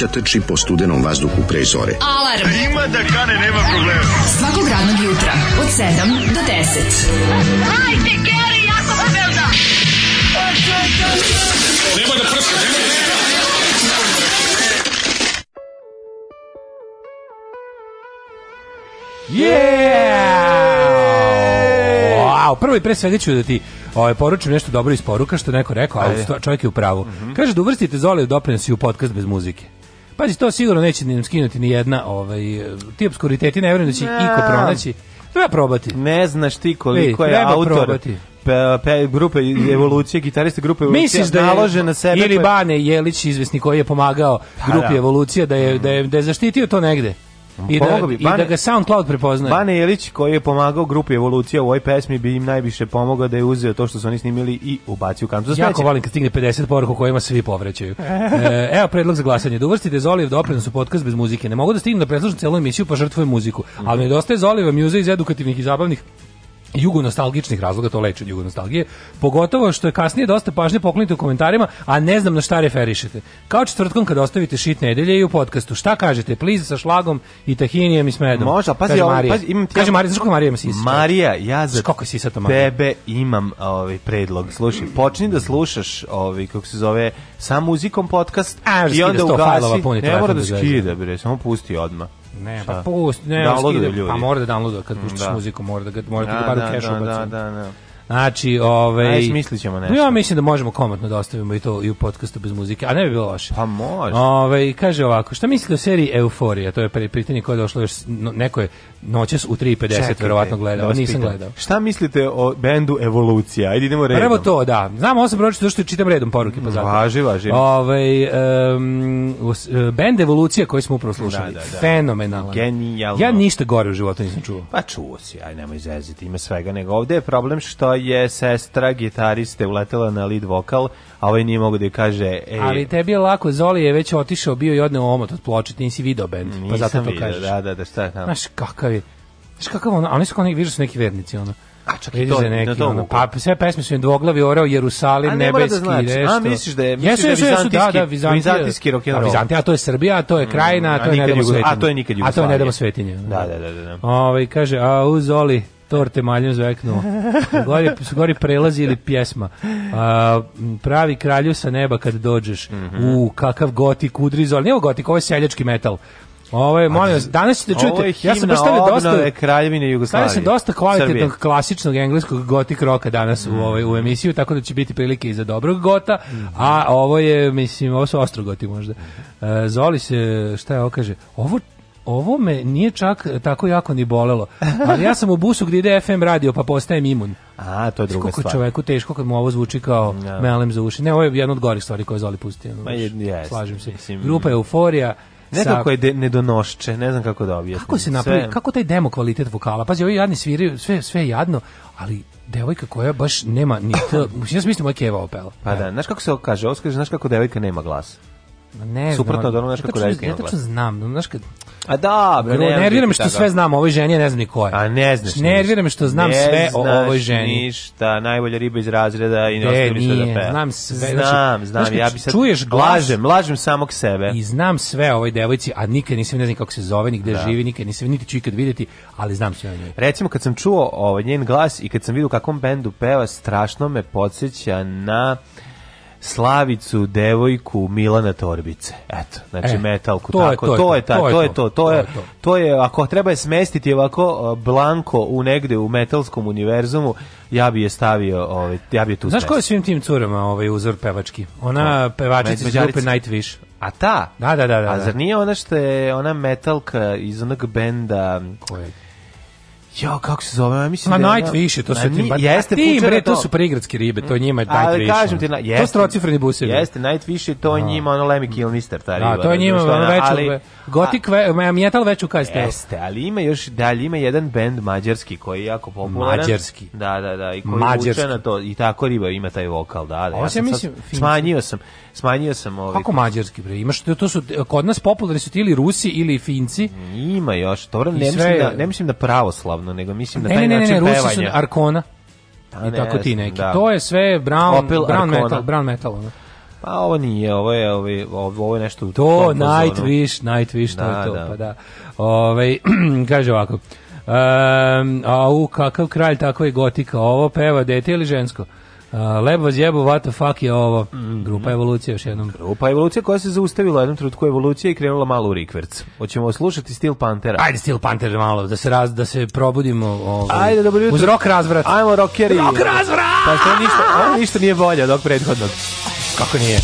mladića trči po studenom vazduhu pre zore. Alarm! A ima da kane, nema problema. Svakog radnog jutra, od 7 do 10. Hajde, Geri, jako se velda! Nemoj da prska, nemoj da prska! Yeah! Wow, prvo i pre svega ću da ti ovaj poručim nešto dobro iz poruka što neko rekao, ali pa čovjek je u pravu. Mm -hmm. Kaže da uvrstite Zoli u doprinos u podcast bez muzike. Pazi, to sigurno neće nam skinuti ni jedna, ovaj, ti obskuriteti, ne vjerujem da će ne. Da. iko pronaći. Treba probati. Ne znaš ti koliko Ej, je autor probati. Pe, pe, grupe evolucije, gitariste grupe evolucije Misliš da je, nalože na sebe ili Bane Jelić izvesni koji je pomagao pa grupi da. evolucija da je, da je, da je zaštitio to negde I da, bi, Bane, I da ga SoundCloud prepoznaje. Bane Jelić koji je pomagao grupi Evolucija u ovoj pesmi bi im najviše pomogao da je uzeo to što su oni snimili i ubacio u kantu za Jako volim kad stigne 50 poruka kojima se vi povrećaju. e, evo predlog za glasanje. Da uvrstite Zolijev doprinos u podcast bez muzike. Ne mogu da stignem da preslušam celu emisiju pa žrtvujem muziku. Ali mi nedostaje Zoliva muze iz edukativnih i zabavnih jugonostalgičnih razloga to leči od jugonostalgije, pogotovo što je kasnije dosta pažnje poklonite u komentarima, a ne znam na šta referišete. Kao četvrtkom kad ostavite shit nedelje i u podcastu, šta kažete? Please sa šlagom i tahinijem i smedom. Može, pazi, kaže Marija. Pazi, imam ti kaže Marija, znaš Marija ima sisa? Marija, ja za kako si to Marija? Tebe imam ovaj predlog. Slušaj, počni da slušaš ovaj kako se zove sa muzikom podcast a, i onda ugasi. Ne mora da skida, bre, samo pusti odmah. Ne, pa da. pust, ne, da, skide, pa mora da downloada kad puštaš da. muziku, mora da ga, mora da da, da, da ga bar u kešu da, da, da, da. Znači, ovaj Aj, smislit ćemo nešto. Ja mislim da možemo komotno da ostavimo i to i u podcastu bez muzike, a ne bi bilo loše. Pa može. Ovaj kaže ovako, šta mislite o seriji Euforija? To je pre pitanje koje je došlo još neko je noćas u 3:50 verovatno gledao, da nisam gledao. Šta mislite o bendu Evolucija? Ajde idemo redom. Prvo to, da. Znam osam pročitao što čitam redom poruke pa zato. Važi, važi. Ovaj um, bend Evolucija koji smo upravo slušali. Da, da, da. Fenomenalan. Genijalno. Ja ništa gore u životu nisam čuo. Pa čuo si, aj nemoj zezati, ima svega, nego ovde je problem što je sestra gitariste uletela na lead vokal, a ovaj nije mogu da je kaže... Ej, Ali tebi je lako, Zoli je već otišao, bio i odneo omot od ploče, ti nisi video band, pa zato to kažeš. Da, da, da, šta je tamo? Znaš kakav je, znaš kakav ono, oni su kao neki, vidiš da su neki vernici, ono. A čak i to, neki, na to ono, pa sve pesme su im dvoglavi orao, Jerusalim, a ne da nebeski, da znači. A misliš da je, misliš da jesu, jesu, da je vizantijski, da, da, vizantijski, vizantijski rock and roll. Vizantija, a to je Srbija, a to je mm, krajina, a to je nedemo svetinje. A to je nikad Jugoslavija. A to je nedemo svetinje. Da, da, da. da. Ove, ovaj, kaže, a Zoli, torte maljem zveknuo. Gori, gori prelazi ili pjesma. A, pravi kralju sa neba kad dođeš. Mhm. U, kakav gotik udrizo, ali nije ovo gotik, ovo je seljački metal. Ovo je, molim vas, danas ćete čujete, ja sam baš dosta Kraljevine Jugoslavije. sam dosta kvalitetnog Srbije. klasičnog engleskog gotik roka danas mm. u ovoj u emisiju, tako da će biti prilike i za dobrog gota, mm. a ovo je mislim ovo su ostrogoti možda. E, Zoli se šta je ovo kaže? Ovo ovo me nije čak tako jako ni bolelo. Ali ja sam u busu gdje ide FM radio, pa postajem imun. A, to je druga Kako stvar. čoveku teško kad mu ovo zvuči kao no. Da. melem za uši. Ne, ovo je jedna od gorih stvari koje Zoli pustio. Ma, jes, slažem se. Mislim, Grupa Euforija, Nekako je de, nedonošče, ne znam kako da objasnim. Kako se napravi, sve... kako taj demo kvalitet vokala? Pazi, ovi jadni sviraju, sve, sve jadno, ali devojka koja baš nema ni t... ja sam mislim, ovo je Keva opela. Pa da, znaš kako se kaže, ovo znaš kako devojka nema glasa. Ne Suprotno od onoga kako daje Ja tačno da? znam, znaš kad... A da, bre, ne. Nervira me što da. sve znam o ovoj ženi, ne znam ni ko je. A ne znaš. Znači, nervira me što znam ne sve o ovoj ženi. Ništa, najbolja riba iz razreda i ne e, ostaje ništa da peva. Znam sve. Znači, znam, znam, znači, ja bi sad čuješ glas, lažem, lažem samog sebe. I znam sve o ovoj devojci, a nikad nisam ne znam kako se zove, nigde da. živi, nikad nisam niti ću ikad videti, ali znam sve o njoj. Recimo kad sam čuo ovaj njen glas i kad sam vidio kakvom bendu peva, strašno me podsjeća na Slavicu, devojku, Milana Torbice. Eto, znači e, metalku, to tako, je, to, to, je ta, to, je to, to je, to, to je, ako treba je smestiti ovako e, blanko u negde u metalskom univerzumu, ja bih je stavio, ovaj, ja bih je tu Znaš ko je svim tim curama ovaj uzor pevački? Ona to. pevačica iz grupe Nightwish. A ta? Da, da, da. da a da. zar nije ona što je ona metalka iz onog benda... Koje? Jo, kako se zove? Ja mislim A da Night više, to su ti. Jeste ti, bre, to. su prigradske ribe, to njima je mm. Night Ali više. kažem ti, jeste. To strocifreni busevi. Jeste, Night više, to da. njima ono Lemmy Kilmister, ta da, riba. Da, to je njima ono veću, gotik, ve, metal veću kaj ste. Jeste, ali ima još dalje, ima jedan bend mađarski koji je jako popularan. Mađarski. Da, da, da, i koji mađarski. na to, i tako riba ima taj vokal, da, da. Ja sam mislim, smanjio sam smanjio sam ovaj. Kako mađarski bre? Imaš to su kod nas popularni su ti ili Rusi ili Finci. Ima još, to ne mislim da ne mislim da pravoslavno, nego mislim da taj ne, ne, način ne, ne, ne, Rusi su Arkona. A, da, I ne, tako ti neki. Da. To je sve brown, Opel, brown Arkona. metal, brown metal. Ne? Pa ovo nije, ovo je, ovo je, ovo je nešto... To, Nightwish, Nightwish, to da, je to, da. pa da. Ove, ovaj, kaže ovako, um, au, kakav kralj, tako je gotika, ovo peva, dete ili žensko? Uh, Lebo zjebo, what the fuck je ovo? Mhm. Grupa evolucija još jednom. Grupa evolucija koja se zaustavila jednom trenutku evolucije i krenula malo u rikverc. Hoćemo slušati Steel Panthera. Ajde Steel Panter malo, da se, raz, da se probudimo ovaj, Ajde, dobro jutro. uz rock razvrat. Ajmo rockeri. Rock razvrat! Pa što ništa, ništa nije bolje od ovog prethodnog. Kako nije?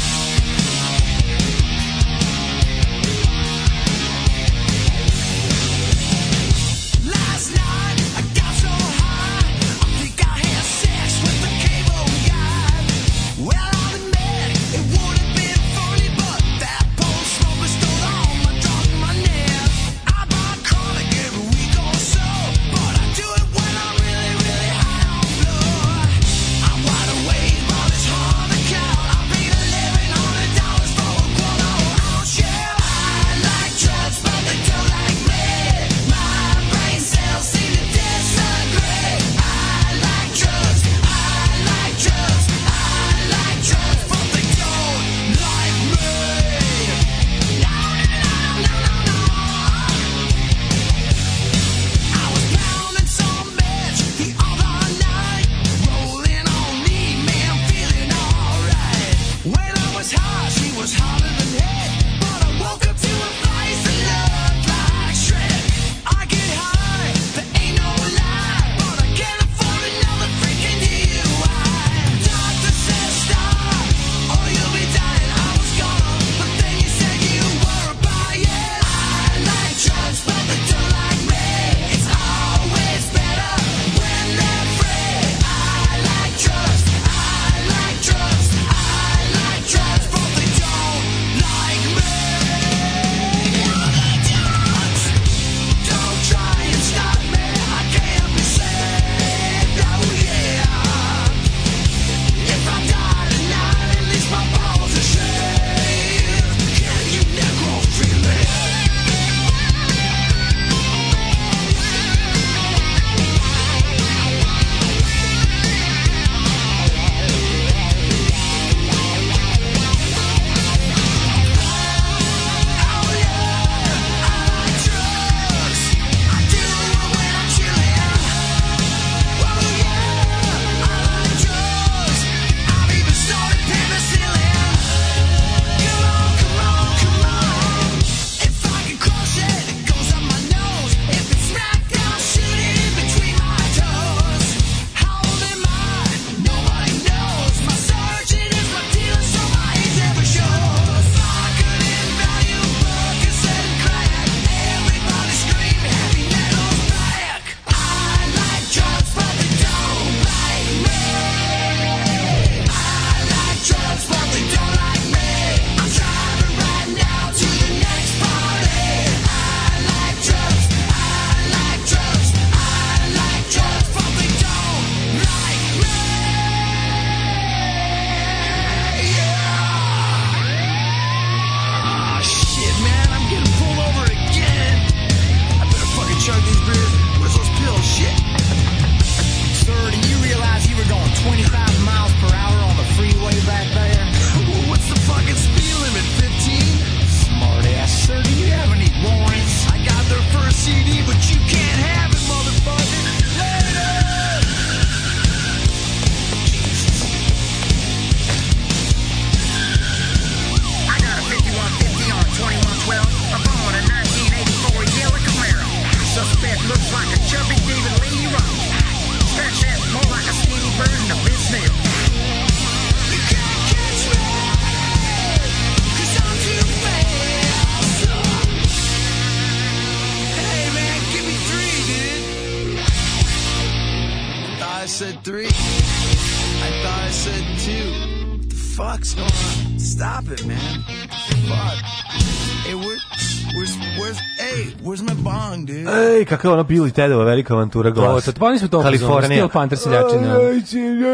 kakav ono Billy Tedova velika avantura glas. To, pa oni su to Kalifornija. Steel Panter seljačina.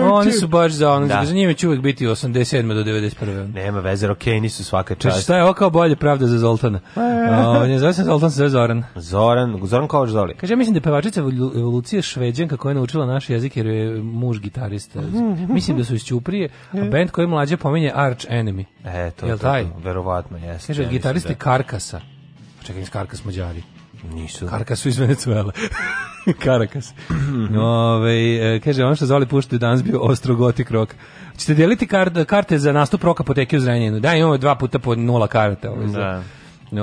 Da. Oni su baš za ono, da. za njime će uvek biti 87. do 91. Nema veze, okej, nisu svaka znači, čast. Znači, šta je ovo kao bolje pravda za Zoltana? E. On je zove se Zoltan, se zove Zoran. Zoran, Zoran kao Zoli. Kaže, ja mislim da je pevačica evolucije šveđanka koja je naučila naš jezik jer je muž gitarista. Mislim da su iz Ćuprije, a band koji je mlađe pominje Arch Enemy. E, to, Jel to, taj? verovatno, jeste. Kaže, ja, gitaristi da. Karkasa. Pa čekaj, iz Karkas Mađari. Nisu. Karka su iz Venecuele. Karakas. Ove, e, kaže, on što zvali puštaju danas bio ostro gotik rok. Čete deliti kar, karte za nastup roka apoteke u Zrenjaninu? Da, imamo dva puta po nula karata. Ovaj, da.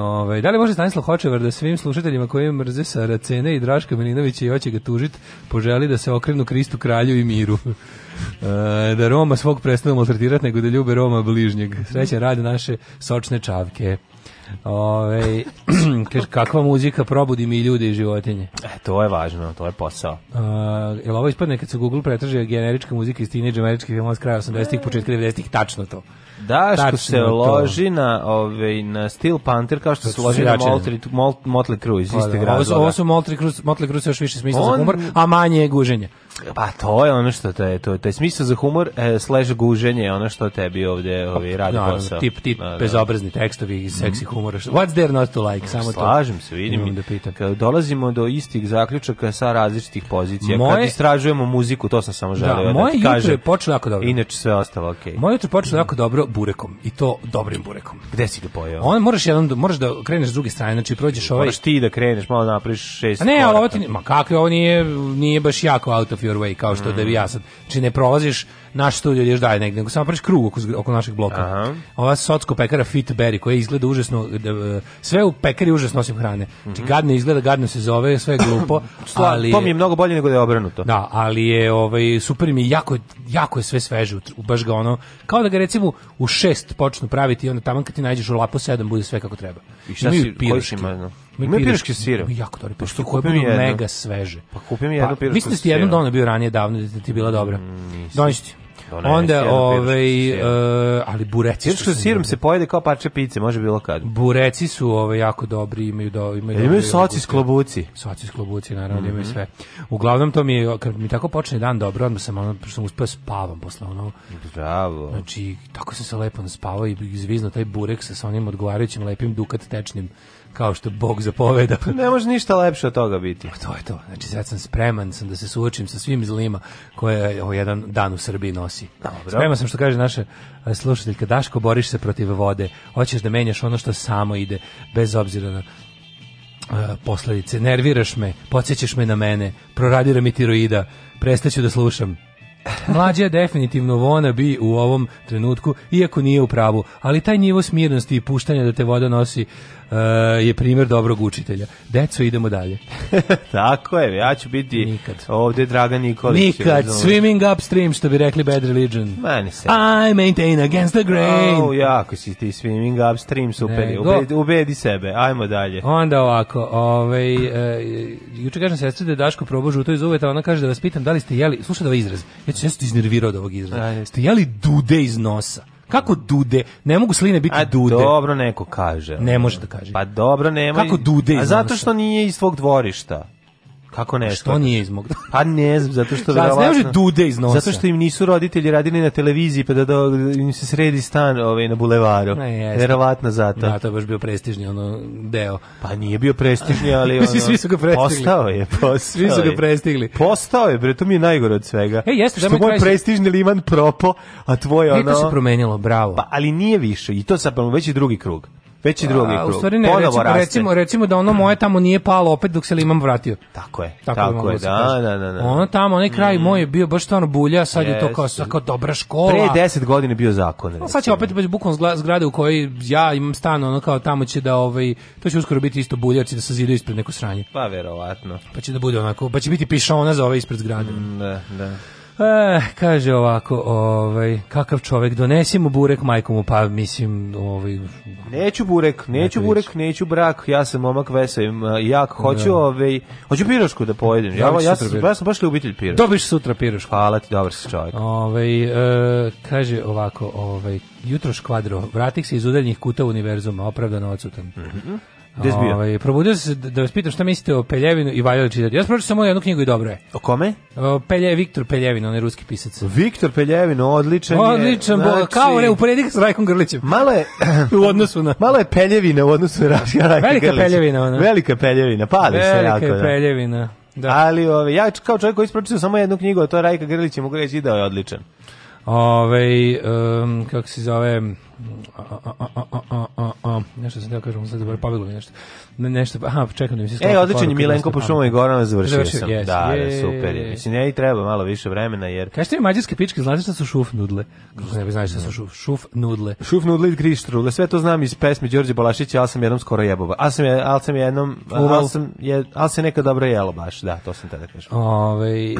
Ove, da li može Stanislav Hočevar da svim slušateljima koji mrze Saracene i Draška Milinovića i hoće ga tužit, poželi da se okrenu Kristu kralju i miru? E, da Roma svog prestanu maltretirati, nego da ljube Roma bližnjeg. Srećan rad naše sočne čavke. Ove, kaž, kakva muzika probudi mi ljude i životinje. E, to je važno, to je posao. Uh, jel ovo ispadne kad se Google pretraže generička muzika iz teenage američkih filmova s kraja 80-ih, početka 90-ih, tačno to. Daško se to. loži na, ove, ovaj, na Steel Panther kao što to znači, se loži na Moltri, Motley Crue iz pa, da, istog razloga. Ovo ovo su Motley Crue, Motley Crue se još više smisla On, za humor, a manje je guženje. Pa to je ono što te to to je smisao za humor e, slash guženje ono što tebi ovdje pa, ovi radi no, posao. Tip tip no, da, da. bezobrazni tekstovi i seksi mhm. humor. What's there not to like? Samo Slažem to. se, vidim i da pitam. Kad dolazimo do istih zaključaka sa različitih pozicija. Moje... Kad istražujemo muziku, to sam samo da, želeo da, moje da ti kažem. Moje jutro je počelo jako dobro. Inače sve ostalo okej. Okay. Moje jutro je počelo mm. jako dobro burekom i to dobrim burekom. Gde si ga pojeo? On moraš jedan moraš da kreneš s druge strane, znači prođeš ovaj. Moraš ti da kreneš, malo napraviš šest. A ne, ali ovo ti ma kakvi, ovo nije nije baš jako auto of your way, kao što mm. da bi ja sad. Či znači, ne prolaziš naš studio još daje negde, nego samo praviš krug oko, oko našeg bloka. Aha. Ova sotsko pekara Fit Berry, koja izgleda užasno, e, sve u pekari užasno osim hrane. Mm -hmm. Či gadno izgleda, gadno se zove, sve je glupo. ali, to mi je mnogo bolje nego da je obrnuto. Da, ali je ovaj, super mi, jako, jako je sve sveže, baš ga ono, kao da ga recimo u šest počnu praviti i onda tamo kad ti nađeš u lapo sedam, bude sve kako treba. I šta Imaju si, piruške piraški sir. Jako dobro. Pa što kupim je mega sveže. Pa kupim jednu pa, pirašku. Mislim da si jednu dona bio ranije davno da ti bila mm, dobra. Mm, Dođi ti. Onda, ovaj, uh, ali bureci Sirsko su... sirom se pojede kao parče pice, može bilo kad. Bureci su ovaj, jako dobri, imaju do, imaju, imaju soci s klobuci. Soci s klobuci, naravno, mm -hmm. imaju sve. Uglavnom, to mi je, kad mi tako počne dan dobro, odmah sam, ono, sam uspio da spavam posle ono. Bravo. Znači, tako sam se lepo naspavao i zvizno taj burek sa onim odgovarajućim lepim dukat tečnim kao što Bog zapoveda. Pa ne može ništa lepše od toga biti. Pa to je to. Znači sad sam spreman sam da se suočim sa svim zlima koje ovo jedan dan u Srbiji nosi. Dobro. Spreman sam što kaže naša e, slušateljka Daško, boriš se protiv vode. Hoćeš da menjaš ono što samo ide bez obzira na e, posledice. Nerviraš me, podsjećaš me na mene, proradira mi tiroida, prestaću da slušam. Mlađe definitivno vona bi u ovom trenutku, iako nije u pravu, ali taj nivo smirnosti i puštanja da te voda nosi uh, je primjer dobrog učitelja. Deco, idemo dalje. Tako je, ja ću biti Nikad. ovdje Draga Nikolić. Nikad, swimming upstream, što bi rekli Bad Religion. Mani se. I maintain against the grain. Oh, jako si ti swimming upstream, super. Ubedi, ubedi, sebe, ajmo dalje. Onda ovako, ovaj, uh, juče kažem sestri da je Daško probao žuto iz uveta, ona kaže da vas pitam da li ste jeli, slušaj da ovaj izraz, već ja sam iznervirao od ovog izraza. Ste jeli dude iz nosa. Kako dude? Ne mogu sline biti a, dude. dobro neko kaže. Ne može da kaže. Pa dobro, nema. Kako dude iz A zato što nije iz svog dvorišta. Kako ne? Pa što nije iz Mogdana? Pa ne zato što verovatno. ne može dude iz nosa. Zato što im nisu roditelji radili na televiziji pa da, da, da im se sredi stan ovaj na bulevaru. Ne, verovatno zato. Da, to je baš bio prestižni ono deo. Pa nije bio prestižni, ali ono. svi, su ga prestigli. Postao je, postao. Svi su ga prestigli. Postao je, bre, to mi je najgore od svega. E, jeste da moj kraj... prestižni liman propo, a tvoj ono. Nije to se promenilo, bravo. Pa ali nije više. I to sad pa, već i drugi krug već i drugi krug. u stvari ne, recimo, recimo, recimo, da ono moje tamo nije palo opet dok se Limam vratio. Tako je, tako, tako je, da, da, da, da, Ono tamo, onaj kraj mm. moj je bio baš stvarno bulja, sad yes. je to kao, kao dobra škola. Pre deset godine bio zakon. No, sad će opet baš bukom zgrade u kojoj ja imam stan, ono kao tamo će da, ovaj, to će uskoro biti isto buljaci da se zidaju ispred neko sranje. Pa verovatno. Pa će da bude onako, pa će biti pišona za ove ispred zgrade. Mm, da, da. E, kaže ovako, ovaj, kakav čovek, donesi mu burek majkom, pa mislim... Ovaj, neću burek, neću burek, neću brak, ja sam momak vesavim, eh, jak, da. hoću, ovaj, hoću pirošku da pojedem, ja, ja, sam, ja sam baš ljubitelj pirošku. Dobiš sutra pirošku. Hvala ti, dobar si čovjek. Ovaj, e, kaže ovako, ovaj, jutro škvadro, vratih se iz udeljnih kuta univerzuma, opravdano odsutan. Mm -hmm. Gde si bio? Ovaj, probudio se da, da vas pitam šta mislite o Peljevinu i valjali čitati. Ja sam pročitao samo jednu knjigu i dobro je. O kome? O Pelje, Viktor Peljevin, on je ruski pisac. Viktor Peljevin, odličan, odličan je. Odličan, znači... kao ne, u uporedik sa Rajkom Grlićem. Malo je... u odnosu na... Malo je Peljevina u odnosu na Rajka Grlića. Velika Peljevina, ona. Velika Peljevina, pali Velika se jako. Velika da. Peljevina. Da. Ali ove, ovaj, ja kao čovjek koji ispročitao samo jednu knjigu, a to je Rajka Grlić, mogu reći da je odličan. Ove, ovaj, um, kako se zove, nešto sam teo kažem, sad dobro pobeglo mi nešto. Ne, nešto, aha, čekam da mi se sklopi. E, odličan je Milenko po šumu i Goran završio, završio sam. Yes, da, da, je, super je. Mislim, ja i treba malo više vremena, jer... Kaži ti mađarske pičke, znaš šta su šuf nudle? Kako ne bi znaš šta su šuf, šuf nudle? Šuf nudle i griš sve to znam iz pesme Đorđe Balašića, ali sam jednom skoro jebova. Ali sam, je, ali sam jednom, ali, sam je, ali se nekad dobro jelo baš, da, to sam tada kažem. ovaj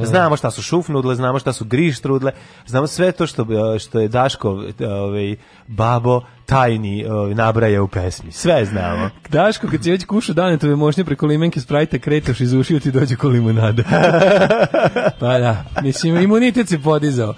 E, znamo šta su šufnudle, znamo šta su grištrudle, znamo sve to što, e, što je Daško, e, ovaj, babo, tajni uh, nabraja u pesmi. Sve znamo. Daško, kad si već kušu danetove mošnje preko limenke sprajta kretaš iz ušiju ti dođe ko limunada. pa da, mislim, imunitet se podizao.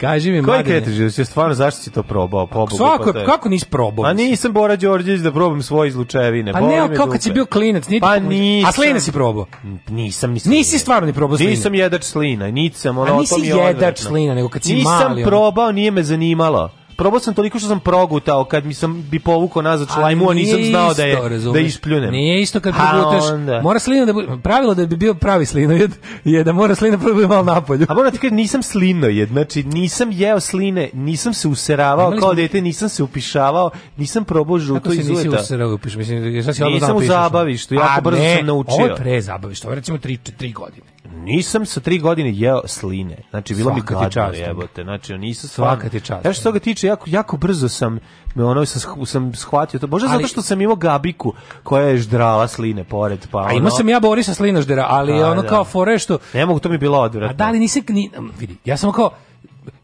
Kaži mi, Koji kretaš iz ušiju? Stvarno, zašto si to probao? Pobogu, pa Svako, pa kako nisi probao? Pa nisam Bora Đorđević da probam svoje izlučevine. Pa ne, kao kad si bio klinac. pa nisam. A slina si probao? Nisam, nisam. Nisi stvarno ni probao slina? Nisam jedač slina, nisam. Ono, A nisi jedač slina, nego kad si mali. Nisam probao, nije me zanimalo probao sam toliko što sam progutao kad mi sam bi povukao nazad šlajmu, a nisam znao da je da razumeš. da ispljunem. Nije isto kad progutaš. Mora slina da bude pravilo da bi bio pravi slinojed je da mora slina prvo da bude malo napolju. A mora tako nisam slinojed, znači nisam jeo sline, nisam se useravao kao dete, nisam se upišavao, nisam probao žuto iz uleta. Nisi useravao, upiš, mislim, ja sam se odmah Nisam u zabavištu, jako brzo sam naučio. Ovo je pre zabavištu, recimo 3 3 godine. Nisam sa tri godine jeo sline. Znači, bilo mi kad je čast. Jebote. Znači, nisam Svaka ti čast. Znači, što ga tiče, jako, jako brzo sam, me ono, sam, sam shvatio to. Možda ali, zato što sam imao gabiku koja je ždrala sline pored. Pa, ono, a imao sam ja Borisa ždera, ali a, da, ono da. kao fore što... Ne mogu, to mi je bilo odvratno. A da li nisi... Ni, vidi, ja sam kao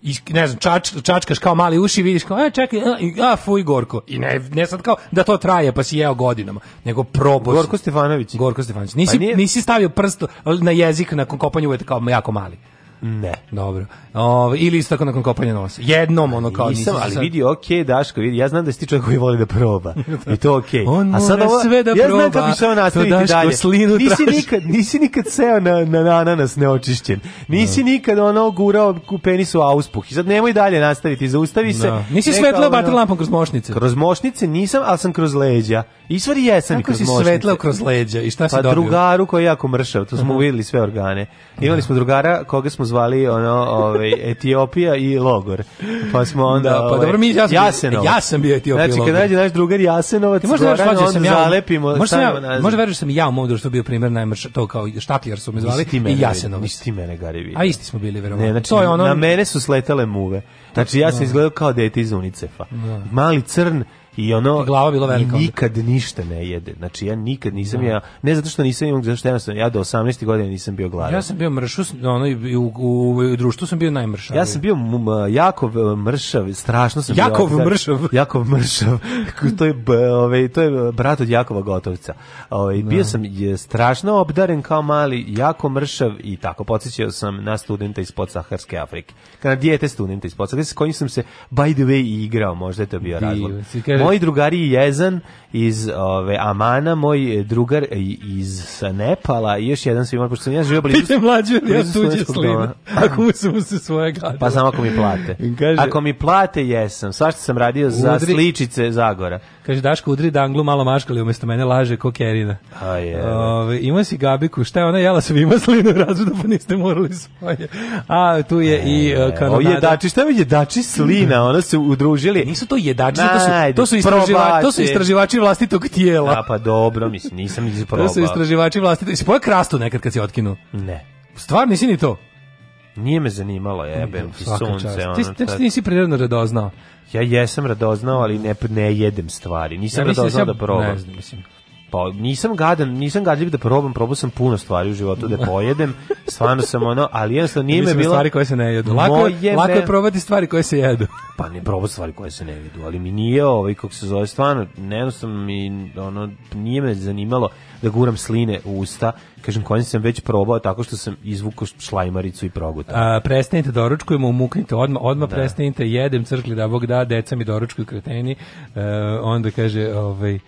i ne znam, čač, čačkaš kao mali uši, vidiš kao, e, čekaj, a, fuj, gorko. I ne, ne sad kao da to traje, pa si jeo godinama, nego probao Gorko Stefanović. Gorko Stefanović. Pa nisi, pa nisi stavio prst na jezik nakon kopanja uveta kao jako mali. Ne. Dobro. O, ili isto tako nakon kopanja nosa. Jednom ono kao nisam, ali sad... vidi, okej, okay, Daško, vidi, ja znam da si ti čovjek koji voli da proba. Da. I to okej. Okay. A sad ovo, sve da proba. Ja znam kako će ovo nastaviti dalje. Slinu nisi nikad, nisi nikad seo na, na, na ananas neočišćen. Nisi no. Da. nikad ono gurao u penisu auspuh. I sad nemoj dalje nastaviti, zaustavi se. Da. Nisi svetla bater lampom kroz mošnice. Kroz mošnice nisam, ali sam kroz leđa. I stvari jesam i kroz si mošnice. svetla kroz leđa i šta si pa, dobio? drugaru koji je jako mršao, to smo uh -huh. vidjeli sve organe. Imali smo drugara koga smo zvali ono, ovaj, Etiopija i Logor. Pa smo onda... Da, pa ovaj, dobro, mi ja sam, Jasenova. ja sam bio Etiopija znači, Logor. Znači, kada naš drugar Jasenovac, možda Goran, onda sam ja, zalepimo... Možda, ja, nazad. možda veruješ da da sam i ja u mom društvu bio primjer najmrša, to kao štapljar su me zvali mene, i Jasenovac. Nisi ti mene, Gari, vidio. A isti smo bili, verovatno. Ne, znači, to je ono... na mene su sletale muve. Znači, ja sam da. izgledao kao dete iz Unicefa. Mali crn, i ono I glava bilo velika. nikad ništa ne jede. Znači ja nikad nisam da. ja ne zato što nisam imao zato što ja, sam, ja do 18. godine nisam bio gladan. Ja sam bio mršus, ono i u, u, u društvu sam bio najmršav. Ja sam bio jako mršav, strašno sam Jakov bio. mršav. Jako mršav. to je ovaj to je brat od Jakova Gotovca. Ovaj no. Da. bio sam je strašno obdaren kao mali, jako mršav i tako podsećao sam na studenta iz podsaharske Afrike. Kada dijete studenta iz podsaharske s kojim sam se by the way igrao, možda je to bio razlog moj drugari Jezan iz ove Amana, moj drugar iz Nepala i još jedan svima pošto sam ja živio blizu. Pite mlađe ja tuđe slina. Ako mu se svoje gade. Pa samo ako mi plate. Kaže, ako mi plate jesam. Svašta sam radio za udri, sličice Zagora. Kaže, Daško udri danglu, da malo maškali, umjesto mene laže kokerina. Aj A je. ima si Gabiku, šta je ona jela sam ima slinu razredu, pa niste morali svoje. A tu je e, i e, uh, kanonada. O jedači, šta je dači slina, ona se udružili. Nisu to jedači, to su, to su, istraživači, to su istraživači vlastitog tijela. A pa dobro, mislim, nisam ih probao. to su istraživači vlastitog, si pojeg krastu nekad kad se otkinu? Ne. Stvarno nisi ni to? Nije me zanimalo, jebem ti sunce. Ono, ti, ti nisi prirodno radoznao. Ja jesam radoznao, ali ne, ne jedem stvari. Nisam ja da radoznao ja, da probam. Ne znam, mislim. Pa nisam gadan, nisam gadljiv da probam, probao sam puno stvari u životu da pojedem. Stvarno sam ono, ali jednostavno nije me bilo stvari koje se ne jedu. Lako, je, lako je probati stvari koje se jedu. Pa ne probao stvari koje se ne jedu, ali mi nije ovaj kako se zove stvarno, jednostavno mi ono nije me zanimalo da guram sline u usta. Kažem, konj sam već probao tako što sam izvukao šlajmaricu i progutao. prestanite doručkujemo, da umuknite odmah, odmah da. prestanite, jedem crkli da Bog da, deca mi doručkuju kreteni. E, onda kaže, ovaj, e,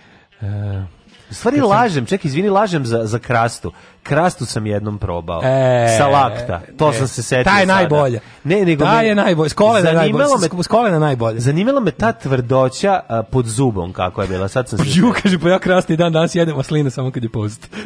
U stvari sam... lažem, ček, izvini, lažem za, za krastu. Krastu sam jednom probao. E, sa lakta. To e, sam se e, setio. Taj je sada. Ne, nego taj me, je najbolja. S kolena najbolja. Me, s najbolje. Zanimalo me ta tvrdoća a, pod zubom kako je bila. Sad sam se. Ju kaže pa ja krasti dan danas jedem masline samo kad je post.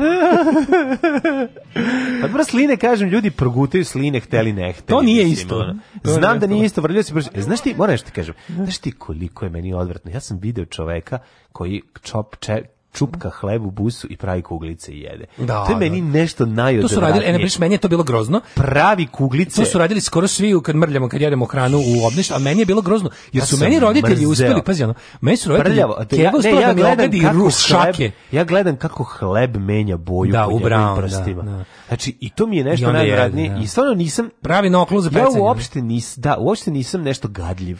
pa dobro sline kažem ljudi progutaju sline hteli ne hteli. To nije isto. To Znam da nije isto, vrlio se brže. Znaš ti, moram nešto ti kažem. Znaš ti koliko je meni odvratno. Ja sam video čoveka koji čop če, čupka hleb u busu i pravi kuglice i jede. Da, to je da. meni nešto najodvratnije. To su radili, ene, meni je to bilo grozno. Pravi kuglice. To su radili skoro svi kad mrljamo, kad jedemo hranu u obništu, a meni je bilo grozno. Jer su ja meni roditelji mrzeo. uspeli, pazi ono, meni su roditelji, Prljavo, te, ja, ne, ja da mi kako šake. Hleb, ja gledam kako hleb menja boju da, u brown, da, prstima. Da, da. Znači, i to mi je nešto najodvratnije. Da. I stvarno nisam... Pravi noklu za pecanje. Ja uopšte, nisam, da, uopšte nisam nešto gadljiv.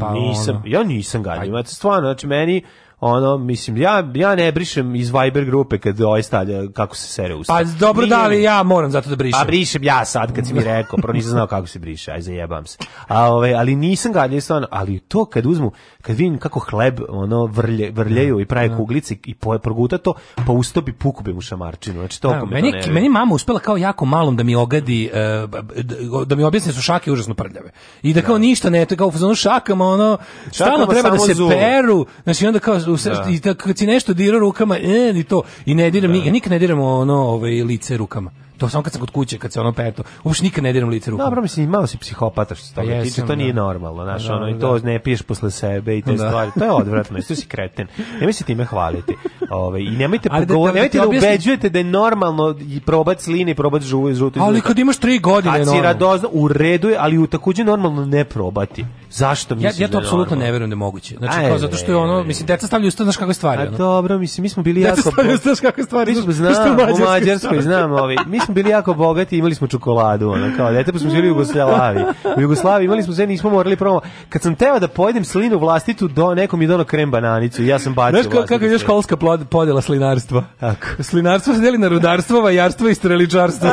Pa, nisam, ja nisam gadljiv. Stvarno, znači, meni ono mislim ja ja ne brišem iz Viber grupe kad oi ovaj stavlja kako se sere usta. Pa dobro da li ja moram zato da brišem. Pa brišem ja sad kad si mi rekao, pro nisam znao kako se briše, aj zajebam se. A ovaj ali nisam ga stvarno, ali to kad uzmu, kad vidim kako hleb ono vrlje vrljeju i prave da. kuglice i poje proguta to, pa ustopi pukubi mu šamarčinu. Znači to da, meni to meni mama uspela kao jako malom da mi ogadi e, da mi objasni da su šake užasno prljave. I da, da. kao ništa ne, to kao u šakama ono stalno treba da se zuvu. peru. Znači onda kao u srcu, da. i tako kad si nešto dirao rukama, e, i to, i ne diram, da. nikad ne diramo ono, ovaj, lice rukama. To samo kad sam kod kuće, kad se ono peto. Uopšte nikad ne diram lice rukom. Dobro, mislim, malo si psihopata što se toga pa Jesam, tiče, to da. nije normalno, znaš, da, ono, da. i to ne piješ posle sebe i te da. stvari. To je odvratno, isto si kreten. Nemoj se time hvaliti. Ove, ovaj, I nemojte, da, pogovor, da, nemojte da, objasni... ubeđujete da je normalno probat sline i probat žuvu i žutu. Ali kad imaš tri godine, je normalno. Radozno, u redu je, ali u takođe normalno ne probati. Zašto misliš ja, ja to da apsolutno ne verujem da je moguće. Znači, Aj, kao, zato što je ono, mislim, deca stavljaju usta, znaš kakve stvari. A dobro, mislim, mi smo bili jako... Deca stavljaju usta, znaš kakve stvari. Mi smo, znam, u Mađarskoj, znam, ovi, mi smo bili jako bogati, imali smo čokoladu, ona kao dete, pa smo živjeli u Jugoslaviji. U Jugoslaviji imali smo sve, nismo morali promo. Kad sam teo da pojedem slinu vlastitu, do nekom je dono krem bananicu, ja sam bacio. Znaš kako, kako je školska podela slinarstva? Tako. Slinarstvo se deli na rudarstvo, vajarstvo i streličarstvo.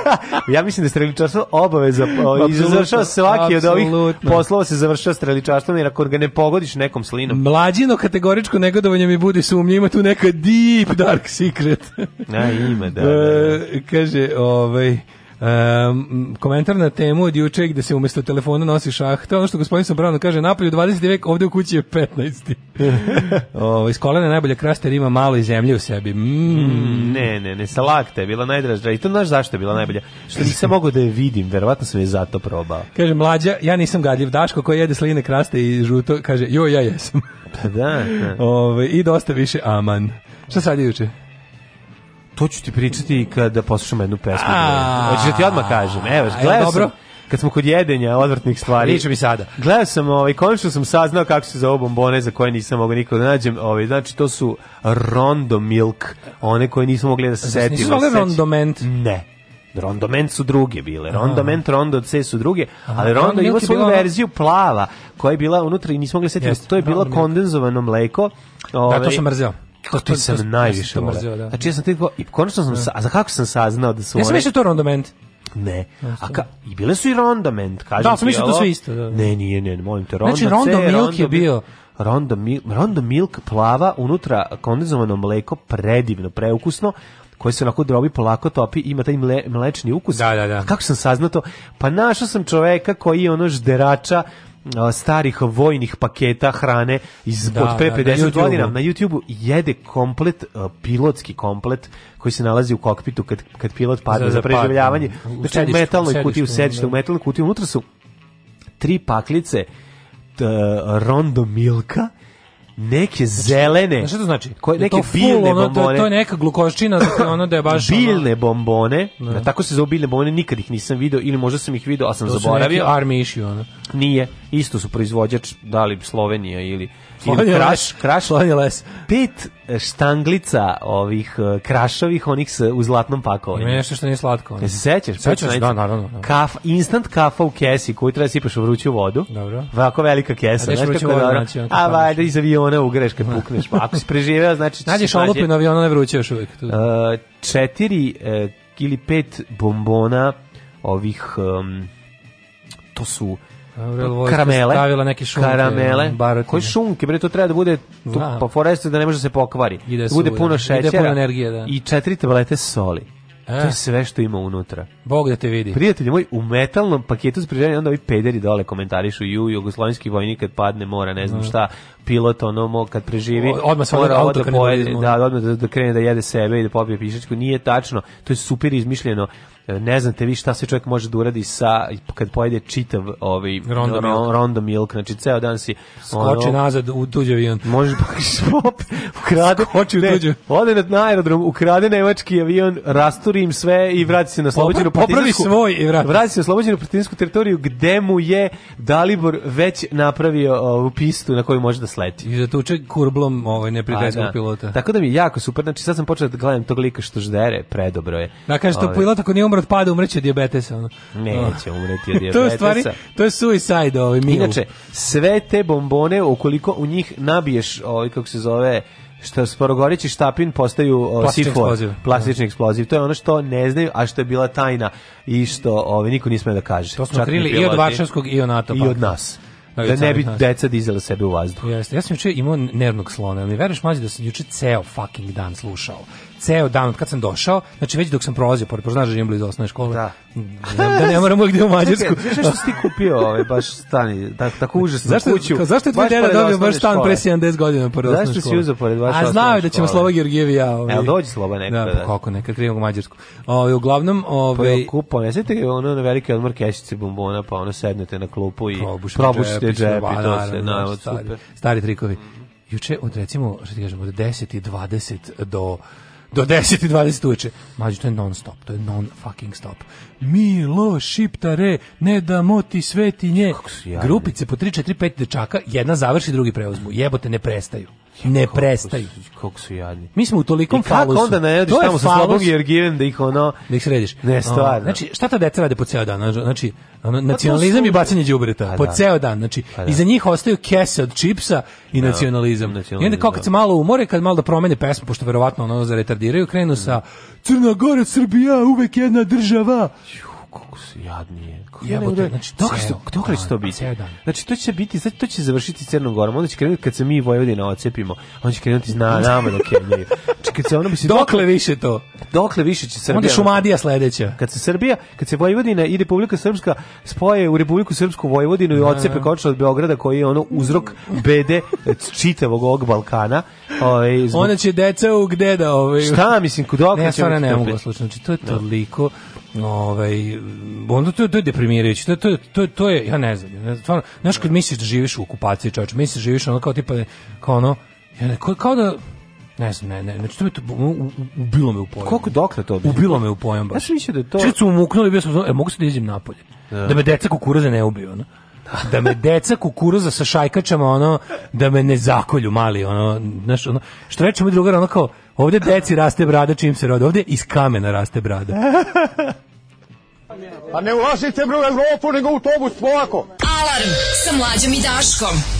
ja mislim da streličarstvo obaveza i završava svaki od ovih poslova se završava streličarstvom jer ako ga ne pogodiš nekom slinom. Mlađino kategoričko negodovanje mi budi sumnje, ima tu neka deep dark secret. Na ima, da. da, da. E, kaže, ovaj, Um, komentar na temu od juče gde se umesto telefona nosi šahta, ono što gospodin Sobrano kaže, napolju 20. vek, ovde u kući je 15. o, ovaj, iz kolene najbolje kraste jer ima malo i zemlje u sebi. Mm. Mm, ne, ne, ne, salakta je bila najdraža i to znaš zašto je bila najbolja. Što nisam mogu da je vidim, verovatno sam je zato probao. Kaže, mlađa, ja nisam gadljiv, Daško koji jede sline kraste i žuto, kaže, jo, ja jesam. pa da, da. Ove, ovaj, I dosta više aman. Šta sad je juče? To ću ti pričati kada poslušam jednu pesmu. Hoćeš da ti odmah kažem. Evo, gledaj sam, kad smo kod jedenja odvrtnih stvari. Priča mi sada. Gledao sam, ovaj, konačno sam saznao kako se zove bombone za koje nisam mogao nikog da nađem. Ovaj, znači, to su Rondo Milk, one koje nismo mogli da se setimo. Nisu zvali Rondoment? Ne. Rondoment su druge bile. Rondoment, Rondo C su druge, ali Rondo, Rondo ima svoju verziju plava, koja je bila unutra i nismo mogli da setiti. To je bilo kondenzovano mleko. Ovaj, da, to ovaj, sam mrzio. Kako to, da- sam to, najviše to mrzio, da. Znači ja sam tako, i konačno sam, da. sa, a za kako sam saznao da su ja one... Da ja sam to Rondament. Ne. A ka, i bile su i Rondament, kažem da, ti. Da, sam mislio to sve isto, da. Ne, nije, ne, molim te, Ronda Znači, Rondo C, Milk je bio... Rondo, mil, Rondo Milk plava unutra kondenzovano mleko, predivno, preukusno, koje se onako drobi polako topi ima taj mle, mlečni ukus. Da, da, da. Kako sam saznao to? Pa našao sam čoveka koji je ono žderača starih vojnih paketa hrane iz da, od pre 50 da, da, na godina na YouTubeu jede komplet pilotski komplet koji se nalazi u kokpitu kad kad pilot padne za, za preživljavanje da. u, znači, u metalnoj kutiji u da. sedištu u metalnoj kutiji unutra su tri paklice t, rondo milka neke zelene. Šta to znači? Koje, neke to full, ono, bombone. To, to je neka glukoščina, da ono da je baš... Biljne ono... bombone, Da, da tako se zove biljne bombone, nikad ih nisam video ili možda sam ih video, a sam to zaboravio. To su neki army issue, ono. Nije, isto su proizvođač, da li Slovenija ili ili kraš, kraš, les. Pet e, štanglica ovih e, krašovih, onih s, u zlatnom pakovanju. Ima nešto što nije slatko. Ne se sećaš? Sećaš, da, naravno. Da. Kaf, instant kafa u kesi koju treba da sipaš u vruću vodu. Dobro. Vako velika kesa. A znaš kako vodu, dobro. Znači, A valjda iz aviona ugreš kad pukneš. Pa ako si preživeo, znači... Nađeš znači, olupinu aviona ne vruće još uvijek. Uh, četiri uh, ili pet bombona ovih... Um, to su karamele, stavila neke šunke, karamele, barotine. koji šunke, bre, to treba da bude tu, po pa foreste da ne može da se pokvari, ide da bude puno šećera ide puno energije, da. i četiri tablete soli. E. To je e. sve što ima unutra. Bog da te vidi. Prijatelji moj, u metalnom paketu spriženja onda ovi pederi dole komentarišu ju, jugoslovenski vojnik kad padne mora, ne znam da. šta, pilot ono mo, kad preživi, o, odmah mora ovo da, pojede, da, odmah da, da krene da jede sebe i da popije pišačku. Nije tačno, to je super izmišljeno E, ne znate vi šta se čovjek može da uradi sa kad pojede čitav ovaj rondo, milk. rondo milk, znači ceo dan si skoči ono, nazad u tuđ avion. Može pa ukrade, skoči u tuđ. Ode na aerodrom, ukrade nemački avion, rasturi im sve i vrati se na slobođenu Popravi svoj i vrati. Vrati se na slobođenu protinsku teritoriju gde mu je Dalibor već napravio ovu pistu na kojoj može da sleti. I zatuče da kurblom ovaj neprijateljskog da. pilota. Tako da mi jako super, znači sad sam počeo da gledam tog lika što ždere, predobro je. Da kaže to ovaj. pilot ako nije umro od pada umreće od dijabetesa. Ono. Neće umreti od dijabetesa. to, je stvari, to je suicide ovaj mil. Inače, sve te bombone, ukoliko u njih nabiješ, ovaj, kako se zove, što sporogorići štapin postaju o, ovaj, plastični sifor, eksploziv. plastični da. eksploziv. To je ono što ne znaju, a što je bila tajna i što ovaj, niko nismo da kaže. To smo krili i od da Varšavskog i od NATO. I od nas da, da ne bi deca dizala sebe u vazduh. Jeste, ja sam juče imao nervnog slona, ali veruješ mlađi da sam juče ceo fucking dan slušao ceo dan kad sam došao, znači već dok sam prolazio pored, poznaš da živim blizu osnovne škole. Da. Da ne moram gdje da u Mađarsku. Čekaj, što si ti kupio ovaj baš stani, tako tako užasno zašto, kuću? Kao, zašto je tvoj deda dobio baš stan pre 70 godina pored osnovne škole? Zašto si uzeo pored vaše osnovne A znao da ćemo Slova Georgijevi ja. Ovaj. Evo dođi Slova nekada. Da, pa da. kako nekad krivog u Mađarsku. Ovaj uglavnom, ovaj pa kupo, ne sjetite ono na velike odmor kešice bombona, pa ono sednete na klupu i probušite džep i to pa, se, na, super. Stari trikovi. Juče od recimo, što ti kažem, od 10 i 20 do do 10 i 20 uče. Mađu, to je non stop, to je non fucking stop. Milo, šiptare, ne damo ti svetinje. Grupice po 3, 4, 5 dečaka, jedna završi, drugi preuzmu. Jebote, ne prestaju ne prestaju. Kako su jadni. Mi smo u tolikom falusu. Kako falus, onda ne odiš tamo sa slobog Jergiven da ih ono... Da ih središ. Ne, stvarno. Znači, šta ta deca rade po ceo dan? Znači, ono, pa nacionalizam i bacanje đubreta pa po da. ceo dan. Znači, pa da. iza njih ostaju kese od čipsa i no, da, nacionalizam. nacionalizam. I onda kao kad se malo da. umore, kad malo da promene pesmu, pošto verovatno ono zaretardiraju, krenu sa Crna Gora, Srbija, uvek jedna država kako se jadnije. Jebote, znači dok što dok li to pa biti? Znači to će biti, znači to će završiti Crnom Gorom, onda će krenuti kad se mi Vojvodina ocepimo, onda će krenuti na nama dok je. Čekaj, znači, se ono bi se dokle više to. Dokle više će Srbija. Onda Šumadija sledeća. Kad se Srbija, kad se Vojvodina i Republika Srpska spoje u Republiku Srpsku Vojvodinu i da, ocepe da. kočno od Beograda koji je ono uzrok bede čitavog ovog Balkana, ovaj zbog... Onda će deca u gde da ovaj. Šta mislim, kod dokle ne, će? Ne, ne mogu slušati. Znači to je da. toliko Ovaj onda to, to je deprimirajuće. To, to, to, to je ja ne znam. Stvarno, znaš kad da. misliš da živiš u okupaciji, čoveče, misliš da živiš ono kao tipa kao ono kao, da ne znam, ne, ne, znači to je to, u, ubilo me u pojam. Koliko dokle to bilo? Ubilo me u pojam Ja sam mislio da to... Čet su umuknuli, bio sam, e, mogu se da izim napolje. Da. da me deca kukuruze ne ubiju, ono da me deca kukuruza sa šajkačama ono da me ne zakolju mali ono znaš ono što reče moj drugar ono kao Ovde deci raste brada čim se rode. Ovde iz kamena raste brada. Pa ne ulazite bre u Evropu, nego u autobus, polako. Alarm sa mlađom i Daškom.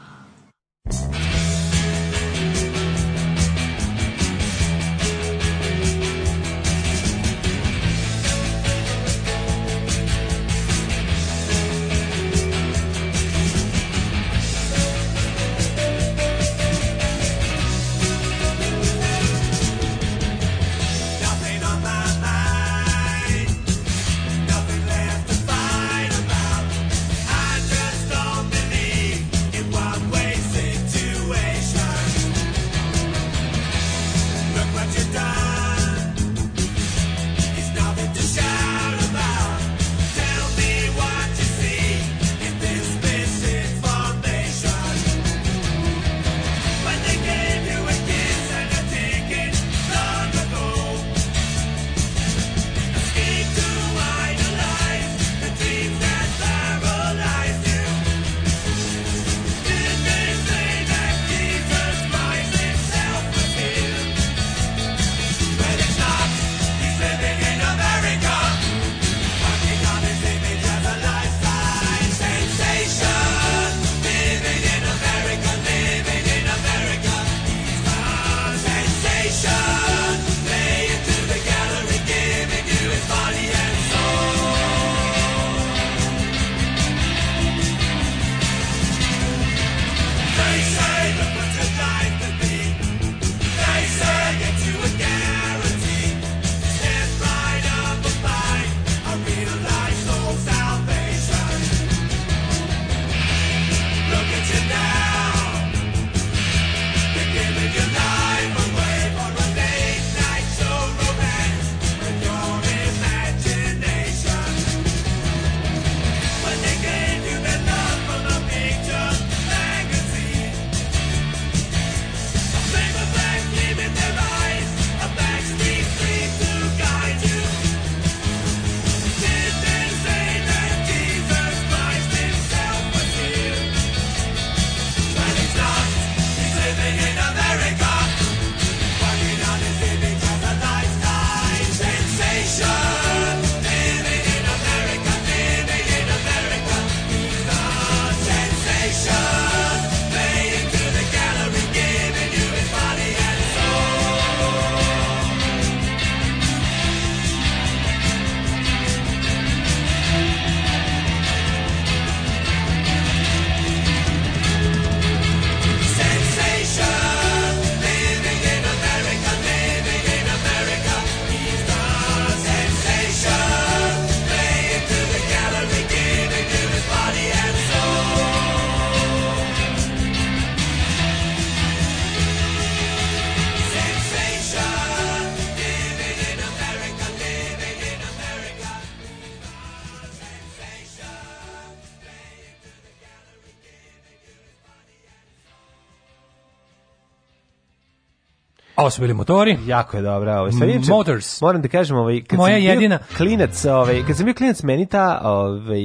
su bili motori. Jako je dobra. Ovaj. sve inče, Motors. Moram da kažem, ovaj, kad Moja sam jedina. klinac, ovaj, kad sam bio klinac, Menita, ovaj,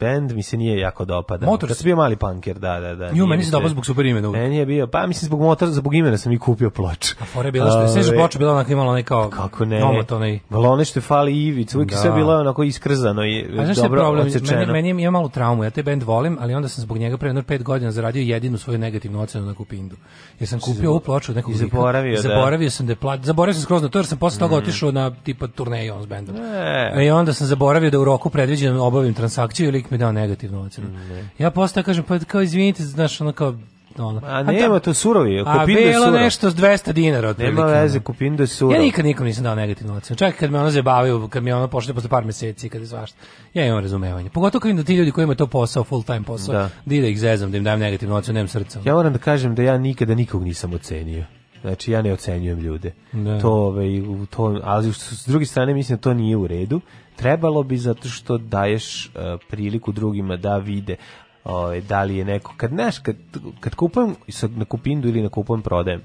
band mi se nije jako dopada. Motors. Kad sam bio mali panker, da, da, da. Ju, meni se dopao zbog super imena. Meni je bio, pa mislim zbog motora, zbog imena sam i kupio ploč. A fora je bila što je, sve što ovaj, ploča bila onako imala nekao... Kako ne? Omot, onaj. Bilo ono fali Ivicu, uvijek da. sve bilo onako iskrzano i A dobro problem? Odsečeno. Meni, meni ima malu traumu, ja taj band volim, ali onda sam zbog njega pre jedno pet godina zaradio jedinu svoju negativnu ocenu na Kupindu. Jer sam kupio ovu ploču od nekog zaboravio da... Zaboravio sam da je Zaboravio sam skroz na to jer sam posle toga mm. otišao na tipa turneju on s bendom. E. I e, onda sam zaboravio da u roku predviđenom obavim transakciju i lik mi dao negativnu ocenu. Mm, ja posle kažem, pa kao izvinite, znaš, ono kao ono. A nema da, to surovi, kupim da suro. A bilo nešto s 200 dinara otprilike. Nema veze, kupim da suro. Ja nikad nikom nisam dao negativnu ocenu. Čak kad me ono zabavio, kad mi ona pošle posle par meseci, kad je svašta. Ja imam razumevanje. Pogotovo kad im da ti ljudi koji imaju to posao, full time posao, da. da ih zezam, da im dajem negativnu ocenu, nemam srca. Ja moram da kažem da ja nikada nikog nisam ocenio. Znači ja ne ocenjujem ljude. Ne. Da. To, ovaj, to, ali s druge strane mislim da to nije u redu. Trebalo bi zato što daješ uh, priliku drugima da vide uh, da li je neko kad znaš kad kad kupujem na kupindu ili na kupujem prodajem.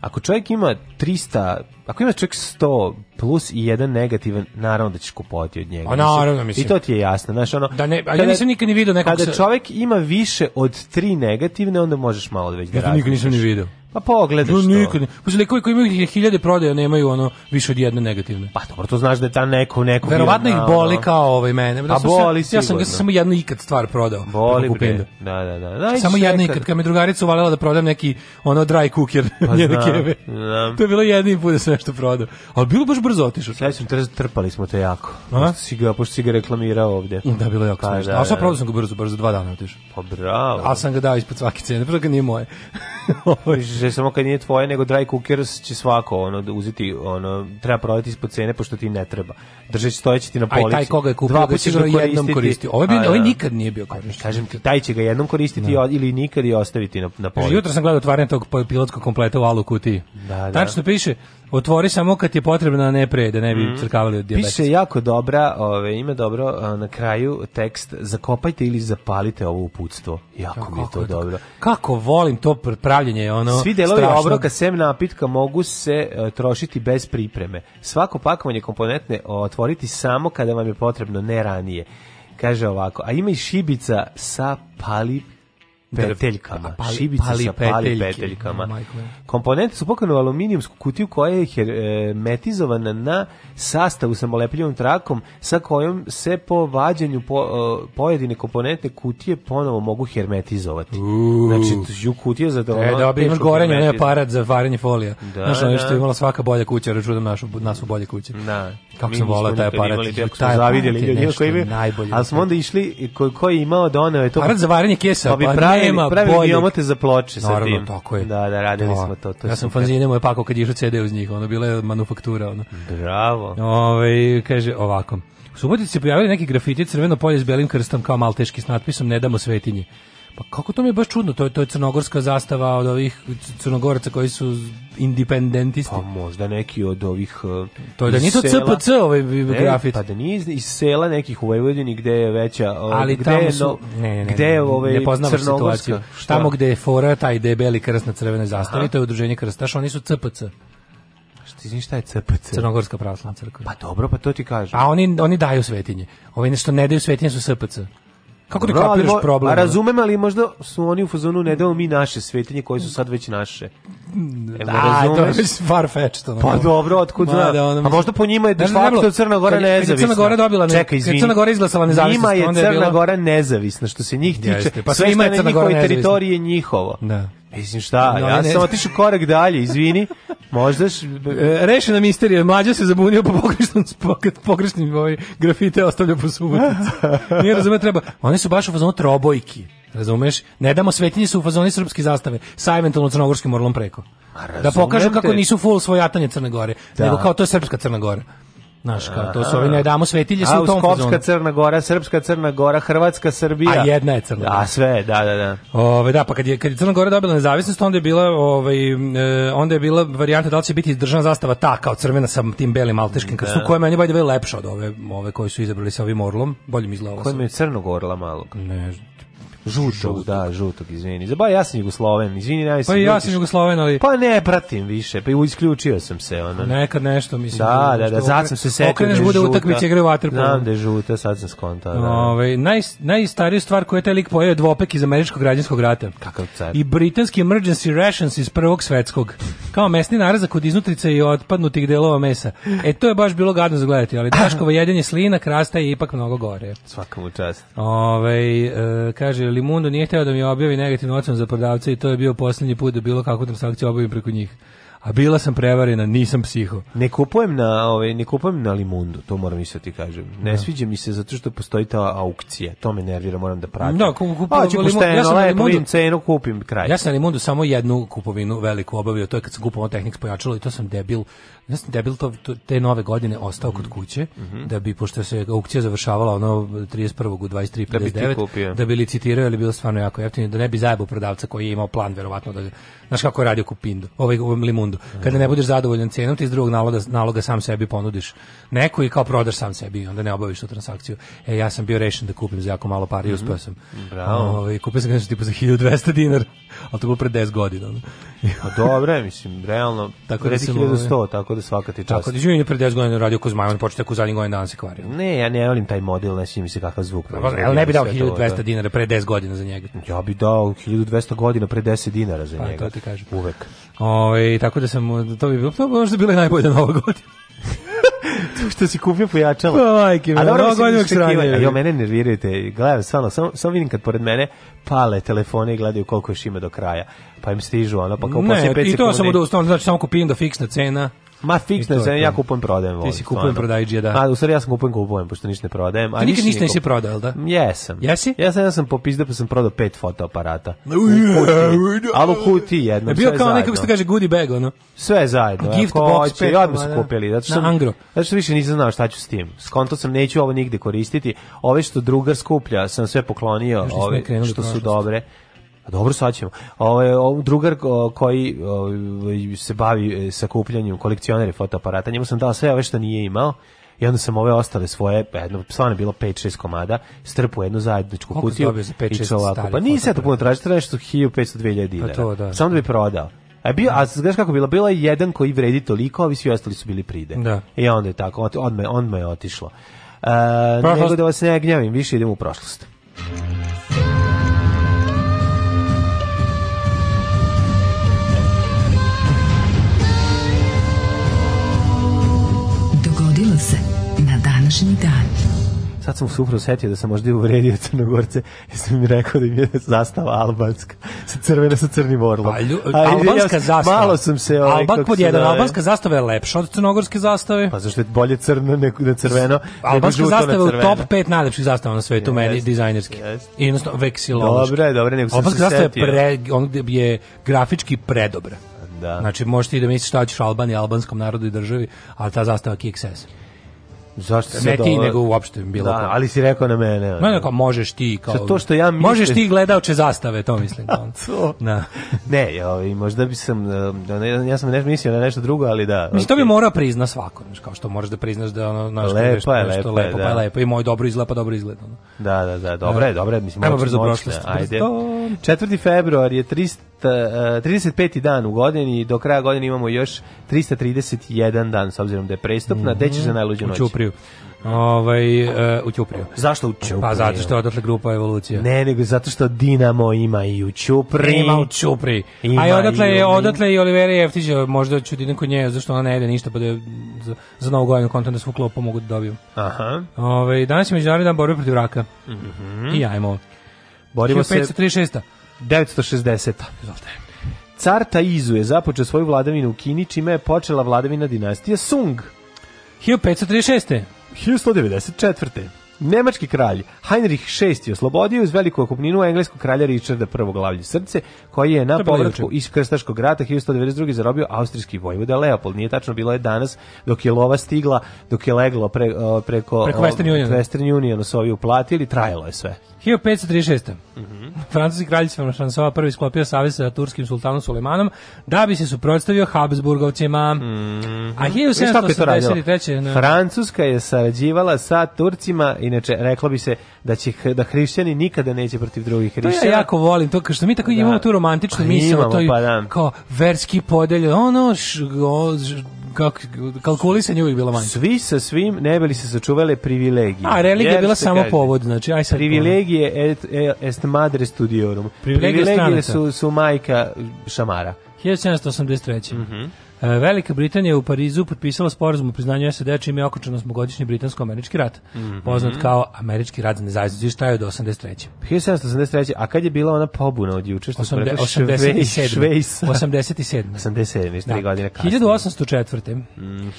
Ako čovjek ima 300 Ako imaš čovjek 100 plus i jedan negativan, naravno da ćeš kupovati od njega. A naravno, mislim. I to ti je jasno, znaš, ono... Da ne, ali kada, ja nisam nikad ni vidio nekog... Kada čovjek ima više od tri negativne, onda možeš malo da već da Ja to nikad nisam ni vidio. Pa pogledaš no, Nikad ne. Posle likovi da koji imaju hiljade prodaja nemaju ono više od jedne negativne. Pa dobro, to znaš da je ta neko neko Verovatno ih boli kao ovaj mene. Da pa A boli ja, ja sam ga samo jednu ikad stvar prodao. Pa boli bre. Da, da, da. Najči samo jednu ikad kad me drugarica uvalila da prodam neki ono dry cooker pa njene keve. To je bilo jedini put da sam nešto prodao. Ali bilo baš brzo otišao. Sve smo trpali smo te jako. A? Pošto si ga, pošto si ga reklamirao ovde. Mm, da, bilo jako pa, smiješno. Da, da, A šta prodao sam ga brzo, brzo, za dva dana otišao. Pa bravo. A sam ga dao ispod svake cene, pa ga nije moje. Že da samo kad nije tvoje, nego dry cookers će svako ono, uzeti, ono, treba prodati ispod cene, pošto ti ne treba. Držeći stojeći ti na polici. Aj, taj koga je kupio, dva da ga jednom koristiti. Ovo ovaj bi, pa ovo ovaj da. nikad nije bio pa korišten. Kažem ti, taj će ga jednom koristiti da. ili nikad i ostaviti na, na polici. Jutro sam gledao otvaranje tog pilotskog kompleta u alu kutiji. Da, da. Tačno piše, otvori samo kad je potrebno, a ne pre, da ne bi mm. crkavali od diabetes. Piše jako dobra, ove, ima dobro na kraju tekst, zakopajte ili zapalite ovo uputstvo. Jako ja, mi je to kako, dobro. Kako volim to pravljenje, ono Svi delovi obroka sem napitka mogu se uh, trošiti bez pripreme. Svako pakovanje komponentne otvoriti samo kada vam je potrebno, ne ranije. Kaže ovako, a ima i šibica sa palip peteljkama, pali, šibice pali sa pali peteljkama. Komponente su pokrenu aluminijumsku kutiju koja je hermetizovana na sastavu sa molepljivom trakom sa kojom se po vađenju po, e, pojedine komponente kutije ponovo mogu hermetizovati. Uuu. Znači, ju kutija za da... E, dobro, da, imaš gorenje, ne aparat za varanje folija. Da, Znaš, ono da. što je imala svaka bolja kuća, računam našu, nasu u bolje kuće. Da. Kako Mi sam volao taj aparat. Imali, taj smo zavidjeli ljudima koji Ali smo onda išli, koji ko je imao doneo da je to... Aparat za varanje kesa, pa, bi pa pravi nema pravili boljeg. Pravili za ploče sa Naravno, tim. tako je. Da, da, radili to. smo to. to ja sam fanzine moje pakao kad išao CD uz njih, ono bila je manufaktura. Ono. Bravo. Ove, kaže ovako. U Subotici se pojavili neki grafiti crveno polje s belim krstom kao malteški s natpisom Ne damo svetinje. Pa kako to mi je baš čudno, to je, to je crnogorska zastava od ovih crnogoraca koji su independentisti. Pa možda neki od ovih uh, To je da nije to CPC ovaj grafit. Ne, pa da nije iz, iz sela nekih u Vojvodini gde je veća, uh, Ali gde tamo su, no, ne, ne, ne, gde je ovaj ne poznavaš situaciju. Šta? Tamo gde je fora taj debeli krst na crvenoj zastavi, Aha. to je udruženje krstaša, oni su CPC Šta, znaš šta je CPC? Crnogorska pravoslavna crkva. Pa dobro, pa to ti kažem. A oni, oni daju svetinje. Ovi nešto ne daju svetinje su SPC. Kako ne kapiraš problem? A razumem, ali možda su oni u fazonu ne damo mi naše svetinje koje su sad već naše. Evo, da, razumeš? to je već far-fetched. Ono. Pa dobro, otkud zna. Da, ono, a možda po njima je de facto Crna Gora nezavisna. Crna Gora dobila ne, Čekaj, izvini. Crna Gora izglasala nezavisnost. Njima je Crna Gora nezavisna, što se njih tiče. Jeste, pa sve ima je Crna Gora nezavisna. teritorije njihovo. Da. Mislim šta, no, ja ne, sam otišao korak dalje, izvini. Moždaš? š... E, rešena misterija, mlađa se zabunio po pogrešnom poket pogrešnim ovaj grafite ostavlja po subotici. Nije razumem treba. Oni su baš u fazonu trobojki. Razumeš? Ne damo svetinje su u fazoni srpske zastave sa eventualno crnogorskim orlom preko. Da pokažu kako nisu full svojatanje Crne Gore, da. nego kao to je srpska Crna Gora. Znaš, kao to su ovi ne damo svetilje su u tom Skopska Crna Gora, Srpska Crna Gora, Hrvatska Srbija. A jedna je Crna Gora. A sve, da, da, da. Ove, da, pa kad je, kad je Crna Gora dobila nezavisnost, onda je bila, ovaj, e, onda je bila varijanta da li će biti državna zastava ta kao crvena sa tim belim alteškim krstom, da. koja meni bađe lepša od ove, ove koje su izabrali sa ovim orlom, bolje mi izgleda. Koja mi je crnogorla malog. Ne znam. Žutog, žutog, da, žutog, izvini. Zabaj, ja sam Jugosloven, izvini, pa ja sam... Pa ja sam Jugosloven, ali... Pa ne, pratim više, pa isključio sam se, ono. Pa nekad nešto, mislim. Da, da, da, da sad sam se setio Okreneš da bude utakmice igre vaterpolo. Znam da je žuta, sad sam skonta, da. Ove, ovaj, naj, najstariju stvar koju je taj lik pojeo je dvopek iz američkog građanskog rata. Kakav car. I britanski emergency rations iz prvog svetskog. Kao mesni narazak od iznutrice i otpadnutih delova mesa. E, to je baš bilo gadno zagledati, ali Daškovo jedenje slina krasta je ipak mnogo gore. Svaka mu čast. Ove, ovaj, e, kaže, Limundo nije hteo da mi objavi negativnu ocenu za prodavce i to je bio poslednji put da bilo kakvu transakciju obavim preko njih. A bila sam prevarena, nisam psiho. Ne kupujem na, ovaj, ne kupujem na Limundu, to moram i sve ti kažem. Ne da. sviđa mi se zato što postoji ta aukcija. To me nervira, moram da pratim. Da, kupujem ja sam na Limundu, vidim cenu, kupim kraj. Ja sam na Limundu samo jednu kupovinu veliku obavio, to je kad sam kupovao tehnik pojačalo i to sam debil Ja sam debil to, te nove godine ostao kod mhm. kuće, mm -hmm. da bi, pošto se aukcija završavala ono 31. u 23.59, da, bi ti da bi licitirao, ali bilo stvarno jako jeftino, da ne bi zajebao prodavca koji je imao plan, verovatno, da znaš kako je radio Kupindo, ovaj, ovaj Limundo. Kada ne mhm. budeš zadovoljan cenom, ti iz drugog naloga, naloga sam sebi ponudiš neko i kao prodaš sam sebi, onda ne obaviš tu transakciju. E, ja sam bio rešen da kupim za jako malo para i mm -hmm. uspeo sam. Bravo. Ove, ovaj, kupio sam nešto tipa za 1200 dinara, ali to bilo pre 10 godina. Pa dobro, mislim, realno, tako da 1100, ovaj, tako tako da svaka ti čast. Tako da je pred 10 godina radio Kuzmajman, počeo tako zadnjih godina danas se kvario. Ne, ja ne volim taj model, ne sviđa mi se kakav zvuk. Pa, ali ne bi dao 1200 da. dinara pre 10 godina za njega. Ja bi dao 1200 godina pre 10 dinara za pa, njega. Pa to ti kažem. Uvek. Ove, tako da sam, to bi bilo, to bi možda bila najbolja nova godina. to što si kupio pojačalo. Pa, majke, a dobro se očekivanje. A jo, mene nerviraju te. Gledam, stvarno, samo, samo vidim kad pored mene pale telefone i gledaju koliko još ima do kraja. Pa im stižu, ono, pa kao ne, poslije 5 sekundi. I to samo da ustavno, znači samo kupim da fiksna cena. Ma fiksno sam ja kupujem prodajem. Ti si kupujem prodajđija, da. Ma, u stvari ja sam kupujem kupujem, pošto ništa ne prodajem. A Ti nikad ništa nisi prodao, jel da? Jesam. Jesi? Ja sam, ja sam popizda, pa sam prodao pet fotoaparata. Ali u kuti jedno, je bio kao nekako što kaže goodie bag, ono? Sve zajedno. Gift box. Hoće, pet, odmah pa su da. kupili. na Angro. Zato što više nisam znao šta ću s tim. Skonto sam, neću ovo nigde koristiti. Ove što drugar skuplja, sam sve poklonio, ove što su dobre. Pa dobro, sad ćemo. Ovo, ovaj, drugar koji o, ovaj, se bavi e, sakupljanjem kolekcionere fotoaparata, njemu sam dao sve ove što nije imao, i onda sam ove ostale svoje, jedno, stvarno bilo 5-6 komada, strpu jednu zajedničku Koliko kutiju za 5, i čovako. Pa nisi se to puno tražiti, tražiš su 1500-2000 pa dinara. Da. Samo da bi prodao. A bio, a znaš kako bila, bila je jedan koji vredi toliko, a svi ostali su bili pride. Da. I e, onda je tako, odme, odme je otišlo. Uh, nego da vas ne gnjavim, više idem u prošlost. današnji dan. Sad sam se upravo setio da sam možda i uvredio Crnogorce, jer sam im rekao da im je zastava albanska, sa crvena sa crnim orlom. Pa, A, lju, albanska ja, zastava. Malo sam se... Ovaj, Albak pod jedan, albanska zastava je lepša od crnogorske zastave. Pa zašto je bolje crno nego da crveno? Albanska zastava je u top 5 najlepših zastava na svetu, yes, meni dizajnerski. Yes. I jednostavno veksilološki. Dobre, dobre, nego sam albanska se setio. Albanska zastava je, pre, on je grafički predobra. Da. Znači, možete i da misliš šta ćeš Albani, albanskom narodu i državi, ali ta zastava kick Zašto se ne ti, nego uopšte bilo da, ko. ali si rekao na mene. Ma Mene kao možeš ti kao. Sa to što ja mislim. Možeš ti gledaoče zastave, to mislim. Kao. to. Na. Da. ne, ja, i ovaj, možda bi sam um, ja sam nešto mislio na nešto drugo, ali da. Mislim okay. to bi morao prizna svako, znači kao što moraš da priznaš da ono naš lepo, nešto, je, nešto lepo, lepo, da. pa je da. lepo i moj dobro izgleda, pa dobro izgleda. Ono. Da, da, da, dobro je, da. dobro je, mislim. Evo brzo prošlost. Ajde. 4. februar je 300 35. Eh, dan u godini i do kraja godine imamo još 331 dan s obzirom da je prestupna, mm -hmm. gde ćeš za najluđu noć? Ćupriju. Ovaj uh, u Ćupriju. Zašto u Ćupriju? Pa zato što odatle grupa Evolucija. Ne, nego zato što Dinamo ima i u Ćupriji. Ima u Ćupriji. A i odatle je odatle i Olivera Jeftić, možda ću da idem kod nje, zašto ona ne ide ništa, pa da za, za novu godinu kontam da svu klopu mogu da dobijem. Aha. Ovaj danas je međunarodni dan borbe protiv raka. Mhm. Mm I ajmo. Borimo 536. se 960. Izvolite. Car Taizu je započeo svoju vladavinu u Kini, čime je počela vladavina dinastije Sung. 1536. 1194. Nemački kralj Heinrich VI oslobodio iz veliku okupninu engleskog kralja Richarda I glavlje srce, koji je na povratku iz Krstaškog rata 1192. zarobio austrijski vojvoda Leopold. Nije tačno bilo je danas dok je lova stigla, dok je leglo pre, preko, preko Western Union. Western Union su ovi uplatili, trajalo je sve. 1536. Mm -hmm. Francuski kralj Fransova prvi sklopio savez sa turskim sultanom Sulemanom da bi se suprotstavio Habsburgovcima. Mm -hmm. A 1783. Francuska je sarađivala sa Turcima inače reklo bi se da će da hrišćani nikada neće protiv drugih hrišćana. ja jako volim to što mi tako da. imamo tu romantičnu pa misao, to je pa, da. kao verski podelj, ono š, o, š, kako kalkulisanje uvijek bilo manje. Svi sa svim ne bili se sačuvale privilegije. A religija bila samo kaže, povod, znači aj sad. Privilegije et, e, est madre studiorum. Privilegije, privilegije su, su majka šamara. 1783. Mhm. Mm E, Velika Britanija u Parizu potpisala sporazum o priznanju SAD čime je okončan osmogodišnji britansko-američki rat, mm -hmm. poznat kao američki rat za nezavisnost i šta je od 83. 1783. A kad je bila ona pobuna od juče što smo rekli? 87. Švejsa. 87. 87. Da. godine kasnije. 1804. Mm,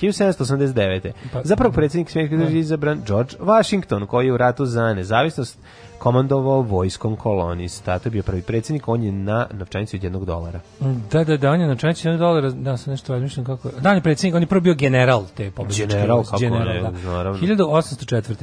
1789. Pa, Zapravo predsednik Svjetske države izabran George Washington koji je u ratu za nezavisnost komandovao vojskom kolonista. To je bio prvi predsjednik, on je na novčanicu od jednog dolara. Da, da, da, on je na novčanicu jednog dolara, da, sam nešto razmišljam kako... Da, on je predsjednik, on je prvo bio general te pobjede. General, kako general, ne, da. naravno. 1804.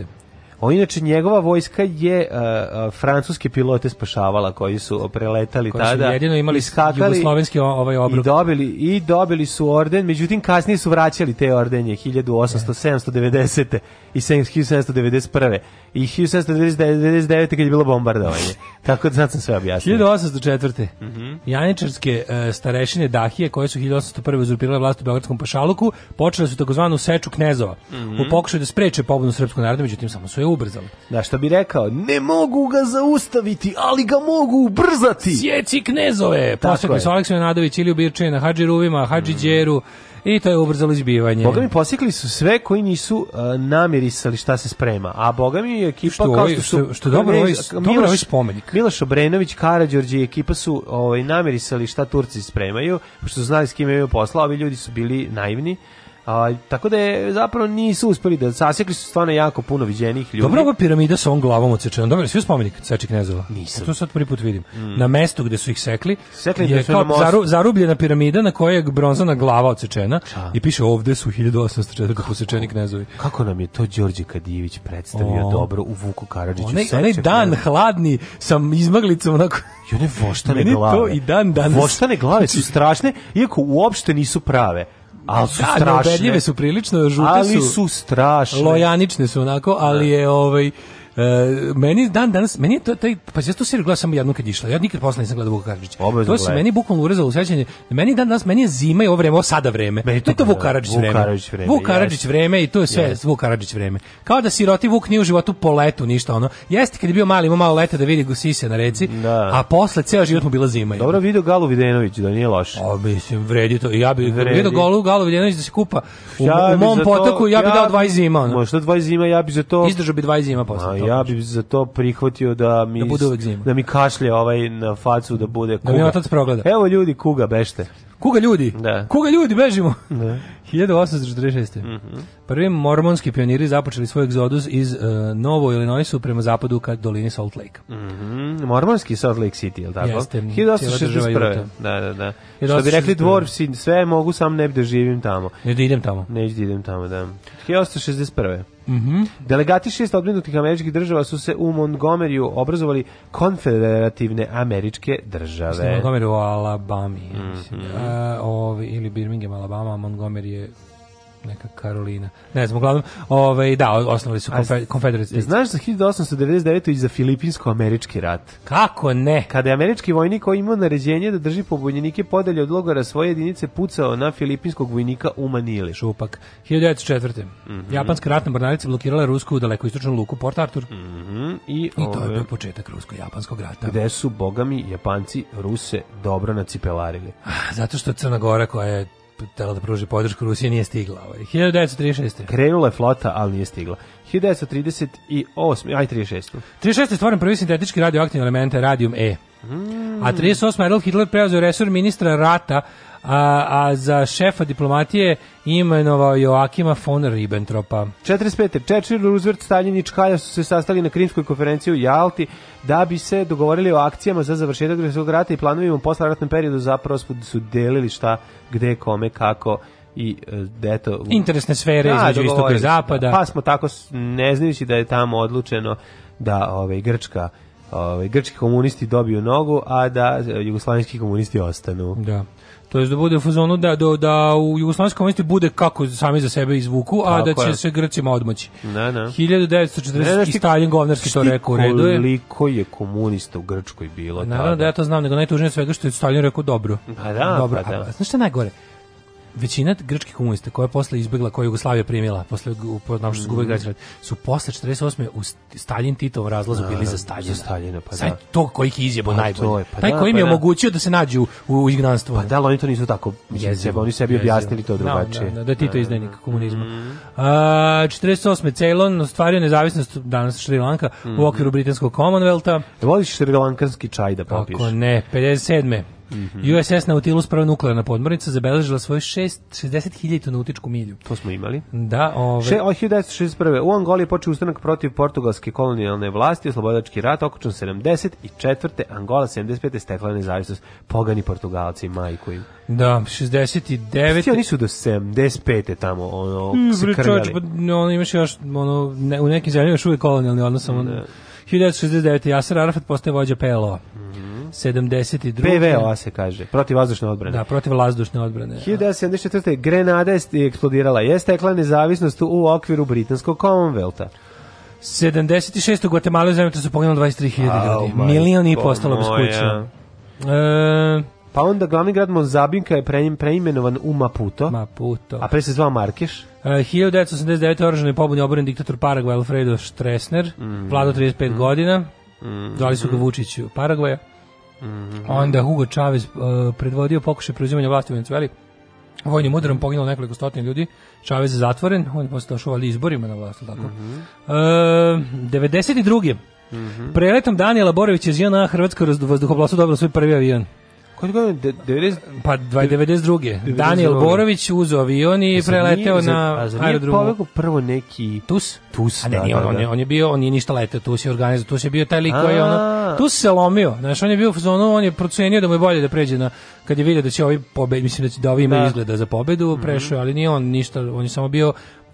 On inače njegova vojska je uh, uh, francuske pilote spašavala koji su preletali koji tada. Koji jedino imali jugoslovenski ovaj obrok. I dobili i dobili su orden, međutim kasnije su vraćali te ordenje 1800, 790. i 1791 i 1799. kad je bilo bombardovanje. Tako da sad sam sve objasnio. 1804. Mm -hmm. Janičarske uh, starešine Dahije, koje su 1801. uzurpirale vlast u Beogradskom pašaluku, počele su takozvanu seču knezova. Mm -hmm. U pokušaju da spreče pobunu srpskog naroda, međutim samo su je ubrzali. Da, što bi rekao, ne mogu ga zaustaviti, ali ga mogu ubrzati. Sjeci knezove! Posekli su Aleksan Nadović, Iliju na Hadži Ruvima, Hadži mm -hmm. Đeru, I to je ubrzalo izbivanje. Boga mi posikli su sve koji nisu uh, namirisali šta se sprema. A boga mi je ekipa što kao što su... Što, što dobro, ovaj, ovaj, Miloš, ovaj spomenik. Miloš Obrenović, Karadžorđe i ekipa su ovaj, namirisali šta Turci spremaju, što su znali s kim imaju posla, ovi ljudi su bili naivni A, tako da je zapravo nisu uspeli da sasekli su stvarno jako puno viđenih ljudi. Dobro, piramida sa on glavom odsečena. Dobro, svi spomenik Seči Knezova. Nisam. To sad prvi put vidim. Mm. Na mestu gde su ih sekli, sekli je kao zaru, zarubljena piramida na kojoj je bronzana glava odsečena A. i piše ovde su 1804 posečeni knezovi. Kako nam je to Đorđe Kadijević predstavio o. dobro u Vuku Karadžiću. Onaj, onaj dan gleda. hladni sa izmaglicom onako... I one voštane glave. to i dan danas. Voštane glave su znači- strašne, iako uopšte nisu prave ali su da, strašne. su prilično, žute ali su, strašne. Lojanične su onako, ali da. je ovaj Uh, meni dan danas, meni to, taj, pa ja to seriju gledam samo jednu kad je išla, ja nikad posle nisam gledao Vuka Karadžića. to se meni bukvalno urezalo u sećanje, meni dan danas, meni je zima i ovo vreme, ovo sada vreme. Meni to, je to Vuk pa da, Karadžić vreme. Vuk Karadžić vreme. Vuk vreme i to je sve yes. Vuk Karadžić vreme. Kao da siroti Vuk nije u životu po letu ništa ono. Jeste kad je bio mali, imao malo leta da vidi gusise na reci, da. a posle ceo život mu bila zima. Dobro video Galu Videnović, da nije loše. A mislim vredi to. Ja bih video Galu Galu Videnović da se kupa u, ja u mom potoku, ja bih dao 20 zima. Ono. Možda 20 zima, ja bih za to. Izdržao bi 20 zima posle ja bih za to prihvatio da mi da, da mi kašlje ovaj na facu da bude kuga. Da mi otac progleda. Evo ljudi kuga bešte. Kuga ljudi? Da. Kuga ljudi, bežimo! Da. 1846. Mm -hmm. Prvi mormonski pioniri započeli svoj egzodus iz uh, Novo Illinoisu prema zapadu ka dolini Salt Lake. Mm -hmm. Mormonski Salt Lake City, je tako? Jeste. 1861. Da, da, da. 1861. Što bi rekli dvorfsi, sve mogu, sam ne bi da živim tamo. Ne da idem tamo. Ne da idem tamo, da. 1861. Mm -hmm. Delegati šest odmenutih američkih država su se u Montgomeryu obrazovali konfederativne američke države. Montgomery u Alabami, mm -hmm. mislim. E, ovi, ili Birmingham, Alabama, Montgomery je neka Karolina. Ne znam, uglavnom, ovaj da, osnovali su konfederacije. Znaš za 1899 i za filipinsko-američki rat. Kako ne? Kada je američki vojnik koji imao naređenje da drži pobunjenike podalje od logora svoje jedinice pucao na filipinskog vojnika u Manili. Šupak. 1904. Mm -hmm. Japanska ratna mornarica blokirala rusku daleko istočnu luku Port Arthur. Mm -hmm. I, I to ove... je bio početak rusko-japanskog rata. Gde su bogami Japanci Ruse dobro nacipelarili. Ah, zato što Crna Gora koja je tela da pruži podršku Rusije nije stigla. Ovaj. 1936. Krenula je flota, ali nije stigla. 1938. Aj, 36. 36. je stvoren prvi sintetički radioaktivni element, radium E. Mm. A 38. Adolf Hitler preuzeo resor ministra rata, a, a za šefa diplomatije imenovao Joakima von Ribbentropa. 45. Čečin, Roosevelt, Stalin i Čkalja su se sastali na krimskoj konferenciji u Jalti da bi se dogovorili o akcijama za završetak Greskog rata i planovima u posleratnom periodu zapravo su delili šta, gde, kome, kako i e, da eto interesne sfere da, između istoka i zapada. Da, pa smo tako ne znajući da je tamo odlučeno da ove, ovaj, Grčka ovaj, grčki komunisti dobiju nogu, a da jugoslavenski komunisti ostanu. Da. To je da bude u fazonu da, da, da u jugoslavenskom komunisti bude kako sami za sebe izvuku, a Tako da će je. se Grcima odmoći. Na, na. 1940 ne, Stalin govnarski to rekao u redu je. Koliko je komunista u Grčkoj bilo? Naravno da tada. da ja to znam, nego najtužnije svega što je Stalin rekao dobro. Pa da, dobro, pa da. A, znaš šta najgore? većina grčkih komunista koja je posle izbegla, koja je Jugoslavija primila, posle nakon što su gubili mm. su posle 48. u Stalin Titov razlazu da, bili da, za Staljina. Za Staljina, pa Sad, da. to koji ih izjebo najbolje. Pa to je, pa Taj da, koji im pa je da. omogućio da se nađu u, u ignanstvu. Pa da, ali oni to nisu tako, mislim, oni sebi objasnili to drugačije. Da, da, da, Tito izdajnik komunizma. Mhm. A, 48. Ceylon ostvario nezavisnost danas Šri Lanka mm. u mhm. okviru britanskog Commonwealtha. E, voliš šrilankanski čaj da popiješ? Ako ne, 57. -hmm. USS Nautilus, prva nuklearna podmornica, zabeležila svoju 60.000 nautičku milju. To smo imali. Da, ove... Še, od 1961. U Angoli je počeo ustanak protiv portugalske kolonijalne vlasti, oslobodački rat, okočan 74. Angola 75. stekla nezavisnost. Pogani Portugalci, majku im. Da, 69. Svi oni su do 75. tamo, ono, mm, se krljali. Čovječ, pa, ono, imaš još, ono, ne, u nekim zemljama još uvijek kolonijalni odnos, ono, ne 1969. Jasar Arafat postaje vođa PLO. Mm -hmm. 72. PVOA se kaže, protiv vazdušne odbrane. Da, protiv vazdušne odbrane. 1974. Da. Grenada je eksplodirala. Je stekla nezavisnost u okviru britanskog Commonwealtha. 76. u Guatemala zemlje su poginulo 23.000 ljudi. Milion i postalo bez kuća. E, Pa onda glavni grad Mozambika je preimenovan u Maputo. Maputo. A pre se zvao Markeš. Uh, 1989. oružane pobune oboren diktator Paragvaj Alfredo Stresner, mm -hmm. vladao 35 mm -hmm. godina, mm -hmm. su ga Vučiću Paragvaja. Mm -hmm. Onda Hugo Chavez uh, predvodio pokušaj preuzimanja vlasti u Venezueli. Vojnim udarom poginulo nekoliko stotina ljudi. Chavez je zatvoren, on je posle došao izborima na vlast. Tako. Mm -hmm. uh, 92. Mm -hmm. Preletom Danijela Borovića iz JNA Hrvatsko vazduhoplovstvo dobilo svoj prvi avion. Koji godine? De, devez... Pa 92. Daniel Borović uzeo avion i e, preleteo na aerodromu. A povegu prvo neki... Tus? Tus, a ne, da, nije, da, on, da. on, je bio, on nije ništa letao, Tus je organizovao, Tus je bio taj lik koji je ono... Tus se lomio, znaš, on je bio u zonu, on je procenio da mu je bolje da pređe na... Kad je video da će ovi pobedi, mislim da, će, da ovi ima da. izgleda za pobedu, mhm. prešao, ali nije on ništa, on je samo bio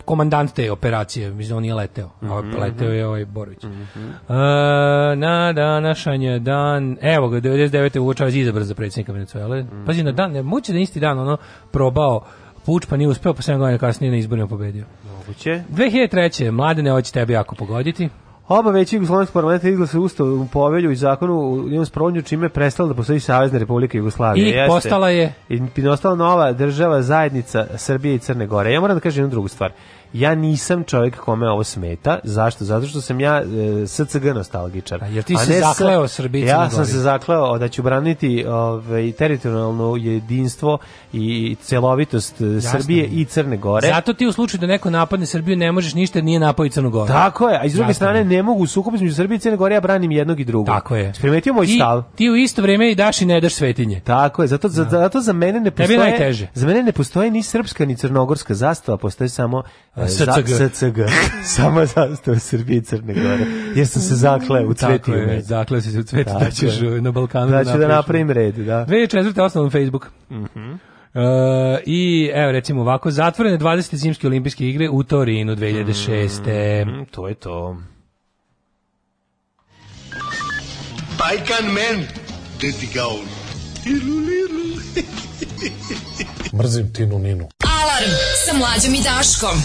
komandant te operacije, mislim da on je leteo, mm -hmm. leteo je ovaj Borović. Mm -hmm. uh, na današnji dan, evo ga, 99. Hugo Chavez za predsjednika Venezuele. Mm -hmm. Pazi, na dan, muči da isti dan ono probao puč, pa nije uspeo, pa 7 godina kasnije na izborima pobedio. Moguće. 2003. Mladene, hoće tebe jako pogoditi. Oba veći Jugoslovenskog parlamenta izglasa ustav u povelju i zakonu u njom sprovodnju čime je prestala da postoji Savezna republika Jugoslavije. I Jeste. postala je... I postala nova država zajednica Srbije i Crne Gore. Ja moram da kažem jednu drugu stvar. Ja nisam čovjek kome ovo smeta. Zašto? Zato što sam ja e, SCG nostalgičar. A jer ti se zakleo Srbiji Ja sam se zakleo da ću braniti ovaj, teritorijalno jedinstvo i celovitost e, Jasne. Srbije i Crne Gore. Zato ti u slučaju da neko napadne Srbiju ne možeš ništa, nije napao i Crnu Goru. Tako je, a iz druge Jasne. strane ne mogu u sukobu između Srbije i Crne Gore, ja branim jednog i drugog. Tako je. Primetio moj ti, stav. Ti u isto vrijeme i daš i ne daš svetinje. Tako je, zato, zato, da. zato za mene ne postoje, za mene ne postoji ni srpska ni crnogorska zastava, postoji samo SCG. SCG. Sama zastava Srbije i Crne Gore. Jer sam se mm, zakleo u cveti. Tako je, zakleo si se u cveti da ćeš e, na Balkanu da, da ću da, napravim red, da. 2004. osnovan Facebook. Mhm. Mm Uh, I evo recimo ovako, zatvorene 20. zimske olimpijske igre u Torinu 2006. Mm, to je to. Pajkan men, teti gaun. Tiruliru. Mrzim Tinu Ninu. Alarm sa mlađom i Daškom.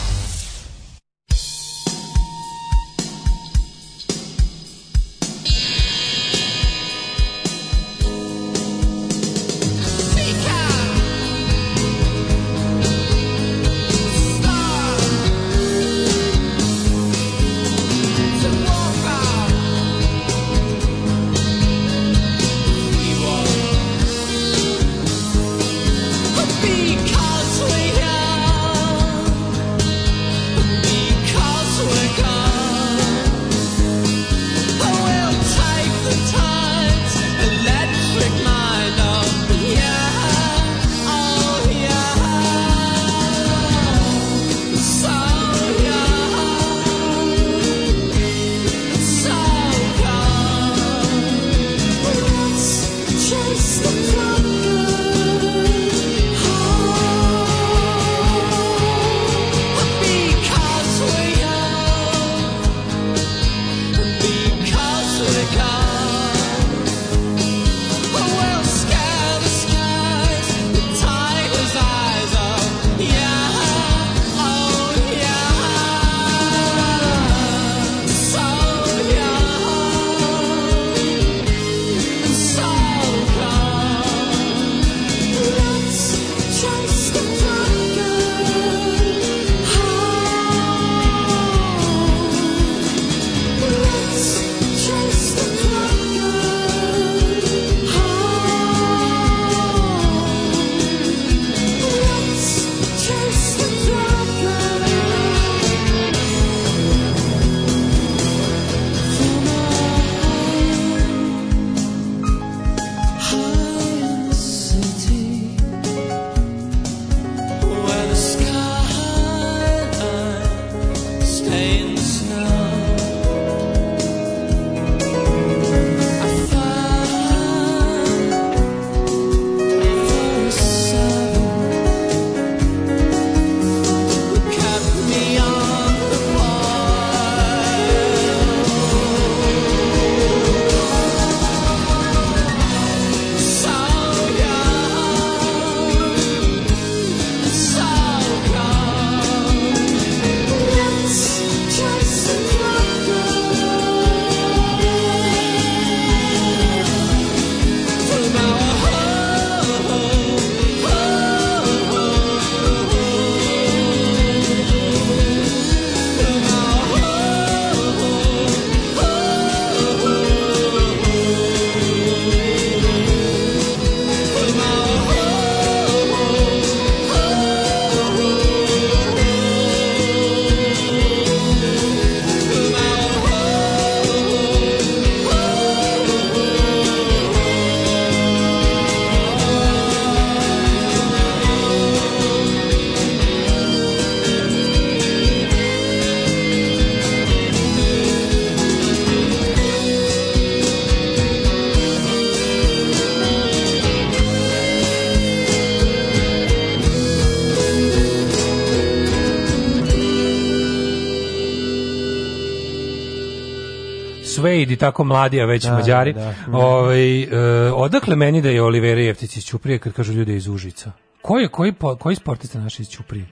mladi tako mladi, a već da, mađari. Da, da. Ovaj, e, odakle meni da je Olivera Jeftić iz Ćuprije kad kažu ljudi iz Užica? Ko je, koji, koji sportista naš iz Ćuprije?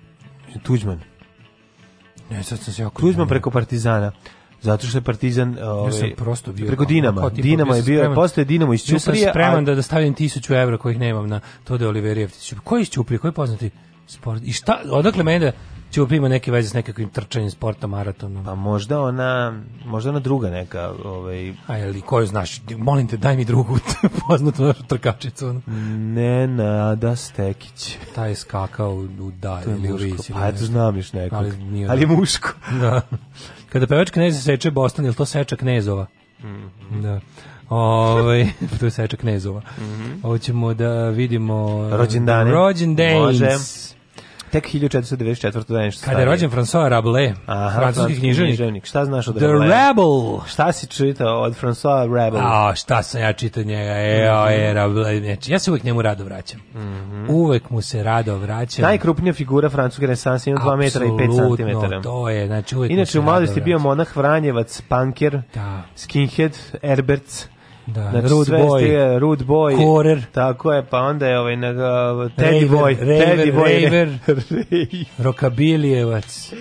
Tuđman. Ne, sad sam se jako... Tuđman preko Partizana. Zato što je Partizan ovaj ja prosto bio preko Dinama. Tipa, Dinamo je bio, je Dinamo iz Ćuprije. Ja sam spreman a... da da stavim 1000 evra kojih nemam na to da Olivera Jeftić. Koji iz Ćuprije, koji je poznati sport? I šta odakle meni da Ćupi ima neke veze s nekakvim trčanjem, sporta, maratonom. Pa možda ona, možda ona druga neka, ovaj. Aj, ali koju znaš? Molim te, daj mi drugu poznatu našu trkačicu. Ne, Nada Stekić. Ta je skakao u dalj ili u risi. Pa eto znam još nekog. Ali, nije ali je muško. da. Kada pevač knez seče Boston, je to seča knezova? Mm -hmm. Da. Ove, ovaj, tu je seča knezova. Mm -hmm. Hoćemo da vidimo... Rođendane. Rođendane. Može. Tek 1494. da nešto Kada je rođen François Rabelais, Aha, francuski književnik. književnik. Šta znaš od The Rabelais? The Rebel! Šta si čitao od François Rabelais? A, šta sam ja čitao njega? Eo, mm e, e mhm. Rabelais. ja se uvek njemu rado vraćam. Mm -hmm. Uvek mu se rado vraćam. Najkrupnija figura francuske renesanse ima 2 metra i 5 cm. to je. Znači, uvek Inače, u mladosti bio monah Vranjevac, punker, da. skinhead, Erberts, Da, znači, Rude Boy. Je, Rude Boy. Korer. Tako je, pa onda je ovaj, na, uh, Teddy Raver, Boy. Teddy Boy. Raver, Rokabilijevac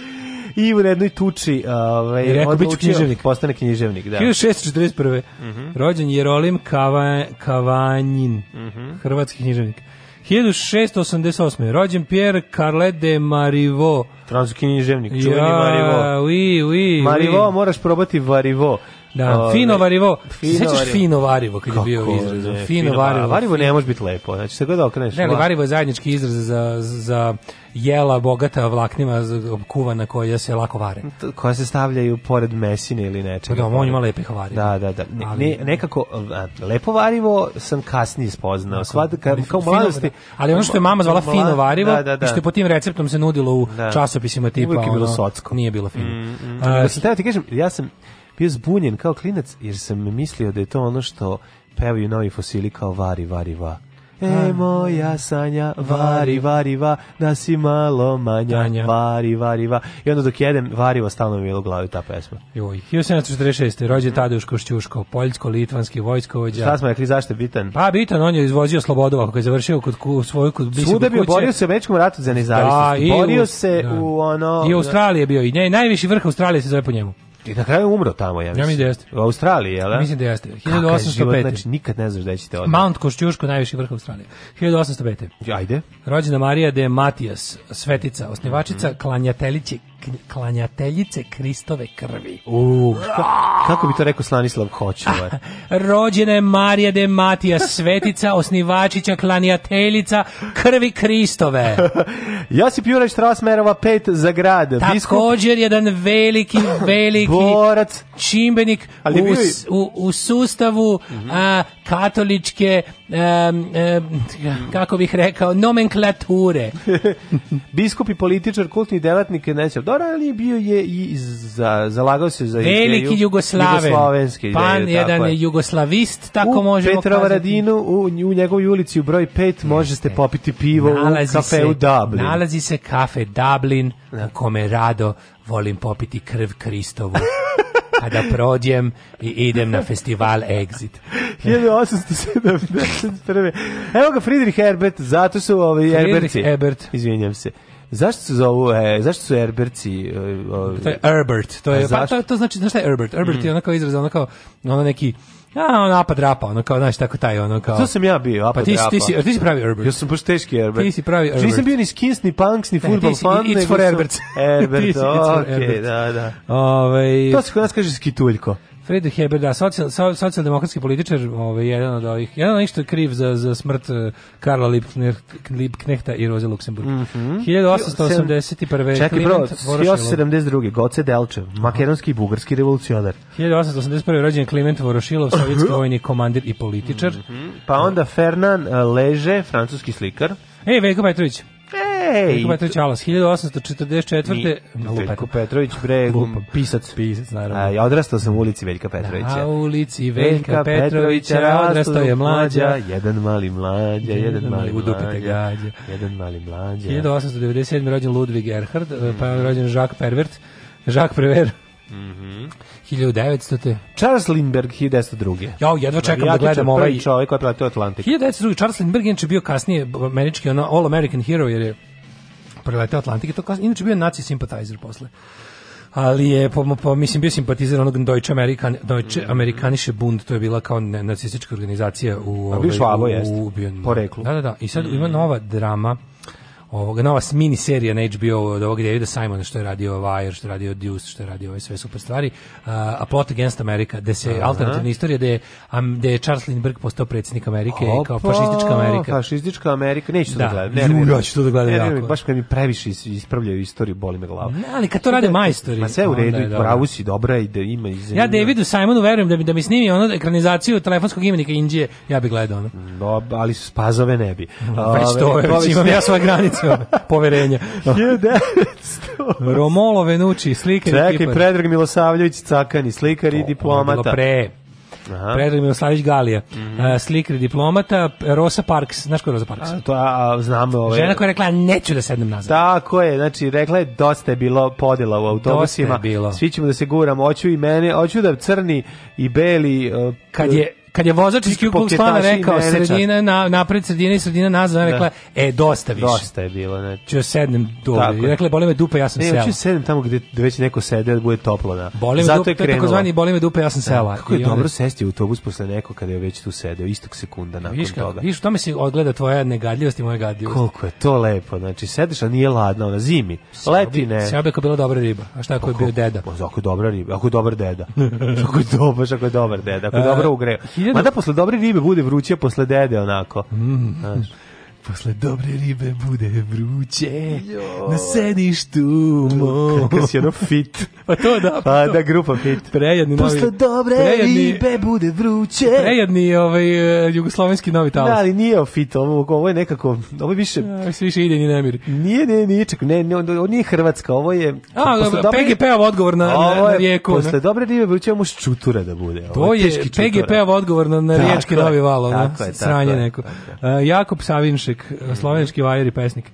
i u jednoj tuči ovaj I rekao, odlučio, književnik. postane književnik, da. 1641. Mm -hmm. Rođen Jerolim Kava, Kavanjin, mm -hmm. hrvatski književnik. 1688. Rođen Pierre Carlet de Marivo. Francuski književnik, čuveni ja, Marivo. Oui, oui, Marivo, oui. moraš probati Varivo. Da, ove, fino varivo. Fino Sećaš varivo. fino varivo kad je bio izraz? Ne, fino varivo. Varivo ne može biti lepo. Znači se god okreneš. Ne, varivo je zajednički izraz za, za jela bogata vlaknima kuvana koja se lako vare. Koja se stavljaju pored mesine ili nečega. Pa da, on ima lepih varivo. Da, da, da. Ne, ali, nekako, lepo varivo sam kasnije spoznao. Svad, ka, kao mladosti. Fino, ali ono što je mama zvala fino varivo, da, da, da. I što je po tim receptom se nudilo u da. časopisima tipa. Uvijek je bilo ono, socko. Nije bilo fino. Mm, mm, A, sam, ti kažem, ja sam bio zbunjen kao klinac jer sam mislio da je to ono što pevaju novi fosili kao vari, vari, va. E da. moja sanja, vari, vari, va, da si malo manja, Tanja. vari, vari, va. I onda dok jedem, variva stalno mi je u glavi ta pesma. Joj, 1746. rođen Tadeuš Košćuško, poljsko-litvanski vojskovođa. Šta smo rekli, zašto je bitan? Pa bitan, on je izvozio Slobodova, kako je završio kod ku, svoju kod bisi Svuda bi borio se u Večkom ratu za nezavisnost. Da, borio u, se da. u ono... I u Australiji je bio, i ne, najviši vrh Australije se zove po njemu. I na kraju umro tamo, ja mislim. Ja mislim da jeste. U Australiji, jel? Mislim da jeste. 1805. Život, znači, nikad ne znaš da ćete odmah. Mount Košćuško, najviši vrh Australije. 1805. Ajde. Rođena Marija de Matijas, svetica, osnivačica, mm -hmm. klanjateljice klanjateljice Kristove krvi. U, uh, šta, kako bi to rekao Slanislav Hočevar? Ovaj? Rođena je Marija de Matija, svetica, osnivačića, klanjateljica krvi Kristove. Josip Juraj Štrasmerova 5 za grad. Također jedan veliki, veliki borac, čimbenik ali u, u, u, sustavu mm -hmm. a, katoličke um, um, kako bih rekao nomenklature biskup i političar, kultni delatnik neće, Teodora, ali bio je i za, zalagao se za Veliki ideju Jugoslaven. ideje. Pan jedan je jugoslavist, tako u možemo Petrova kazati. Radinu, u, u njegovoj ulici u broj 5 e, možete e. popiti pivo nalazi u kafeu Dublin. Nalazi se kafe Dublin, na da. kome rado volim popiti krv Kristovu. kada prođem i idem na festival Exit. 1871. Evo ga Friedrich Herbert, zato su ovi Friedrich Herberci. Ebert. Izvinjam se. Zašto se zovu, e, zašto su Herberci? E, to je Herbert, to je, pa to, to znači, znaš šta je Herbert? Herbert mm. je onako kao izraz, ono ono neki, a on apad rapa, ono kao, znaš, tako taj, ono kao... To sam ja bio, apad pa ti, rapa. Ti si, ti si pravi Herbert. Ja sam baš teški Herbert. Ti si pravi znači, Herbert. Nisam bio ni skins, ni punks, ni futbol fan. It's for Herbert. Herbert, okej, da, da. Ove, ovaj, to se kod nas kaže skituljko. Friedrich Heber, da, socijal, socijaldemokratski političar, ovaj, jedan od ovih, jedan od što kriv za, za smrt eh, Karla Liebknehta i Roze Luksemburg. Mm -hmm. 1881. Čekaj, bro, 1872. Goce Delčev, makedonski i bugarski revolucionar. 1881. rođen Kliment Vorošilov, sovjetski vojni komandir i političar. Mm -hmm. Pa onda Fernand eh, Leže, francuski slikar. Ej, Veljko Petrović. Veljko Petrović Alas, 1844. Mi, Veljko Petrović, bre, Lupam. pisac. Pisac, naravno. A, ja odrastao sam u ulici Veljka Petrovića. Na ulici Veljka, Veljka Petrovića, odrastao je mlađa. Jedan mali mlađa, jedan mali mlađa. Jedan mali mlađa. 1897. rođen Ludvig Erhard, mm. pa je rođen Žak Pervert. Žak Prever. Mhm. Mm 1900. Charles Lindbergh 1902. Ja jedva čekam Navijači da gledam ovaj čovjek koji je pratio Atlantik. 1902 Charles Lindbergh je bio kasnije američki ono All American Hero jer je preletao Atlantike, to kasnije, inače bio naci simpatizer posle ali je po, po, mislim bio simpatizer onog Deutsche Amerikan Deutsche mm. Amerikanische Bund to je bila kao nacistička organizacija u A bio ovaj, Švabo jeste u, u, u, poreklu da da da i sad ima nova drama ovoga nova mini serija na HBO od ovog Davida Simona što je radio Wire, što je radio Deuce, što je radio ove sve super stvari, uh, A Plot Against America, da se Aha. alternativna istorija da je, um, je Charles Lindbergh postao predsjednik Amerike Opa, kao fašistička Amerika. Fašistička Amerika, neću to da, da gledam. ja ću to da gledam nervira, jako. Baš kad mi previše ispravljaju istoriju, boli me glava. Ne, ali kad to rade da, da, majstori. Ma sve u redu, i pravu si, dobra i da ima iz Ja Davidu Simonu verujem da mi da mi snimi ono ekranizaciju telefonskog imenika Indije, ja bih gledao ono. No, mm, ali spazove ne bi. Već to, već imam ja svoje granice pesme poverenja. 1900. Romolo Venucci, slikar Čekaj, i kipar. Predrag Milosavljević, cakani, slikar to, i diplomata. To pre. Aha. Predrag Milosavljević Galija, mm -hmm. uh, slikar i diplomata, Rosa Parks, znaš ko je Rosa Parks? A, to, a, znam. Ove... Žena koja je rekla, neću da sednem nazad. Tako je, znači, rekla je, dosta je bilo podjela u autobusima. Dosta je bilo. Svi ćemo da se guramo, hoću i mene, hoću da crni i beli... Uh, Kad je kad je vozač iz Ku Klana rekao sredina na napred sredina i sredina nazad, ona da. rekla e dosta više. Dosta je bilo, ne. Znači. Ću sednem dole. I rekla boli me dupe, ja sam sela. Ne, ću sednem tamo gde već neko sedi da bude toplo, da. Boli me dupe, takozvani boli me dupe, ja sam da. sela. Kako je dobro sesti u autobus posle neko kada je već tu sedeo, istog sekunda nakon viš toga. Viš, tome se odgleda tvoja negadljivost i moja gadljivost. Koliko je to lepo, znači sedeš, a nije ladno, na zimi. Leti ne. Sve bi bila dobra riba. A šta ako je bio deda? Pa ako je dobra riba, ako je dobar deda. Ako je dobar, ako je dobar deda, ako je dobro ugreo. Ma da posle dobre ribe bude vrućija posle dede, onako. Mm. Znaš. Posle dobre ribe bude vruće jo. na sedištu mo. Kako si ono fit. Pa to da. Pa to. da, grupa fit. Prejedni novi. Posle dobre prejedni, ribe bude vruće. Prejedni ovaj, e, jugoslovenski novi talas. Da, ali nije o fit, ovo, ovo je nekako, ovo je više... Ja, se više ide ni nemir. Nije, nije, nije, čak, ne, ne, ovo nije Hrvatska, ovo je... A, PGP-ov odgovor na, ovo je, na, rijeku. Posle ne? dobre ribe vruće, ovo čutura da bude. To je, je PGP-ov odgovor na, na riječki novi val, ono, sranje neko. Tako. Uh, e, Jakub Savinše Grošek, slovenski vajer i pesnik.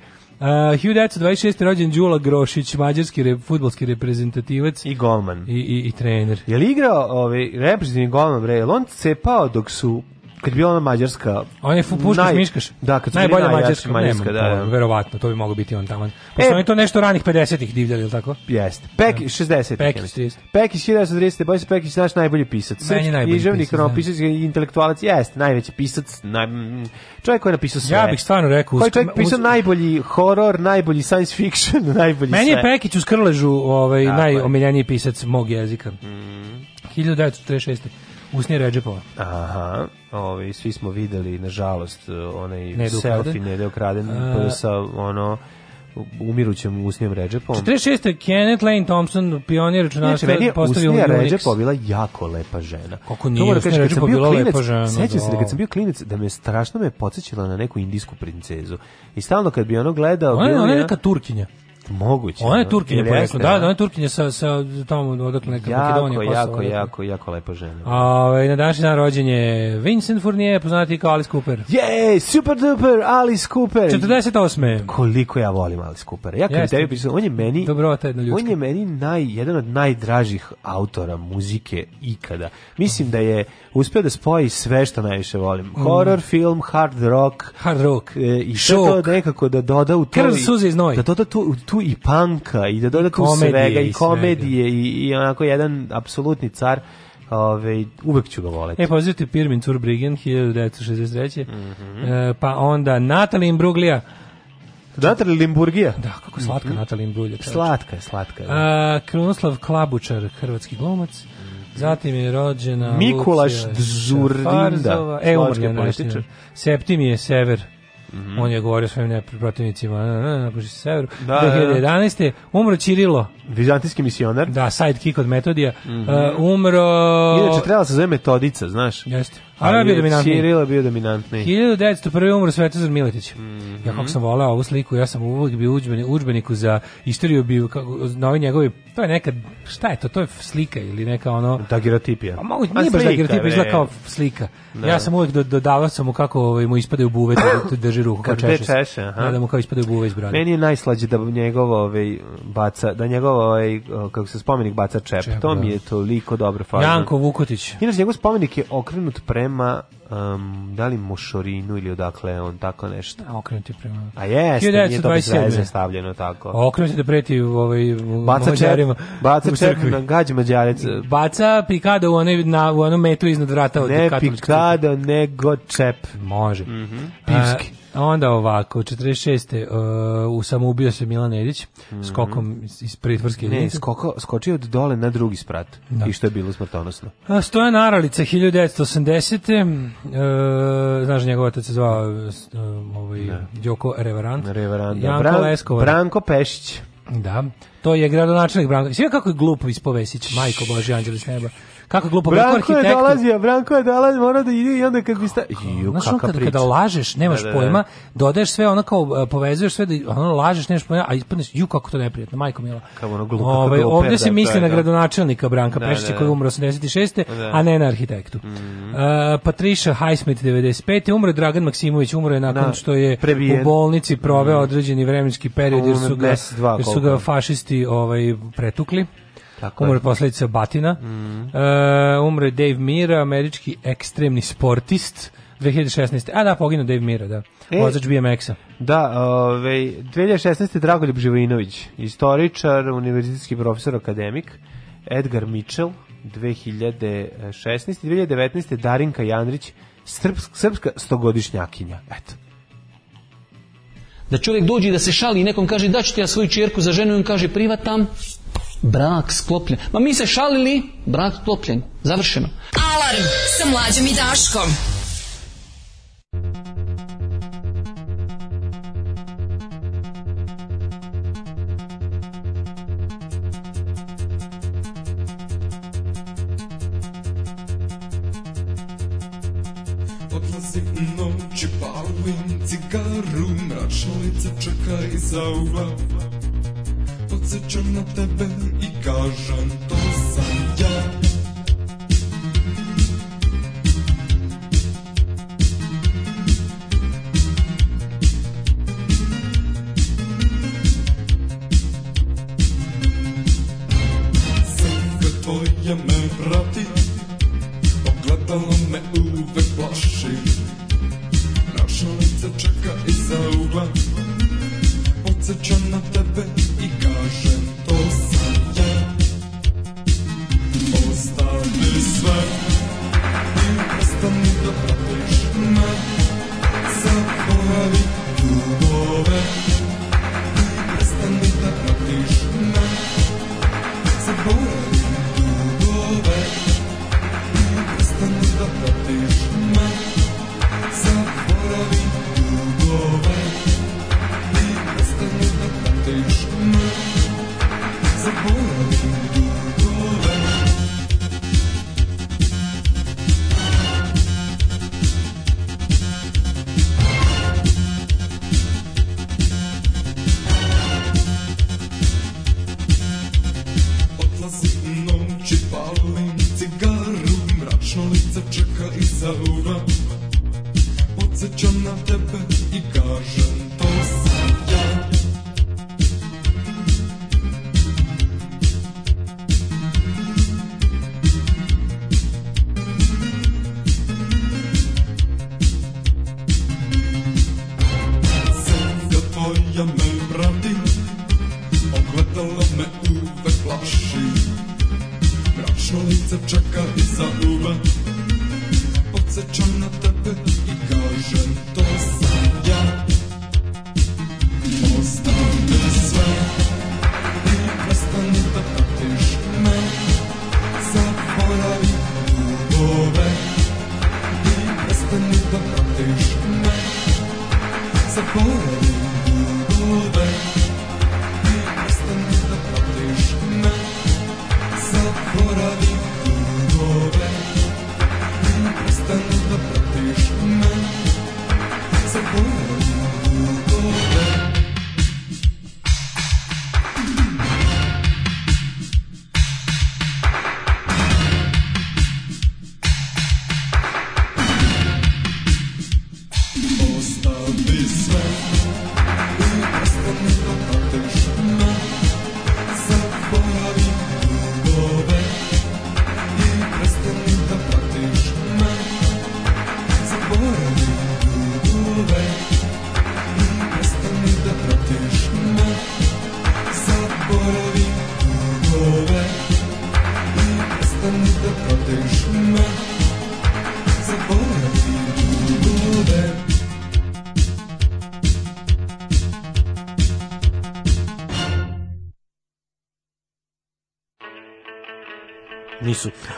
Uh, 26. rođen Đula Grošić, mađarski re, futbolski reprezentativac. I golman. I, i, i trener. Je li igrao ovaj, reprezentativni golman, bre? On cepao dok su kad bi ona mađarska. On je naj, Miškaš. Da, kad najbolja mađarska, mađarska, da, pa da. Verovatno, to bi moglo biti on taman. Pošto e, on to nešto ranih 50-ih divljali, ili tako? Jeste. Pek 60. Da. Pek 30. Pek 1930. Boris Pekić naš najbolji pisac. Meni najbolji pisac. Kronopisac da. i intelektualac jeste najveći pisac, naj, čovjek koji je napisao sve. Ja bih stvarno rekao, koji čovjek pisao najbolji horor, najbolji science fiction, najbolji Meni je Pekić u Skrležu ovaj najomiljeniji pisac mog jezika. 1936. Mm usnije Ređepova. Aha, ovi, svi smo videli, nažalost, e, onaj Nedu selfie Nede Okraden pa da sa ono umirućem usnijem Ređepom. 46. Kenneth Lane Thompson, pionir računarstva, znači, postavio Unix. Usnija Ređepo bila jako lepa žena. Kako nije, Dobro, Usnija Ređepo bila klinec, lepa žena. Sećam se da, da kad sam bio klinac, da me strašno me podsjećala na neku indijsku princezu. I stalno kad bi ono gledao... Ona, ona je neka Turkinja. Moguće. Ona je da. Turkinja porekla, da, da, ona je Turkinja sa, sa tamo odakle neka jako, Makedonija. Pa jako, jako, jako, jako lepo žena. A, na današnji dan rođen je Vincent Fournier, poznati kao Alice Cooper. Jej, super duper, Alice Cooper. 48. Koliko ja volim Alice Cooper. Ja kad tebi pisao, on je meni, Dobro, on je meni naj, jedan od najdražih autora muzike ikada. Mislim da je uspio da spoji sve što najviše volim. Mm. Horror, mm. film, hard rock. Hard rock. E, I što nekako da doda u to. Krv, suze i znoj. Da doda tu, tu tu i panka i da doda tu komedije, svega i komedije i, i onako jedan apsolutni car Ove, uvek ću ga voleti. E, pozivite Pirmin Turbrigen, 1963. Mm -hmm. e, pa onda Natalie Imbruglia, Natalie Limburgija. Da, kako slatka mm -hmm. Natalija Limburgija. Slatka je, slatka je. A, e, Krunoslav Klabučar, hrvatski glumac. Mhm. Zatim je rođena Mikulaš Lucija Dzurdinda, e, umrlja Septimije Sever, -hmm. On je govorio svojim protivnicima na severu. Da, 2011. Da, da. umro Čirilo. Vizantijski misionar. Da, sidekick od Metodija. Mm -hmm. uh, umro... Inače, trebala da se zove Metodica, znaš. Jeste. Arab je dominantni. Cirila bio dominantni. 1901. umro Svetozar Miletić. Mm -hmm. Ja mhm. kako sam voleo ovu sliku, ja sam uvijek bio u udžbeniku za istoriju bio na ovoj njegovi, to je neka, šta je to, to je slika ili neka ono... Dagerotipija. A mogu, nije baš dagerotipija, izgleda kao slika. Da. Ja sam uvijek do, dodavao sam mu kako ovaj, mu ispade u buve da drži ruku, kao češe. češe aha. Da, da mu kao ispade u buve iz Meni je najslađe da njegovo ovaj, baca, da njegovo ovaj, kako se spomenik baca čep. čep to da. mi je toliko dobro fazno. Janko Vukotić. Inače, njegov spomenik je okrenut pre prema um, da li Mošorinu ili odakle on tako nešto. A okrenuti prema. A jes, 1927. nije to bez veze stavljeno tako. Okrenuti da preti u ovaj baca Mađarima. Baca čep na gađ Mađarec. Baca pikada u onaj na u onu metu iznad vrata od Ne pikada, nego čep. Može. Mm -hmm. Pivski. A, Onda ovako, 46. Uh, samoubio se Milan Edić mm -hmm. skokom iz pritvorske Ne, skoko, skočio od dole na drugi sprat da. i što je bilo smrtonosno. A, Stojan Aralica, 1980. Uh, e, znaš, da njegov otac se zvao e, e, ovaj, Đoko Reverant. Reverant. Da. Janko Leskovar. Branko Pešić. Da, to je gradonačelnik Branko. Sve kako je glupo ispovesić, majko Boži, anđeli s neba kako glupo Branko arhitektu. je dolazio, Branko je dolazio, mora da ide i onda kad bi sta... Ju, Znaš, on, kad, kada lažeš, nemaš da, da, da, pojma, dodaješ sve, ono kao e, povezuješ sve, da, ono lažeš, nemaš pojma, a ispadneš, ju, kako to neprijatno, majko mila. Kao ono glupo, Ove, ovaj, glupo, da ovdje se da, misli na gradonačelnika Branka da, Pešića koji je umro 86. a ne na arhitektu. Mm uh, e, Patricia Highsmith 95. Umro je Dragan Maksimović, umro je nakon što je prebijen. u bolnici proveo mhm. određeni vremenski period jer su ga, jer su ga fašisti ovaj, pretukli. Tako umre posledica Batina. Mm. E, umre Dave Mira, američki ekstremni sportist. 2016. A da, poginu Dave Mira, da. E, Vozač BMX-a. Da, ove, 2016. Dragoljub Živinović, istoričar, univerzitetski profesor, akademik. Edgar Mitchell, 2016. 2019. Darinka Janrić, srpsk, srpska stogodišnjakinja. Eto. Da čovjek dođe da se šali i nekom kaže da ću ti ja svoju čerku za ženu i on kaže privatam, brak sklopljen. Ma mi se šalili, brak sklopljen. Završeno. Alarm sa mlađom i Daškom. Odlazi u noći, palim cigaru, mračno lice čeka iza ugla. Srčam na tebe i kažem to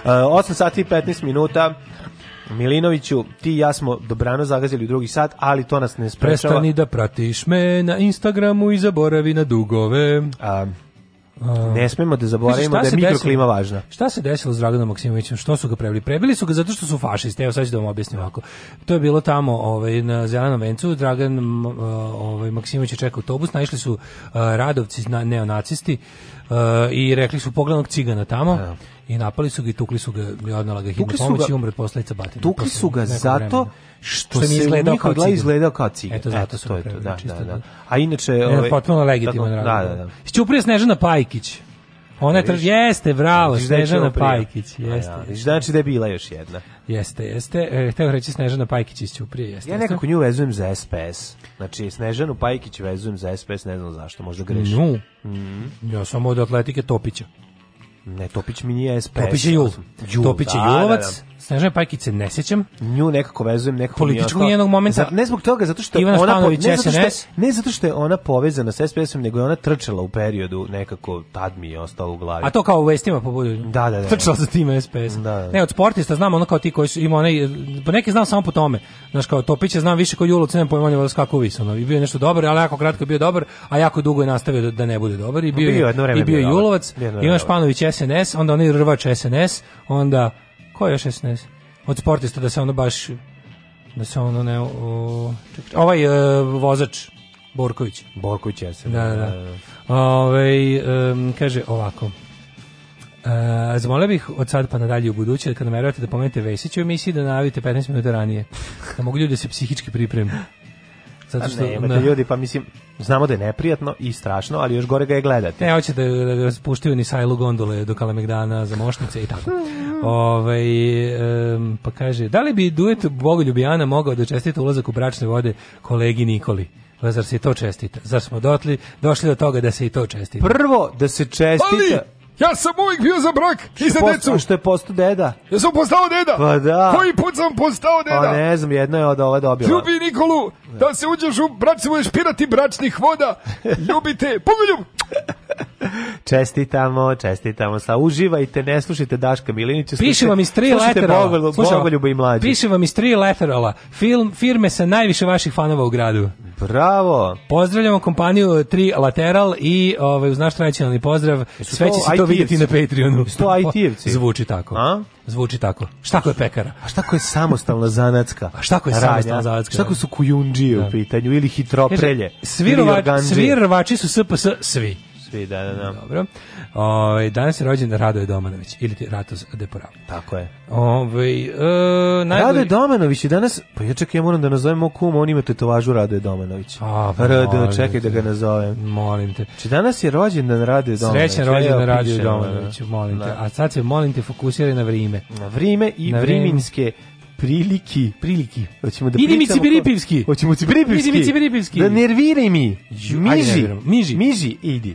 8 sati i 15 minuta. Milinoviću, ti i ja smo dobrano zagazili u drugi sat, ali to nas ne sprečava. Prestani da pratiš me na Instagramu i zaboravi na dugove. A, ne smemo da zaboravimo znači, da je mikroklima desilo, važna. Šta se desilo s Draganom Maksimovićem? Što su ga prebili? Prebili su ga zato što su fašisti. Evo sad ću da vam objasnim ovako. To je bilo tamo ovaj, na Zelenom vencu. Dragan ovaj, Maksimović je čekao autobus. Naišli su uh, radovci, na, neonacisti Uh, i rekli su poglednog cigana tamo ja. Da. i napali su ga i tukli su ga i odnala ga hitna pomoć i umre posledica batina. Tukli su ga zato što, što se izgledao kao cigan. izgledao kao cigan. Eto, zato Eto, su to je to, da, znači, da, da, da, A inače... Ove, ovaj, potpuno legitiman da, da, da. da. Snežana Pajkić. Ona je jeste, bravo, znači, Snežana znači, Pajkić, jeste. Ja, Znači da je bila još jedna. Jeste, jeste. E, hteo reći Snežana Pajkić iz Ćuprije, jeste. Ja nekako nju vezujem za SPS. Znači, Snežanu Pajkić vezujem za SPS, ne znam zašto, možda grešim. Nju? Mm. Ja samo od atletike Topića. Ne, Topić mi nije SPS. Topić je Jul. Jul. Topić je Julovac. Da, da, da. Snežane Pajkić ne sećam. Nju nekako vezujem nekako političkog njenog momenta. Zato, ne zbog toga zato što Ivana ona po, ne, zato što, ne zato što je ona povezana sa SPS-om, nego je ona trčala u periodu nekako tad mi je ostalo u glavi. A to kao u vestima pobudio. Da, da, da. da. Trčala sa tim SPS. Da, da, da. Ne, od sportista znam ona kao ti koji su ima onaj pa neki znam samo po tome. Znaš kao Topić znam više kao Julo Cenem pojmanje pa vas kako vi ono. I bio je nešto dobar, ali jako kratko bio dobar, a jako dugo je nastavio da, da ne bude dobar i bio, pa bio je i bio, bio Julovac, Ivan Španović SNS, onda onaj Rvač SNS, onda Ko je 16? Od sportista da se ono baš da se ono ne o, ček, ovaj e, vozač Borković. Borković ja se. Da, da. da. da, da. Ove, ovaj, um, kaže ovako. Uh, zamolio bih od sad pa nadalje u buduće kad nameravate da pomenete Vesića u emisiji da najavite 15 minuta ranije. Da mogu ljudi da se psihički pripreme. Zato što ne, na... ljudi, pa mislim, znamo da je neprijatno i strašno, ali još gore ga je gledati. Ne, hoće da, da ga da spuštaju ni sajlu gondole do Kalemegdana za mošnice i tako. Ove, ovaj, um, pa kaže, da li bi duet Bogu Ljubijana mogao da čestite ulazak u bračne vode kolegi Nikoli? Pa zar se to čestita? Zar smo dotli, došli do toga da se i to čestita? Prvo, da se čestita... Ali! Ja sam uvijek bio za brak i za posto, decu. Što je postao deda? Ja sam postao deda. Pa da. Koji put sam postao deda? Pa ne znam, jedno je od ove dobila. Ljubi Nikolu, da, da se uđeš u brač, se budeš pirati bračnih voda. Ljubite, pogoljub! čestitamo, čestitamo. Sa uživajte, ne slušajte Daška Milinića. Piše vam iz tri leterala. Bogoljuba i mlađi. Piše vam iz tri leterala. Film firme sa najviše vaših fanova u gradu. Bravo. Pozdravljamo kompaniju Tri Lateral i ovaj uz naš tradicionalni pozdrav. Sve će se to vidjeti na Patreonu. Sto it Zvuči tako. A? Zvuči tako. Šta ko je pekara? A šta ko je samostalna zanatska? A šta ko je samostalna zanatska? Šta ko su kujundžije u da. pitanju ili hitroprelje? Svirovači su SPS svi svi, da, da, da. Dobro. O, ovaj, danas je rođen Radoje Domanović, ili ti Ratos Deporal. Tako je. Ove, ovaj, e, najbolj... Radoje Domanović je danas, pa ja čekaj, ja moram da nazovem moj kum, on ima tetovažu Radoje Domanović. A, pa, Rado, čekaj te. da ga nazovem. Molim te. Či znači, danas je rođen da Radoje Domanović. Srećan rođen da Radoje Domanović, molim te. Da. A sad se, molim te, fokusiraj na vrime. Na vrime i na vriminske priliki. Priliki. Hoćemo da Idi mi Cibiripivski. Hoćemo Cibiripivski. Idi mi Cibiripivski. Da nerviraj mi. Miži. Ajde, miži. Miži, idi.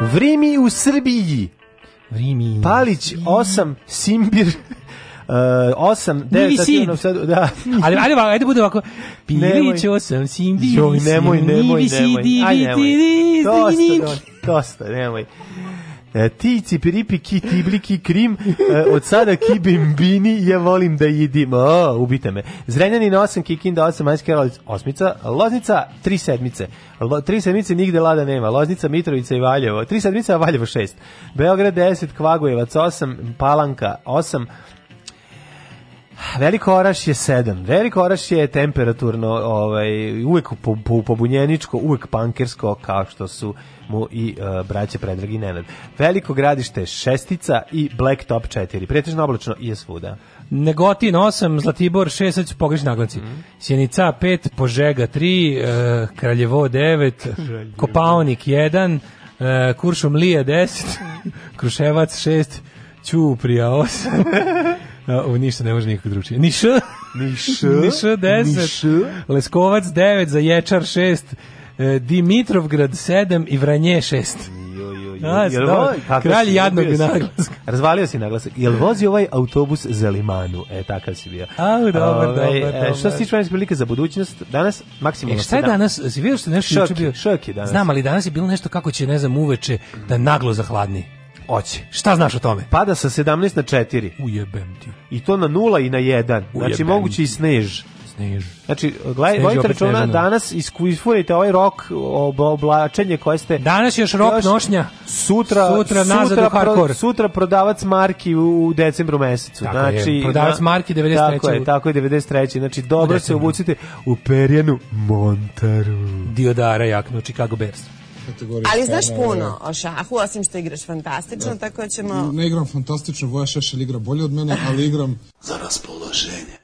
Vrimi u Srbiji. Vrimi. Palić 8, Simbir 8 eh, 9 da. ali ali ovako, ajde bude ovako. Pilićo sam simbi. Joj nemoj, nemoj, nemoj. Ajde nemoj. Dosta, nemoj. E, ti cipiripi ki tibliki krim e, od sada ki bimbini ja volim da jedim o, ubite me Zrenjani na 8, Kikinda 8, Majska osmica, Loznica 3 sedmice Lo, 3 sedmice nigde lada nema Loznica, Mitrovica i Valjevo 3 sedmice, a Valjevo 6 Beograd 10, Kvagujevac 8 Palanka 8 Veliko Oraš je 7. Veliko Oraš je temperaturno, ovaj, uvek po, po, pobunjeničko, uvek pankersko, kao što su mu i uh, e, braće Predrag i Nenad. Veliko gradište šestica i Black Top 4. Pretežno oblačno i je svuda. Negotin 8, Zlatibor 6, sad ću pogrešiti naglaci. Mm. Sjenica 5, Požega 3, uh, e, Kraljevo 9, Kopaonik 1, uh, Kuršumlija 10, Kruševac 6, Ćuprija 8, Ovo ništa ne može nikak drugčije. Niš. Niš. Niš 10. Niš. Leskovac 9, za Ječar 6, e, Dimitrovgrad 7 i Vranje 6. Jo, jo, jo. kralj jadnog naglaska. Razvalio si naglasak. Jel vozi ovaj autobus za Limanu? E, takav si bio. A, dobar, Ove, ovaj, dobar. E, e, što se tiče vanjske prilike za budućnost, danas maksimalno... E, šta je danas? Si vidio što nešto šok, bio? Šok je danas. Znam, ali danas je bilo nešto kako će, ne znam, uveče da naglo zahladni. Oće. Šta znaš o tome? Pada sa 17 na 4. Ujebem ti. I to na 0 i na 1. Znači moguće i snež. Snež. Znači, gledaj, vojte računa, danas iskufurite ovaj rok oblačenje koje ste... Danas još rok još, nošnja. Sutra, sutra, nazad sutra, u hardcore. sutra prodavac marki u decembru mesecu. Tako znači, je, prodavac na, marki 93. Tako je, tako je, 93. Znači, dobro se obucite u perjenu Montaru. Diodara jaknu, Chicago Bears kategorija. Ali znaš puno da. o šahu, osim što igraš fantastično, da. tako ćemo... Ne igram fantastično, Voja Šešelj igra bolje od mene, ali igram za raspoloženje.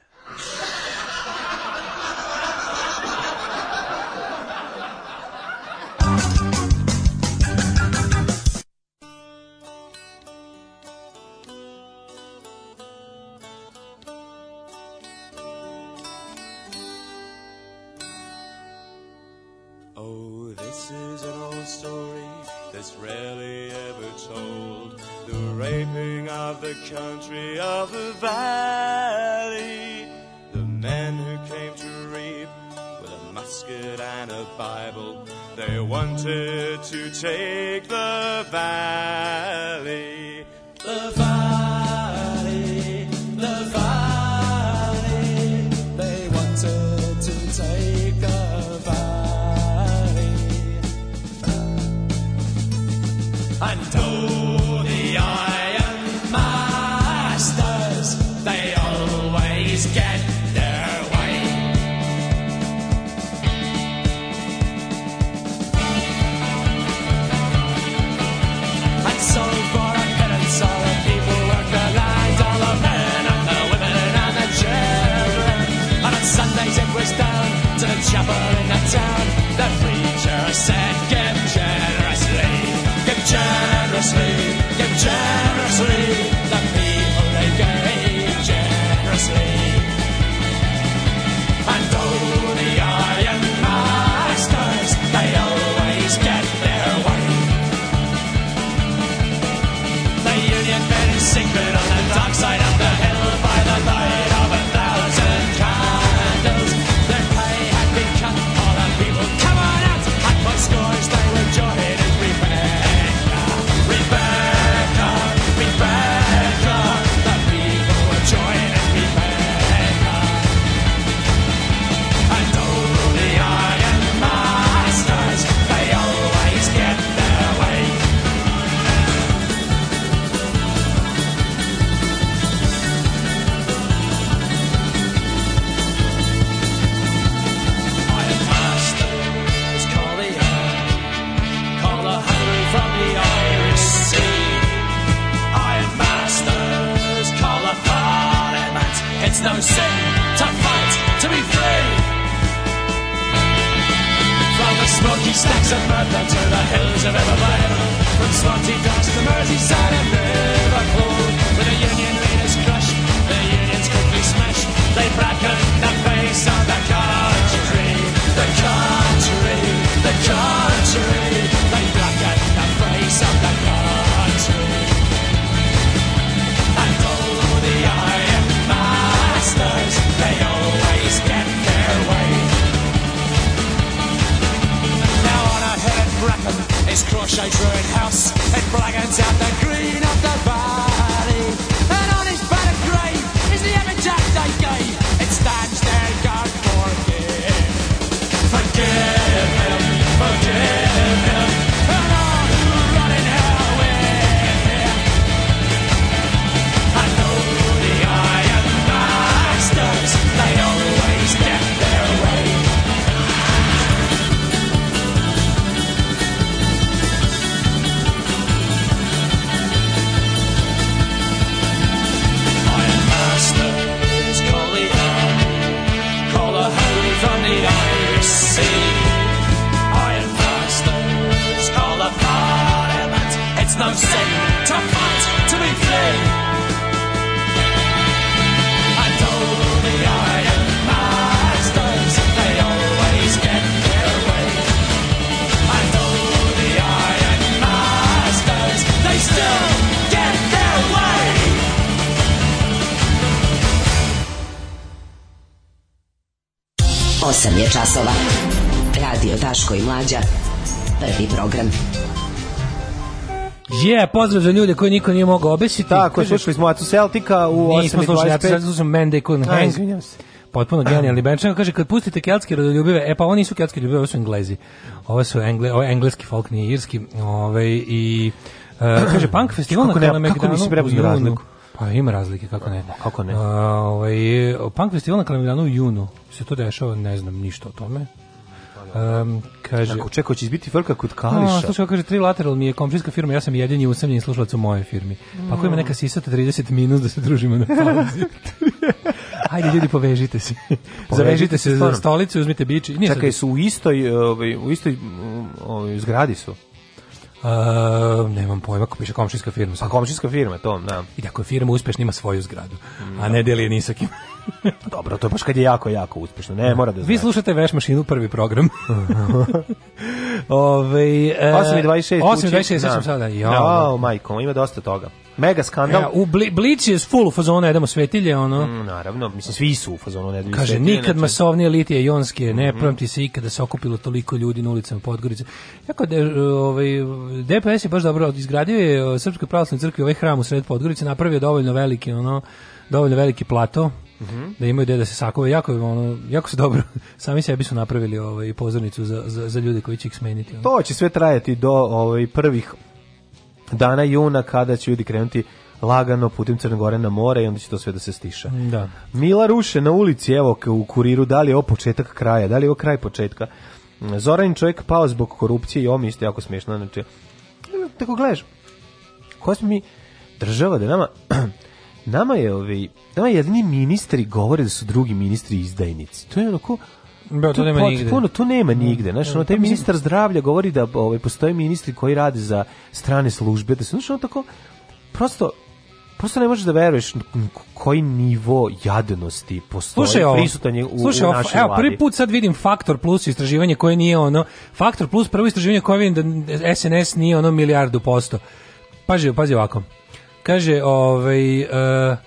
8 je časova. Radio Daško i Mlađa. Prvi program. Je, yeah, pozdrav za ljude koje niko nije mogao obesiti. Tako, slušali smo Acu Celtica u 8.25. Nismo slušali, ja sad slušam Mendek on Hang. Izvinjam se. Potpuno genijalni benčan. Kaže, kad pustite keltske rodoljubive, e pa oni su keltske ljubive, ovo su englezi. Ovo su engle, ovo engleski folk, nije irski. Ove, ovaj, i, uh, kaže, punk festival na Kalemegdanu. Kako nisi preuzio razliku? Pa ima razlike, kako ne. Kako ne? Uh, ovaj, punk festival na Kalemegdanu u junu se to dešava, ne znam ništa o tome. Um, kaže, Ako čekao će izbiti frka kod Kališa. A, slušaj, kaže, tri lateral mi je komšijska firma, ja sam jedini i usamljeni slušalac u mojej firmi. Pa ako ima neka sisata 30 minus da se družimo na pauzi. Hajde ljudi povežite se. povežite Zavežite se stvarno. za stolicu, uzmite bič. Nije Čekaj, su u istoj, ovaj, u istoj ovaj, zgradi su. Uh, nemam pojma, ako piše komšijska firma. Sam. Pa komšijska firma, to, da. I da, ako je firma uspešna, ima svoju zgradu, mm. a ne da. deli je nisakim. Dobro, to je baš kad je jako, jako uspešno. Ne, mora da znači. Vi slušate Veš mašinu, prvi program. Ove, e, 8.26. 8.26, sad sam da. sada. Jo, no, majko, ima dosta toga. Mega skandal. Ja, e, u bli, Blic je full u fazonu, jedemo svetilje, ono. Mm, naravno, mislim, svi su u fazonu, ne Kaže, svetilje, nikad neče... Znači. masovnije litije jonske, ne mm -hmm. se ikada se okupilo toliko ljudi na ulicama Podgorice. Jako, de, ovaj, DPS je baš dobro izgradio je Srpskoj pravoslavnoj crkvi ovaj hram u sred Podgorice, napravio dovoljno veliki, ono, dovoljno veliki plato Mm -hmm. Da imaju gde da se sakove. Jako, ono, jako su dobro. Sami sebi su napravili ovaj, pozornicu za, za, za ljude koji će ih smeniti. Ono. To će sve trajati do ovaj, prvih dana juna kada će ljudi krenuti lagano putim Crne Gore na more i onda će to sve da se stiša. Da. Mila Ruše na ulici, evo u kuriru, da li je ovo početak kraja, da li je ovo kraj početka. Zoran čovjek pao zbog korupcije i ovo mi isto jako smiješno. Znači, tako gledaš, koja smo mi država da nama Nama je ovi, ovaj, nama jedini ministri govore da su drugi ministri izdajnici. To je onako, Bro, da, to, to, nema pot, nigde. Ono, to nema da, nigde. Znaš, ono, da. taj pa ministar zdravlja govori da ovaj, postoje ministri koji rade za strane službe. Da se, znaš, ono tako, prosto, prosto ne možeš da veruješ koji nivo jadnosti postoji slušaj, prisutan je u, slušaj, u našoj evo, prvi put sad vidim Faktor Plus istraživanje koje nije ono, Faktor Plus prvo istraživanje koje vidim da SNS nije ono milijardu posto. Pazi, pazi ovako. Kaže, ovaj... Uh,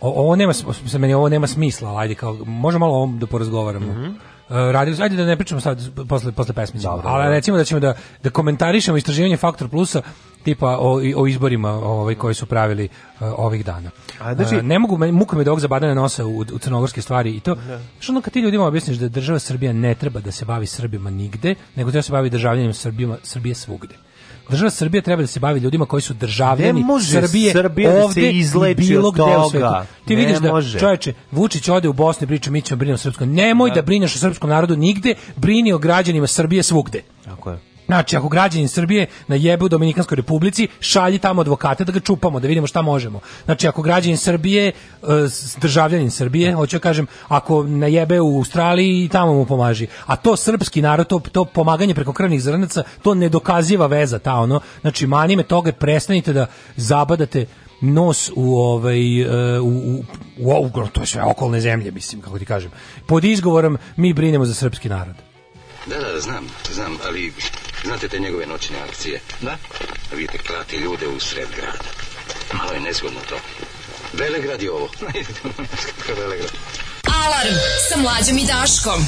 ovo nema, se meni ovo nema smisla, ajde, kao, možemo malo ovom da porazgovaramo. Mm -hmm. Uh, eh, radili, ajde da ne pričamo sad posle, posle pesmice, ali recimo da ćemo da, da komentarišemo istraživanje Faktor Plusa tipa o, o izborima ovaj koji su pravili uh, ovih dana. A, znači, uh, ne mogu muka me dok zabadane nosa u, u crnogorske stvari i to. Ne. Da. Što ono kad ti ljudima objasniš da država Srbija ne treba da se bavi Srbima nigde, nego treba da se bavi državljanjem Srbima, Srbije svugde. Država Srbija treba da se bavi ljudima koji su državljani Srbije, Srbija da ovde i bilo gde u svetu. Ti ne vidiš da može. čoveče, Vučić ode u Bosnu i priča mi ćemo o srpskom. Nemoj da. da brineš o srpskom narodu nigde, brini o građanima Srbije svugde. Tako je. Znači, ako građanin Srbije na jebe u Dominikanskoj republici, šalji tamo advokate da ga čupamo, da vidimo šta možemo. Znači, ako građanin Srbije, e, državljanin Srbije, da. hoću da kažem, ako na jebe u Australiji, tamo mu pomaži. A to srpski narod, to, to pomaganje preko krvnih zrnaca, to ne dokaziva veza, ta ono. Znači, mani me toga, prestanite da zabadate nos u ovaj e, u u, u, u to je sve okolne zemlje mislim kako ti kažem pod izgovorom mi brinemo za srpski narod da da znam znam ali Znate te njegove noćne akcije? Da. Vidite, klati ljude u sred grada. Malo je nezgodno to. Velegrad je ovo. Velegrad. Alarm sa mlađom i Daškom.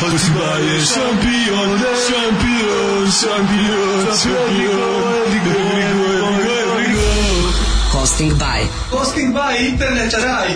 Kosma da je šampion, šampion, šampion, šampion, Hosting by Hosting by Internet Raj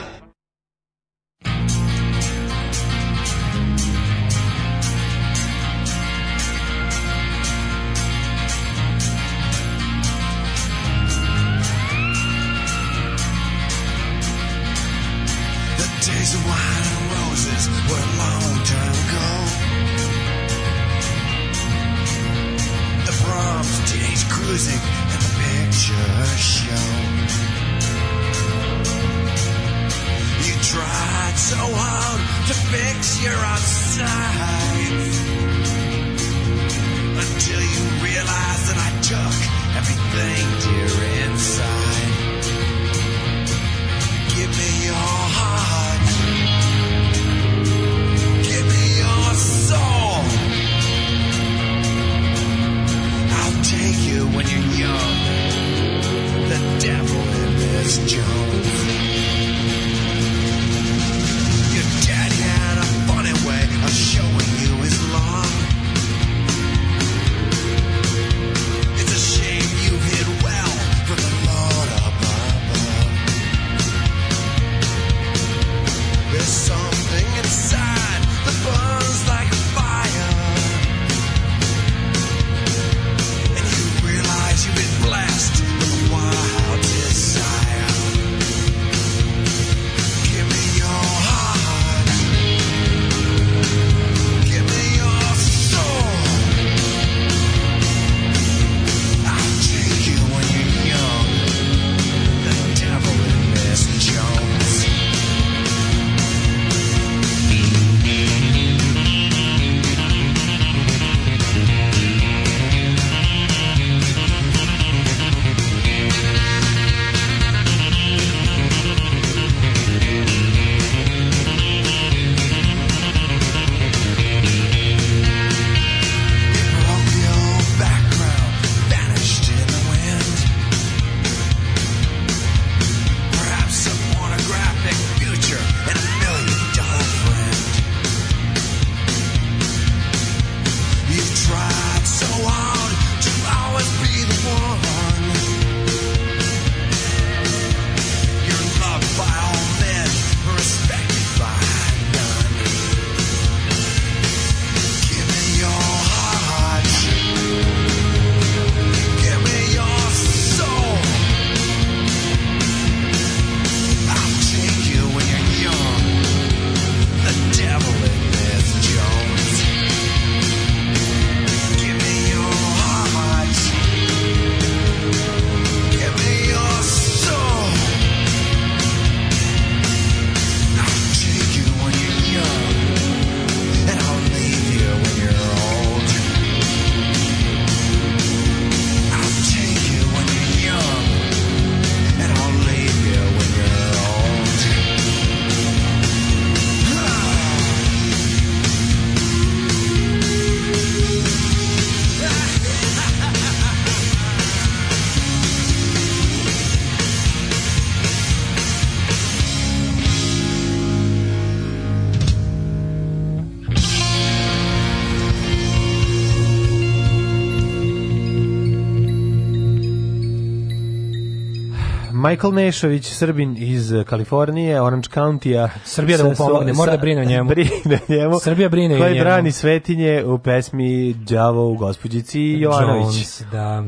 Michael Nešović, Srbin iz Kalifornije, Orange County-a. Srbija da mu pomogne, mora da brine o njemu. Brine njemu. Srbija brine o njemu. Koji brani svetinje u pesmi Djavo u gospođici Jovanović. Jones, da.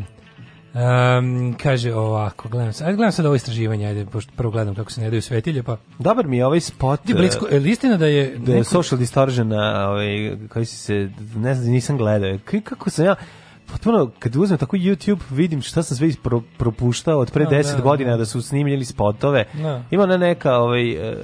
Um, kaže ovako, gledam sad, gledam sad ovo istraživanje, ajde, pošto prvo gledam kako se ne daju svetilje, pa... Dobar mi je ovaj spot... Ti, blisko, eh, je istina da je... Da je neko... social distortion, ovaj, koji si se, ne znam, nisam gledao. Kako sam ja potpuno, kad uzmem tako YouTube, vidim šta sam sve pro, propuštao od pre 10 da, no, da, godina, da. da su snimljeni spotove. No. Ima ona neka, ovaj, e,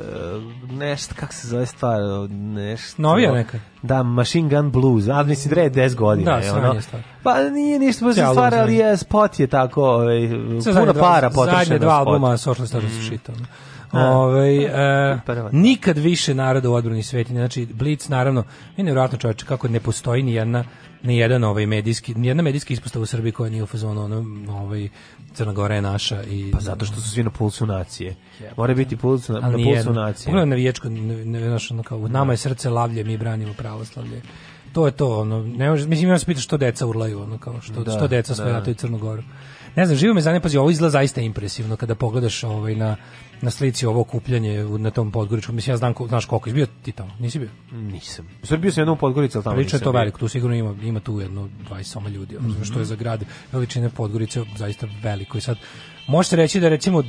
nešto, kako se zove stvar, nešto... Novija neka. Da, Machine Gun Blues, ali mislim da 10 godina. Da, je, ono. Pa nije ništa baš stvar, ali je spot je tako, ovaj, puno para potrošeno. Zadnje dva albuma Social Status su mm. Shit, ono. Ove, ovaj, e, nikad više naroda u odbrani svetinje. Znači, Blitz, naravno, je nevjerojatno čovječe kako ne postoji ni jedna ni jedan ovaj medijski, ni jedna medijska ispostava u Srbiji koja nije u fazonu ono, ovaj Crna Gora je naša i pa zato što su svi na pulsu nacije. Mora biti puls na, na pulsu nacije. Pogledaj na ne, viječko, na, kao, nama je srce lavlje, mi branimo pravoslavlje. To je to, ono, ne može, mislim, ja se pita što deca urlaju, ono, kao, što, da, što deca da. sve da. i Crnu Goru. Ne znam, živo me zanima, pazi, ovo izgleda zaista impresivno kada pogledaš ovaj, na, na slici ovo okupljanje na tom Podgoričkom. Mislim, ja znam, znaš koliko je bio ti tamo, nisi bio? Nisam. Sve bio sam jednom u Podgorici, ali tamo Priča nisam. to veliko, tu sigurno ima, ima tu jedno 20 soma ljudi, mm -hmm. što je za mhm. grad veličine Podgorice zaista veliko. I sad, možete reći da recimo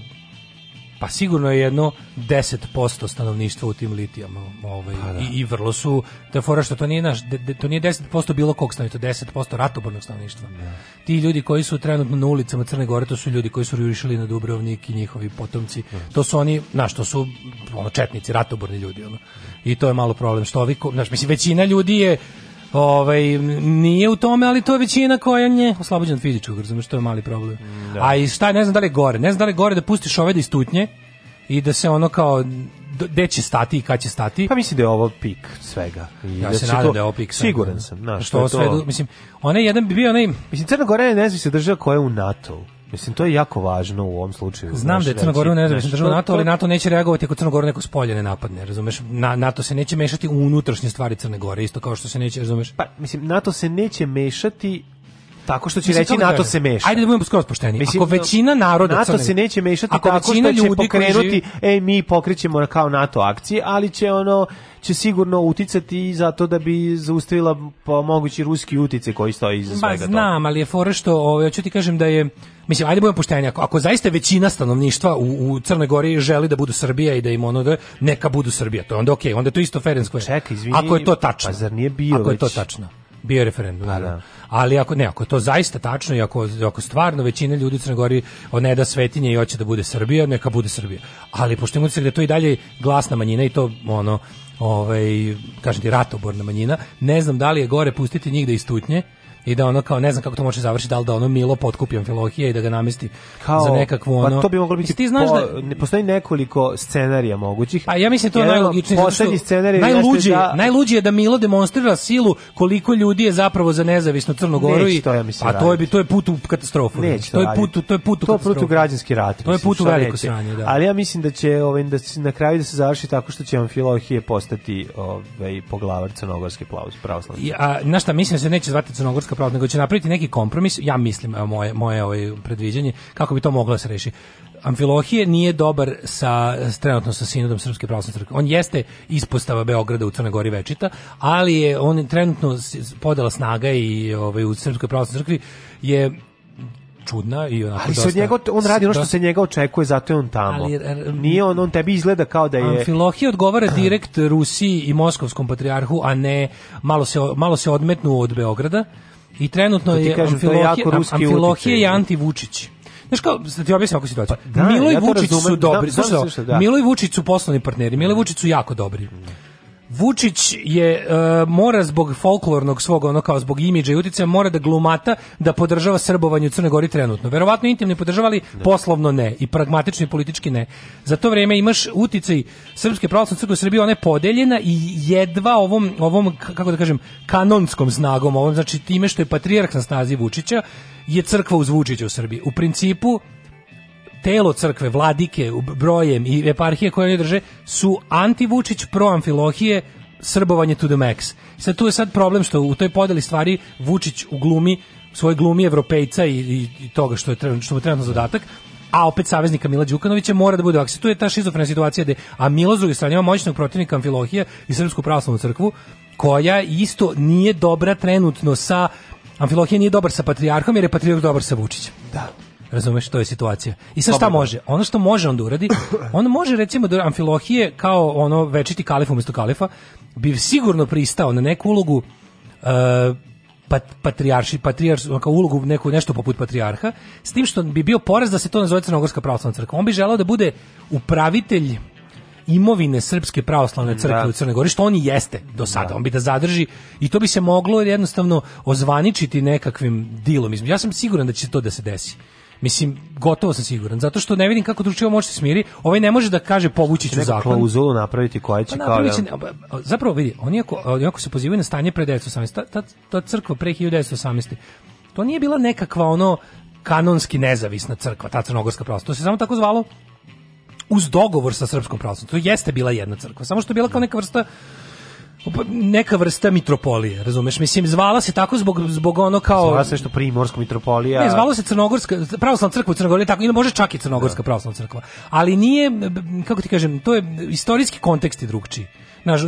pa sigurno je jedno 10% stanovništva u tim litijama ovaj, pa da. i, i vrlo su ta fora što to nije naš de, de, to nije 10% bilo kog stanovništva 10% ratobornog stanovništva da. ti ljudi koji su trenutno na ulicama Crne Gore to su ljudi koji su jurišili na Dubrovnik i njihovi potomci da. to su oni na što su ono četnici ratoborni ljudi ono i to je malo problem što ovi naš, mislim većina ljudi je ovaj, nije u tome, ali to je većina koja je oslobođena od fizičkog, razumiješ, to je mali problem. Da. A i šta, ne znam da li je gore, ne znam da li je gore da pustiš ove da istutnje i da se ono kao gde će stati i kad će stati. Pa mislim da je ovo pik svega. I ja da se nadam to, da je ovo pik. Siguran sam. Na, što, što je to? Sve, mislim, onaj jedan bi bio onaj... Mislim, Crna Gora je nezvisna država koja je u NATO-u. Mislim, to je jako važno u ovom slučaju. Znam da je Crna Gora u znači, nezavisnom državu NATO, ali NATO neće reagovati ako Crna Gora neko spolje ne napadne, razumeš? Na, NATO se neće mešati u unutrašnje stvari Crne Gore, isto kao što se neće, razumeš? Pa, mislim, NATO se neće mešati tako što će mislim, reći NATO se meša. Ajde da budemo skroz pošteni. Mislim, ako većina naroda NATO crne, se neće mešati ako tako što će pokrenuti, živi... e mi pokrećemo kao NATO akcije, ali će ono će sigurno uticati i zato da bi zaustavila pa mogući ruski utice koji stoji iza svega toga. znam, ali je fora što, ovaj, hoću ti kažem da je Mislim, ajde budemo pošteni, ako, ako zaista većina stanovništva u, u Crnoj Gori želi da budu Srbija i da im ono da neka budu Srbija, to je onda okej, okay, onda je to isto Ferenc Čekaj, izvini, ako je to tačno. Pa zar nije bio Ako je to tačno. Bio je referendum, pa, da. Ali ako ne, ako je to zaista tačno i ako, ako stvarno većina ljudi u Crnoj Gori ne da svetinje i hoće da bude Srbija, neka bude Srbija. Ali pošto imamo gde da to i dalje glasna manjina i to ono ovaj, kažem ti, ratoborna manjina. Ne znam da li je gore pustiti njih da istutnje, i da ono kao ne znam kako to može završiti, da li da ono Milo potkupi Amfilohija i da ga namesti kao, za nekakvu ono. Pa to bi moglo biti. Ti znaš po, da ne postoji nekoliko scenarija mogućih. Pa ja mislim to najlogičnije. Poslednji scenarij najluđi, da... najluđi je da Milo demonstrira silu koliko ljudi je zapravo za nezavisno Crnogoru i to ja mislim, a to je bi to je put u katastrofu. Neće znači, to, je put to je put u to je put u građanski rat. To je put u veliko sranje, da. Ali ja mislim da će ovaj da se na kraju da se završi tako što će Amfilohije postati ovaj poglavar crnogorske pravoslavne. Ja, na šta mislim da se neće zvati crnogorska pravdu, nego će napraviti neki kompromis, ja mislim, moje, moje ovaj predviđanje, kako bi to moglo da se reši. Amfilohije nije dobar sa trenutno sa sinodom Srpske pravoslavne crkve. On jeste ispostava Beograda u Crnoj Gori večita, ali je on trenutno podela snaga i ovaj u Srpskoj pravoslavnoj crkvi je čudna i onako ali dosta, se njega on radi ono što se njega očekuje zato je on tamo ali, er, nije on on tebi izgleda kao da je Amfilohije odgovara direkt Rusiji i moskovskom patrijarhu a ne malo se malo se odmetnu od Beograda I trenutno da je kažem, Amfilohije, je jako ruski Amfilohije utica, i da. anti-Vučić. Znaš kao, da ti objasnim ovakvu situaciju. Pa, da, Milo i Vučić razumem, su dobri. Znam, znam, da, Milo i Vučić su poslovni partneri. Milo i Vučić su jako dobri. Vučić je uh, mora zbog folklornog svog ono kao zbog imidža i uticaja mora da glumata da podržava srbovanje u Crnoj Gori trenutno. Verovatno intimni podržavali, ne. Da. poslovno ne i pragmatični politički ne. Za to vreme imaš uticaj Srpske pravoslavne crkve u Srbiji, ona je podeljena i jedva ovom ovom kako da kažem kanonskom snagom, ovom znači time što je patrijarh na snazi Vučića je crkva uz Vučića u Srbiji. U principu telo crkve, vladike, brojem i eparhije koje oni drže su anti-Vučić, pro-amfilohije, srbovanje to the max. Sad tu je sad problem što u toj podeli stvari Vučić u glumi, svoj glumi evropejca i, i, i toga što, je, što mu je trenutno zadatak, a opet saveznika Mila Đukanovića mora da bude ovako. Tu je ta šizofrena situacija gde, a Milo s druge strane ima moćnog protivnika Amfilohije i Srpsku pravoslavnu crkvu, koja isto nije dobra trenutno sa Amfilohije nije dobar sa patrijarhom jer je patrijarh dobar sa Vučićem. Da. Razumeš, što je situacija. I sad šta može? Ono što može on da uradi, on može recimo da Amfilohije kao ono večiti kalif umesto kalifa bi sigurno pristao na neku ulogu uh, pat, patrijarši, patrijarš, kao ulogu neku, nešto poput patrijarha, s tim što bi bio poraz da se to nazove Crnogorska pravoslavna crkva. On bi želeo da bude upravitelj imovine Srpske pravoslavne crkve da. u Crnoj Gori, što on i jeste do sada. Da. On bi da zadrži i to bi se moglo jednostavno ozvaničiti nekakvim dilom. Ja sam siguran da će to da se desi. Mislim, gotovo sam siguran, zato što ne vidim kako društvo može da se smiri, ovaj ne može da kaže povući ću zakon. klauzulu napraviti koja će pa kao... Da... Zapravo vidi, oni ako, oni ako se pozivaju na stanje pre 1918, ta, ta, ta crkva pre 1918, to nije bila nekakva ono kanonski nezavisna crkva, ta crnogorska pravoslavna. To se samo tako zvalo uz dogovor sa srpskom pravoslavnom. To jeste bila jedna crkva, samo što je bila kao neka vrsta Pa, neka vrsta mitropolije, razumeš? Mislim, zvala se tako zbog, zbog ono kao... Zvala se što primorska mitropolija... Ne, zvalo se Crnogorska, pravoslavna crkva u Crnogoriji, tako, ili može čak i Crnogorska da. pravoslavna crkva. Ali nije, kako ti kažem, to je, istorijski kontekst je drugčiji naš e,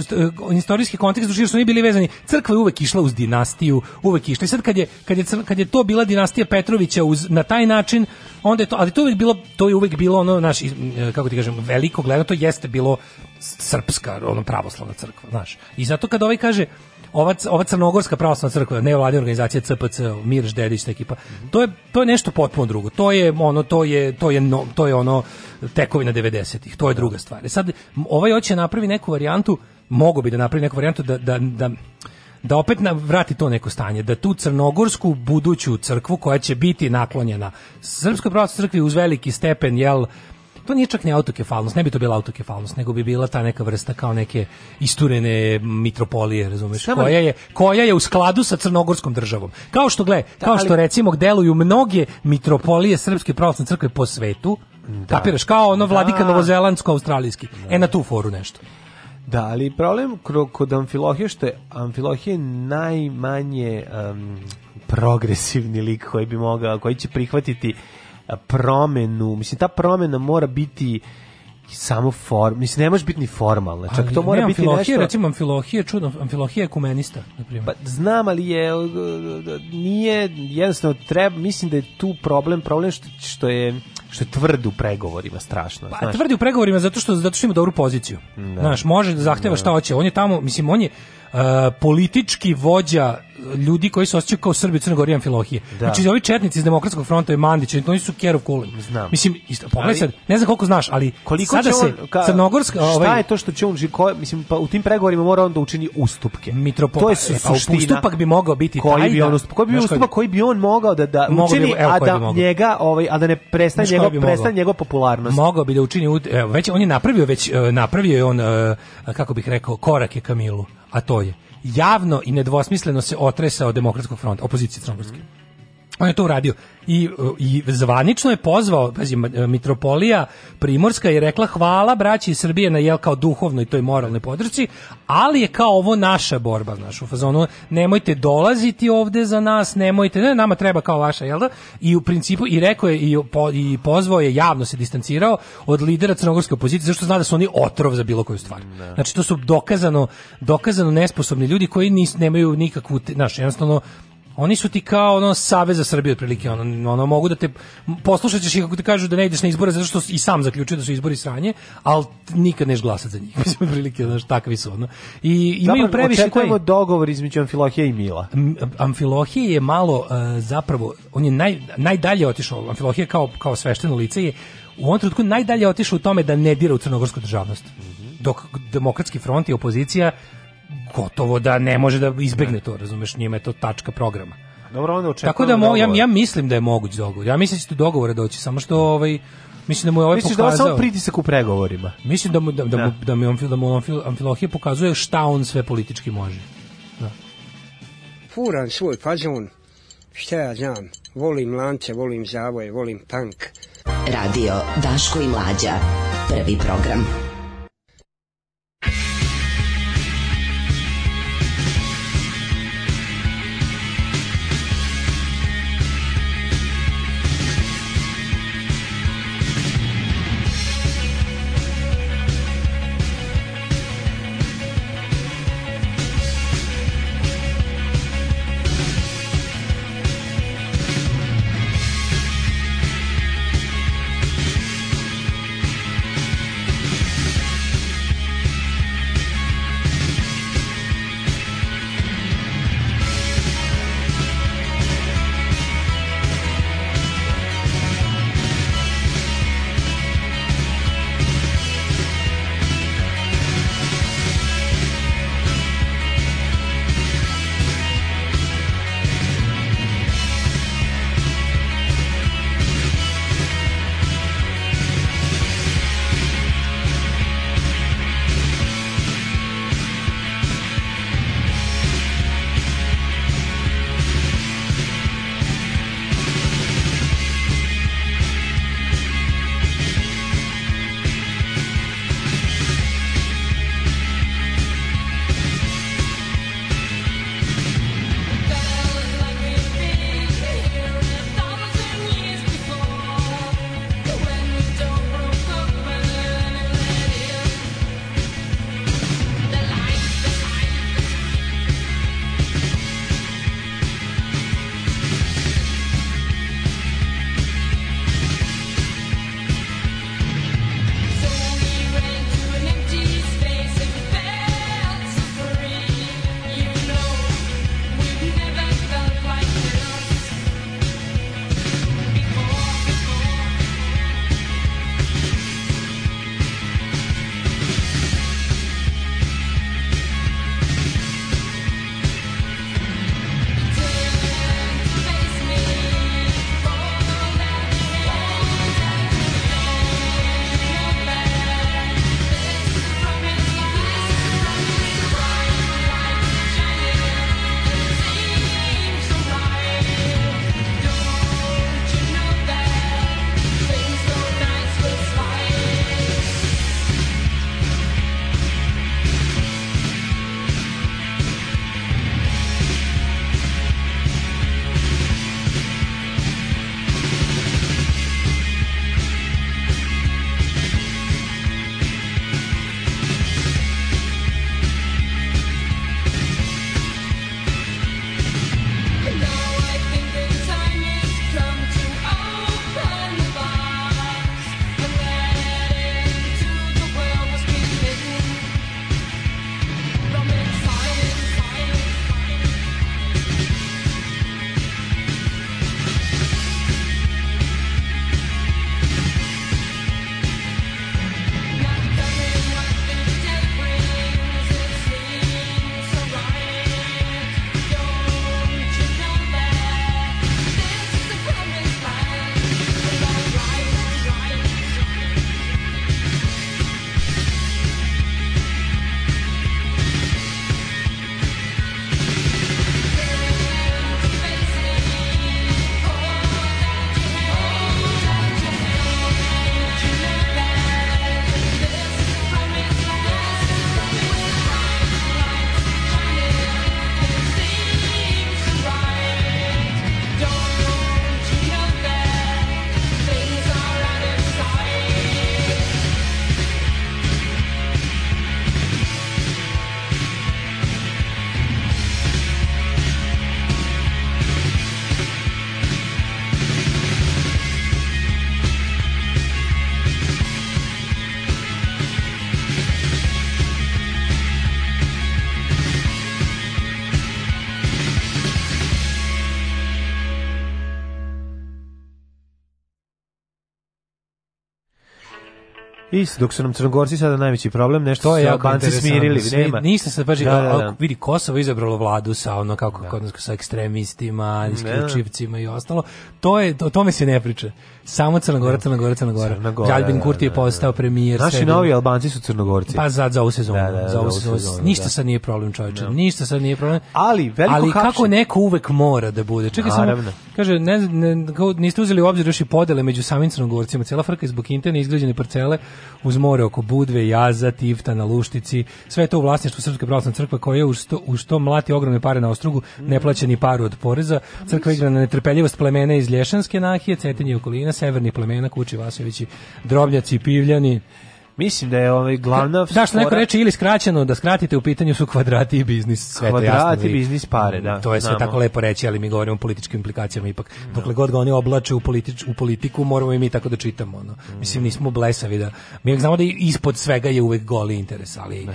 istorijski kontekst duši su oni bili vezani. Crkva je uvek išla uz dinastiju, uvek išla. I sad kad je, kad je, kad je to bila dinastija Petrovića uz, na taj način, onda je to, ali to je bilo, to je uvek bilo ono, naš, e, kako ti kažem, veliko gledano, to jeste bilo srpska, ono pravoslavna crkva, znaš. I zato kad ovaj kaže, ova, ova crnogorska pravoslavna crkva, nevladina organizacija CPC, Mir Ždedić ekipa. To je to je nešto potpuno drugo. To je ono to je to je no, to je ono tekovina 90-ih. To je druga stvar. E sad ovaj hoće da napravi neku varijantu, mogu bi da napravi neku varijantu da, da, da da opet na, vrati to neko stanje, da tu crnogorsku buduću crkvu koja će biti naklonjena Srpskoj pravoslavnoj crkvi uz veliki stepen jel to nije čak ni autokefalnost, ne bi to bila autokefalnost, nego bi bila ta neka vrsta kao neke isturene mitropolije, razumeš, Samo... koja je koja je u skladu sa crnogorskom državom. Kao što gle, da, kao što recimo deluju mnoge mitropolije srpske pravoslavne crkve po svetu, da. kapiraš, kao ono da. vladika da. novozelandsko-australijski. Da. E na tu foru nešto. Da, ali problem kod Amfilohije što je Amfilohije najmanje um, progresivni lik koji bi mogao, koji će prihvatiti promenu, mislim ta promena mora biti samo form, mislim ne može biti ni formalna, čak ali, to mora biti nešto. Recimo Amfilohije, čudno, Amfilohije je kumenista, na primjer. Pa znam, ali je e, nije jednostavno treba, mislim da je tu problem, problem što, što je što je tvrd u pregovorima strašno. Pa znaš. tvrd u pregovorima zato što zato što ima dobru poziciju. Da. Znaš, može da zahteva da. šta hoće. On je tamo, mislim on je politički vođa ljudi koji se osjećaju kao Srbi Crne Gore Da. Znači, ovi četnici iz Demokratskog fronta i Mandić, oni su Kerov Kulin. Znam. Mislim, isto, pogledaj sad, ne znam koliko znaš, ali koliko sada se on, ka, Crnogorska... Šta ovaj, je to što će on, ko, mislim, pa u tim pregovorima mora on da učini ustupke. Mitropola, to je su, e, pa, suština. Ustupak bi mogao biti koji tajna. Bi on, ustup, koji bi ustupak, koji, koji bi on mogao da, da mogao učini, bi, evo, a da njega, ovaj, a da ne prestane njegov, prestane njegov popularnost. Mogao bi da učini, evo, već on je napravio, već e, napravio je on, e, kako bih rekao, korake Kamilu a to je javno i nedvosmisleno se otresao demokratskog fronta, opozicije crnogorske. Mm -hmm. On je to uradio. I, i zvanično je pozvao, pazi, mitropolija Primorska i rekla hvala braći iz Srbije na jel kao duhovnoj toj moralnoj podrci, ali je kao ovo naša borba, znaš, u fazonu nemojte dolaziti ovde za nas, nemojte, ne, nama treba kao vaša, jel da? I u principu, i rekao je, i, po, i pozvao je, javno se distancirao od lidera crnogorske opozicije, zašto zna da su oni otrov za bilo koju stvar. Da. Znači, to su dokazano, dokazano nesposobni ljudi koji nis, nemaju nikakvu, znaš, jednostavno, Oni su ti kao ono Savez za Srbiju otprilike, ono, ono mogu da te poslušat ćeš ih kako ti kažu da ne ideš na izbore zato što i sam zaključio da su izbori sranje, ali nikad neš glasat za njih. Mislim otprilike znaš takvi su ono. I imaju zapravo, previše taj dogovor između Amfilohije i Mila. Amfilohije je malo uh, zapravo on je naj, najdalje otišao. Amfilohije kao kao svešteno lice je u ovom trenutku najdalje otišao u tome da ne dira u crnogorsku državnost. Mhm. Dok demokratski front i opozicija gotovo da ne može da izbegne to, razumeš, njima je to tačka programa. Dobro, onda Tako da, da mo, ja, ja mislim da je moguć dogovor. Ja mislim da će do doći, samo što ovaj Mislim da mu je ovaj Misliš da pokazao. Misliš da samo pritisak u pregovorima? Mislim da mu da da, da. da mi on da mu Amfil, Amfilohije pokazuje šta on sve politički može. Da. Furan svoj fazon. Šta ja znam? Volim lance, volim zavoje, volim tank. Radio Daško i mlađa. Prvi program. Is, dok su nam Crnogorci sada najveći problem, nešto to je Albanci smirili, nema. Ništa se baš, da, da, da. vidi, Kosovo izabralo vladu sa ono, kako da. kod nas, sa ekstremistima, isključivcima i ostalo. To je, o tome se ne priča. Samo Crnogora, Crnogora, Crnogora. Crnogora Đalbin Kurti da, je da, postao da. premijer. Naši sedem. novi Albanci su Crnogorci. Pa za, za ovu sezonu. za ovu sezonu. sezonu ništa sa nije problem, čovječe. Ništa sa nije problem. Ali, Ali kako neko uvek mora da bude. Čekaj samo, kaže, ne, ne, niste uzeli u obzir još i podele među samim Crnogorcima. Cela frka je zbog interne izgrađene parcele uz more oko Budve, Jaza, Tifta, na Luštici, sve to u vlasništvu Srpske pravoslavne crkve koja je u što, u što mlati ogromne pare na ostrugu, mhm. ne plaća ni paru od poreza. Crkva igra na netrpeljivost plemena iz Lješanske nahije, Cetinje i okolina, severni plemena, Kuči Vasovići, Drobnjaci, Pivljani, Mislim da je ovaj glavna Da što neko reče ili skraćeno da skratite u pitanju su kvadrati i biznis, sve kvadrati, to biznis pare, da. To je sve tako lepo reći, ali mi govorimo o političkim implikacijama ipak. No. Dokle god ga oni oblače u politič, u politiku, moramo i mi tako da čitamo, ono. Mm. Mislim nismo blesavi da mi znamo da ispod svega je uvek goli interes, ali ne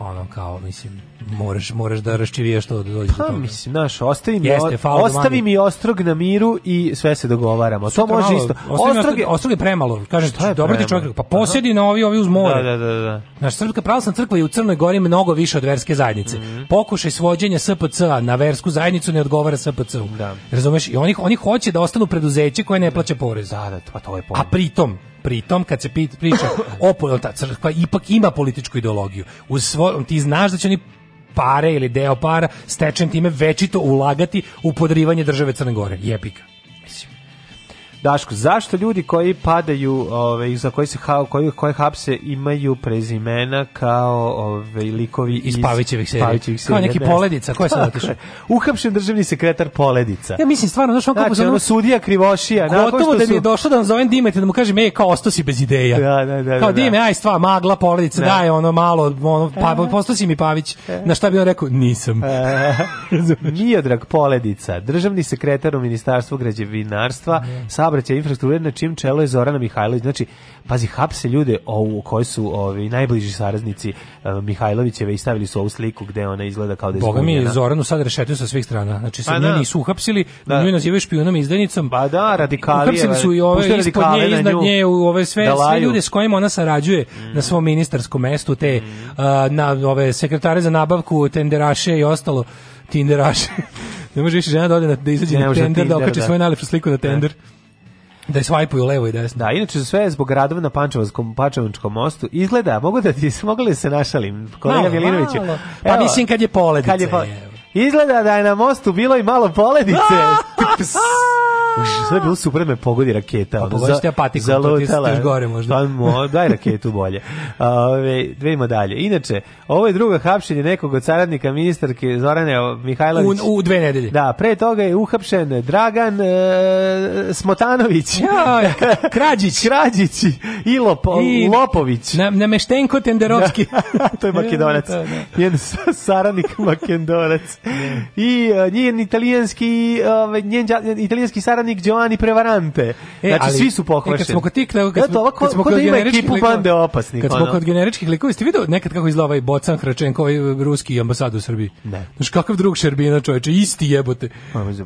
ono kao mislim moraš moraš da raščivijaš to da dođe pa, do toga. mislim naš ostavi mi Jeste, o, ostavi mi ostrog na miru i sve se dogovaramo. Sutra to može malo, isto. Ostrog je ostrog je premalo. Kažeš to je dobro ti čovjek pa posjedi na ovi ovi uz more. Da da da da. da. Naš srpska pravoslavna crkva je u Crnoj Gori mnogo više od verske zajednice. Mm -hmm. Pokušaj svođenja SPC-a na versku zajednicu ne odgovara SPC-u. Da. Razumeš? I oni oni hoće da ostanu preduzeće koje ne da. plaća porez. Da, da, pa to je porez. A pritom pritom kad se priča o ta crkva ipak ima političku ideologiju. Uz svo, ti znaš da će oni pare ili deo para stečen time večito ulagati u podrivanje države Crne Gore. Jepika. Daško, zašto ljudi koji padaju, ove, za koji se ha, koji, koje hapse imaju prezimena kao ove, likovi iz, iz Pavićevih serija? Pavićevih serija. Kao neki Poledica, ko je sad otišao? Uhapšen državni sekretar Poledica. Ja mislim stvarno, znači on kako znači, ono sudija Krivošija. na Gotovo da mi je došao da nam zovem Dime, da mu kažem, ej, kao osto si bez ideja. Da, da, da. Kao da, da, Dime, aj stva, magla, Poledica, da. daj ono malo, ono, pa, da. postao si mi Pavić. E. Na šta bi on rekao? Nisam. E, Miodrag Poledica, državni sekretar u Ministarstvu građevinarstva, sa saobraćaj infrastrukture na čim čelo je Zorana Mihajlović. Znači, pazi, hapse ljude ovu, koji su ovi najbliži saraznici uh, eh, Mihajlovićeve i stavili su ovu sliku gde ona izgleda kao da je Boga mi Zoranu sad rešetio sa svih strana. Znači, sad pa da. nju nisu uhapsili, da. nju nazivaju špijunom i izdenicom. Pa da, radikali. Uhapsili su i ove ispod nje, iznad nje, u ove sve, da sve ljude s kojima ona sarađuje mm. na svom ministarskom mestu, te mm. uh, na, ove sekretare za nabavku, tenderaše i ostalo, tinderaše. ne može više žena da ode na, da izađe na tender, da okače da. svoju najlepšu sliku na da. tender. Ne. Da je svajpuju levo i desno. Da, inače sve je zbog radova na Pančevačkom, Pančevačkom mostu. Izgleda, mogu da ti, smogli da se našalim, kolega Vilinoviću? Pa mislim kad je poledica. Kad je po, Izgleda da je na mostu bilo i malo poledice. Sve je bilo super da me pogodi raketa. Pa pogodiš te apatiku, to ti stiš gore možda. Pa mo, daj raketu bolje. Ove, dvejmo da dalje. Inače, ovo je drugo hapšenje nekog od saradnika ministarke Zorane Mihajlović. U, u dve nedelje. Da, pre toga je uhapšen Dragan e, Smotanović. Ja, Krađić. Krađić i, Lopo, I Lopović. Na, na Meštenko Tenderovski. Da, to je makedonac. Da, da. Jedan saradnik makedonac. I uh, njen italijanski uh, njen italijanski saradnik Giovanni Prevarante. E, znači ali, svi su pohvašeni. E, kad smo kod tih, kad, e, kad smo, Eto, kad smo kod da ima ekipu bande opasnih. Kad smo ono. kod generičkih likova, ste video nekad kako izgleda ovaj Bocan Hračenko, ovaj ruski ambasad u Srbiji. Ne. Znaš kakav drug Šerbina, čoveče, isti jebote.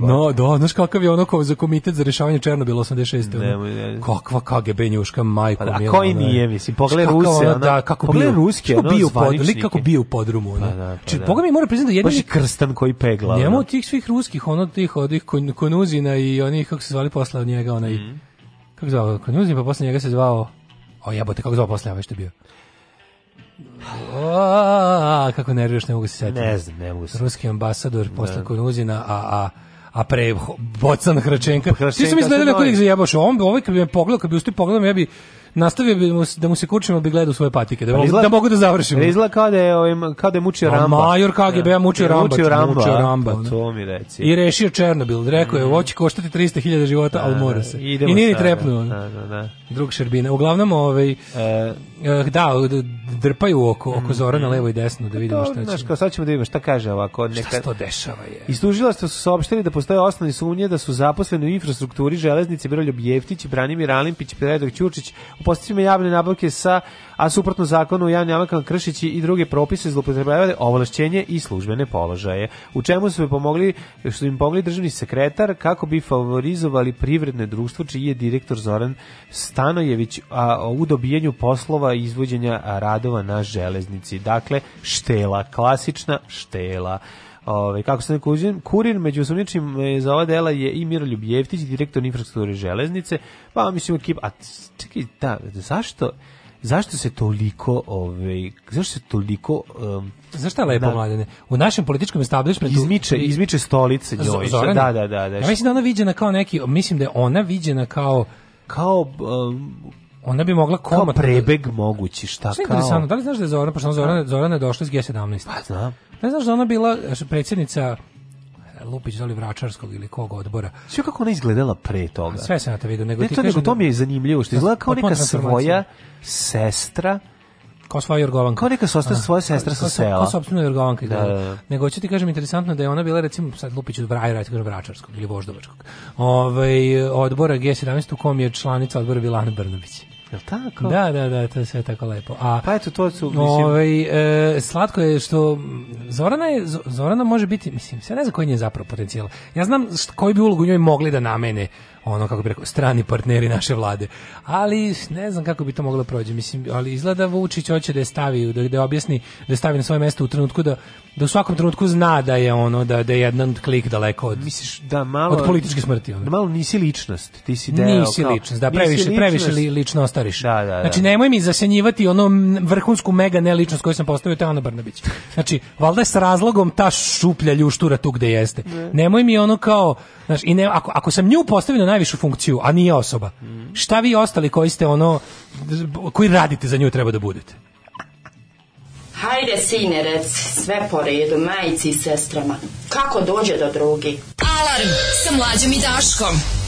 No, da, znaš kakav je ono kao za komitet za rešavanje Černobila 86. Ne, Kakva KGB njuška majko pa, da, A koji nije, mislim, pogled Ruse, ona, da, kako bio, ruske, bio, kako bio u podrumu, ona. Pa, da, pa, da. mi mora priznati da jedini krst prstan koji pegla. Njemu od tih svih ruskih, ono tih, od ih Konuzina i onih, kako se zvali posle od njega, onaj, mm. kako zvao, Konuzin, pa posle njega se zvao, o jebote, kako zvao posle, ovaj što bio. O, kako nerviraš, ne mogu se sjetiti. Ne znam, ne mogu se. Ruski ambasador da. posle Konuzina, a, a, a pre Bocan Hračenka. Hračenka Ti mi izgledali kako ih zajebaš. On bi ovaj kad bi me pogledao, kad bi usti pogledao, ja bi nastavio bi mu, da mu se da kurčimo bi gledao svoje patike, da, pa mogu, izla, da mogu da završimo. Pa izgleda kao da je, ovim, kao da je mučio pa Ramba. major KGB ja. Da. mučio Ramba. Mučio Ramba, mučio Ramba to mi reci. I rešio Černobil, rekao je, ovo će koštati 300.000 života, al da, mora se. I nije ni trepnuo. Da, da, da drug Šerbina. Uglavnom, ovaj, e, da, drpaju oko, oko mm, na mm. levo i desno da pa vidimo šta će. Znaš, kao sad ćemo da vidimo šta kaže ovako. Neka... Šta se to dešava je? Iz tužilaštva su saopštili da postoje osnovne sumnje da su zaposleni u infrastrukturi železnice Miroljub Jeftić, Branimir Alimpić Predrag Ćurčić u postupcima javne nabavke sa, a suprotno zakonu o javnim nabavkama Kršići i druge propise zloupotrebljavali ovlašćenje i službene položaje. U čemu su im pomogli, što im pomogli državni sekretar kako bi favorizovali privredne društvo čiji je direktor Zoran Stavljeno Stanojević a, u dobijanju poslova izvođenja radova na železnici. Dakle, štela, klasična štela. Ove, kako se neko kurir među osnovničnim e, za ova dela je i Miroljub Jevtić, direktor infrastrukture železnice, pa mislim ekipa, a čekaj, da, zašto, zašto se toliko ovaj zašto se toliko um, zašto je lepo da, mladene u našem političkom establishmentu izmiče izmiče stolice njoj da da da da ja mislim da ona viđena kao neki mislim da je ona viđena kao kao um, ona bi mogla komotno... Kao prebeg mogući, šta Sve kao? da li znaš da je Zorana, pošto Zorana, Zorana je došla iz G17? Pa znam. Da li znaš da ona bila eh, predsjednica eh, Lupić da Vračarskog ili kog odbora. Sve kako ona izgledala pre toga. Sve se na to vidio, nego ne, ti to, kažem, nego to da- mi je zanimljivo što izgleda kao neka svoja sestra kao svoja Jorgovanka. Kao neka sosta svoje sestra sa sela. Kao sopstvena Jorgovanka. Da, da. da, da. Nego ću ti kažem interesantno da je ona bila recimo sad Lupić od Brajera, kažem Bračarskog ili Voždovačkog. Ovaj odbora G17 u kom je članica odbora bila Ana Brnabić. Jel tako? Da, da, da, to je sve tako lepo. A, pa eto, to su, mislim... Ovaj, e, slatko je što Zorana, je, Zorana može biti, mislim, sve ne znam koji je zapravo potencijal. Ja znam koji bi ulogu njoj mogli da namene ono kako bi rekao strani partneri naše vlade. Ali ne znam kako bi to moglo da proći. Mislim, ali izgleda Vučić hoće da je stavi, da, da objasni, da stavi na svoje mesto u trenutku da da u svakom trenutku zna da je ono da da je jedan klik daleko od misliš da malo od političke smrti ono. Da malo nisi ličnost, ti si deo nisi kao, ličnost, da previše ličnost. previše li, lično ostariš. Da, da, da. Znači nemoj mi zasenjivati ono vrhunsku mega neličnost koju sam postavio te Ana Brnabić. Znači valjda je razlogom ta šuplja ljuštura tu gde jeste. Ne. Nemoj mi ono kao znači i ne, ako ako sam nju postavio na najvišu funkciju, a nije osoba. Mm. Šta vi ostali koji ste ono koji radite za nju treba da budete? Hajde, sine, rec, sve po redu, majici i sestrama. Kako dođe do drugi? Alarm sa mlađim i Daškom.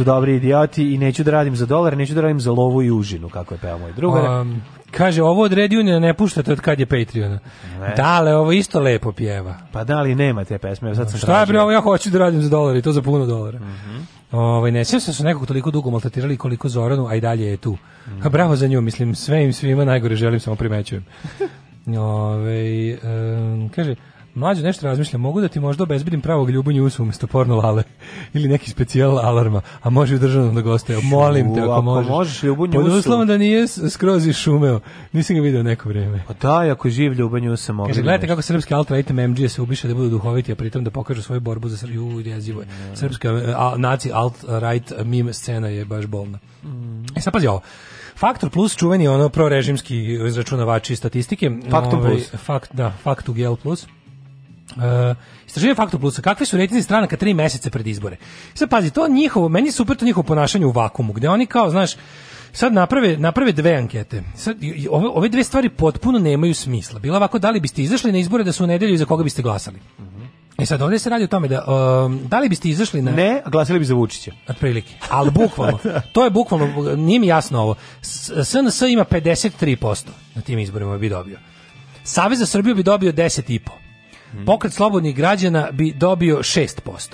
su dobri idioti i neću da radim za dolar, neću da radim za lovu i užinu, kako je peo moj drugar. Um, kaže, ovo od Red Union ne puštate od kad je Patreona. Ne. Da, ali ovo isto lepo pjeva. Pa da li nema te pesme, sad sam Šta tražio. je bre, ovo ja hoću da radim za dolar i to za puno dolara. Mm -hmm. Ovaj ne sjećam se da su nekog toliko dugo maltretirali koliko Zoranu, a i dalje je tu. Mm. A bravo za nju, mislim sve im svima najgore želim samo primećujem. Ove, ovaj, um, kaže Mlađe nešto razmišljam, mogu da ti možda obezbedim pravog ljubunju usu umesto porno lale ili neki specijal alarma, a može u državnom da goste, Molim te, ako, ako možeš. možeš ljubunju Pod uslovom da nije skroz i šumeo. Nisam ga video neko vrijeme. Pa da, ako je živ ljubunju usa mogu. Kaže, da gledajte kako srpski alt right MG se ubiše da budu duhoviti, a pritom da pokažu svoju borbu za Srbiju i jezivo. Srpska e, naci alt right meme scena je baš bolna. Mm. E sad pazi ovo. Faktor plus čuveni ono prorežimski izračunavači statistike. Faktor ovaj, plus. Fakt, da, Faktu GL plus. Uh, istraživanje Faktor Plusa, kakve su rejtinzi stranaka tri meseca pred izbore. Sad pazi, to njihovo, meni je super to njihovo ponašanje u vakumu, gde oni kao, znaš, sad naprave, naprave dve ankete. Sad, ove, ove dve stvari potpuno nemaju smisla. Bila ovako, da li biste izašli na izbore da su u nedelju za koga biste glasali? Mm -hmm. E sad, ovdje se radi o tome da, um, da li biste izašli na... Ne, glasili bi za Vučića. Otprilike. Ali bukvalno, da, da. to je bukvalno, nije mi jasno ovo. SNS ima 53% na tim izborima bi dobio. Savez za Srbiju bi dobio 10,5%. Mhm. Pokret slobodnih građana bi dobio 6%.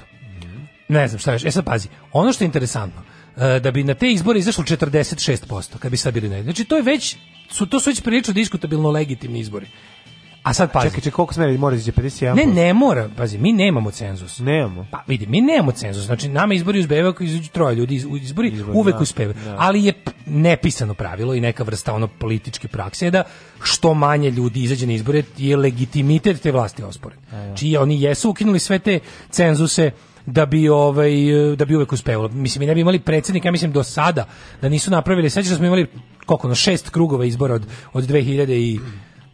Ne znam šta još. E sad pazi, ono što je interesantno, e, da bi na te izbore izašlo 46%, kad bi sad bili najbolji. Znači, to je već, su, to su već prilično diskutabilno legitimni izbori. A sad pazi. Čekaj, čekaj, koliko smera mora izaći 51? Ne, ne mora, pazi, mi nemamo cenzus. Nemamo. Pa vidi, mi nemamo cenzus. Znači nama izbori uzbevaju ako izađu troje ljudi, izbori, Izbor, uvek da, uspeva. Da. Ali je nepisano pravilo i neka vrsta ono političke prakse da što manje ljudi izađe na izbore je legitimitet te vlasti osporen. Da. Znači, oni jesu ukinuli sve te cenzuse da bi ovaj da bi uvek uspevalo. Mislim mi ne bi imali predsednik, ja mislim do sada da nisu napravili, sećaš da smo imali koliko no šest krugova izbora od od 2000 i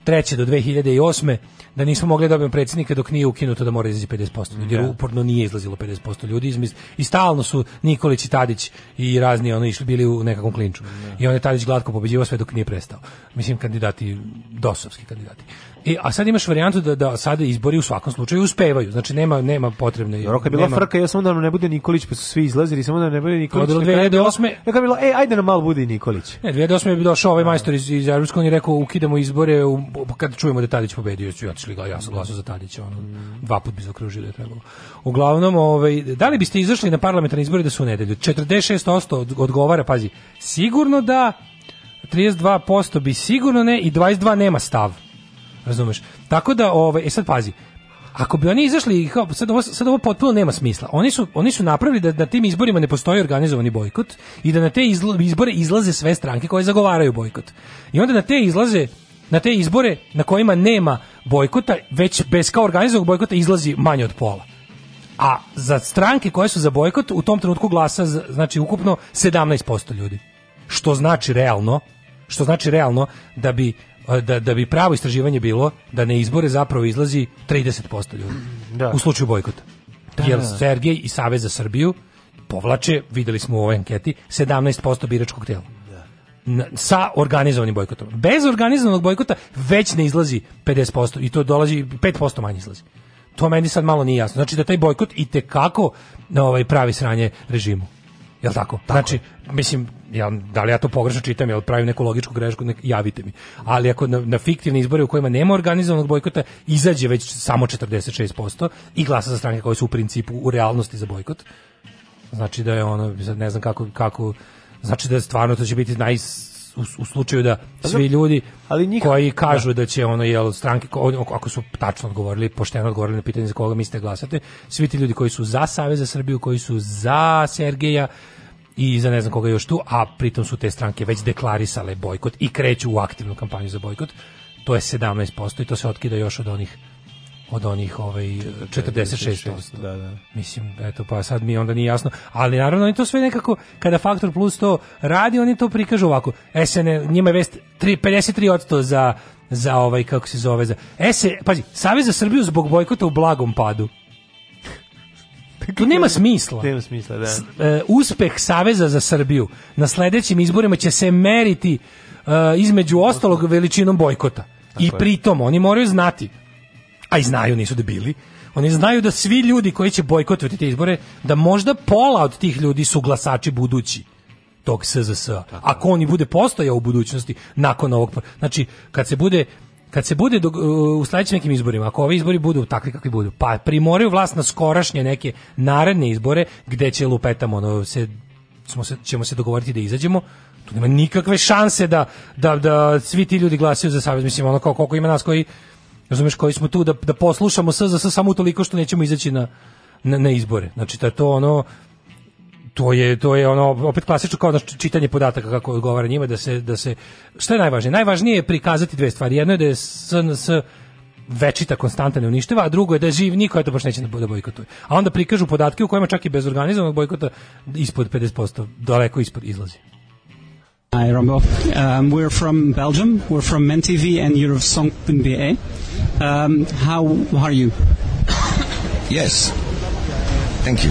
2003. do 2008. da nismo mogli da dobiti predsjednika dok nije ukinuto da mora izaći 50% ljudi, jer da. uporno nije izlazilo 50% ljudi iz, i stalno su Nikolić i Tadić i razni ono išli bili u nekakvom klinču. Da. I onda je Tadić glatko pobeđivao sve dok nije prestao. Mislim kandidati dosovski kandidati. E, a sad imaš varijantu da da sad izbori u svakom slučaju uspevaju. Znači nema nema potrebne. Roka je bila nema... frka, ja samo da nam ne bude Nikolić, pa su svi izlazili, samo da nam ne bude Nikolić. Od 2008. Neka bilo, ej, e, ajde nam malo bude Nikolić. Ne, 2008 je došao ovaj majstor iz iz on je rekao ukidamo izbore u, kad čujemo da Tadić pobedio, su otišli ga, ja sam glasao za Tadića, ono dva puta bi zaokružili da trebalo. Uglavnom, ovaj da li biste izašli na parlamentarne izbore da su u nedelju? 46% odgovara, pazi. Sigurno da 32% bi sigurno ne i 22 nema stav. Razumeš? Tako da, ovaj, e sad pazi, ako bi oni izašli kao sad ovo sad ovo potpuno nema smisla. Oni su oni su napravili da da tim izborima ne postoji organizovani bojkot i da na te izla, izbore izlaze sve stranke koje zagovaraju bojkot. I onda na te izlaze na te izbore na kojima nema bojkota, već bez kao organizovanog bojkota izlazi manje od pola. A za stranke koje su za bojkot u tom trenutku glasa znači ukupno 17% ljudi. Što znači realno, što znači realno da bi da, da bi pravo istraživanje bilo da na izbore zapravo izlazi 30% ljudi da. u slučaju bojkota. Da, Jer da, da. Sergej i Savez za Srbiju povlače, videli smo u ovoj anketi, 17% biračkog tela. Da. Na, sa organizovanim bojkotom. Bez organizovanog bojkota već ne izlazi 50% i to dolazi 5% manje izlazi. To meni sad malo nije jasno. Znači da taj bojkot i te kako na ovaj pravi sranje režimu. Jel tako? tako? Znači, mislim ja, da li ja to pogrešno čitam, ja odpravim neku logičku grešku, nek, javite mi. Ali ako na, na fiktivne izbore u kojima nema organizovanog bojkota izađe već samo 46% i glasa za stranke koje su u principu u realnosti za bojkot, znači da je ono, ne znam kako, kako znači da je stvarno to će biti naj, u, u, slučaju da pa svi ljudi ali njih... koji da. kažu da. da će ono jel stranke ako su tačno odgovorili, pošteno odgovorili na pitanje za koga mislite glasate, svi ti ljudi koji su za Savez za Srbiju, koji su za Sergeja, i za ne znam koga još tu, a pritom su te stranke već deklarisale bojkot i kreću u aktivnu kampanju za bojkot. To je 17% i to se otkida još od onih od onih ovaj 46%. da, da. Mislim, eto pa sad mi onda nije jasno, ali naravno oni to sve nekako kada Faktor Plus to radi, oni to prikažu ovako. SN njima je vest 3 53% za za ovaj kako se zove za. Ese, pazi, Savez za Srbiju zbog bojkota u blagom padu. To nema smisla. Nema smisla, da. S, e, uspeh Saveza za Srbiju na sledećim izborima će se meriti e, između ostalog veličinom bojkota. Tako I pritom oni moraju znati, a i znaju, nisu debili, oni znaju da svi ljudi koji će bojkotovati te izbore, da možda pola od tih ljudi su glasači budući tog SZS. Tako. Ako oni bude postojao u budućnosti nakon ovog... Znači, kad se bude kad se bude do, u sledećim nekim izborima, ako ovi izbori budu takvi kakvi budu, pa primoraju vlast na skorašnje neke naredne izbore gde će lupetamo, ono, se, smo se, ćemo se dogovoriti da izađemo, tu nema nikakve šanse da, da, da svi ti ljudi glasaju za savez, mislim, ono kao koliko ima nas koji, razumeš, koji smo tu da, da poslušamo SZS samo toliko što nećemo izaći na, na, na izbore. Znači, da je to ono, to je to je ono opet klasično kao da čitanje podataka kako odgovara njima da se da se što je najvažnije najvažnije je prikazati dve stvari jedno je da je SNS večita konstanta ne uništava, a drugo je da je živ, niko je to baš neće da bude da bojkotuje. A onda prikažu podatke u kojima čak i bez organizovanog bojkota ispod 50%, daleko ispod izlazi. Hi, Rombo. Um, we're from Belgium. We're from MenTV and you're of Song.be. Um, how are you? yes. Thank you.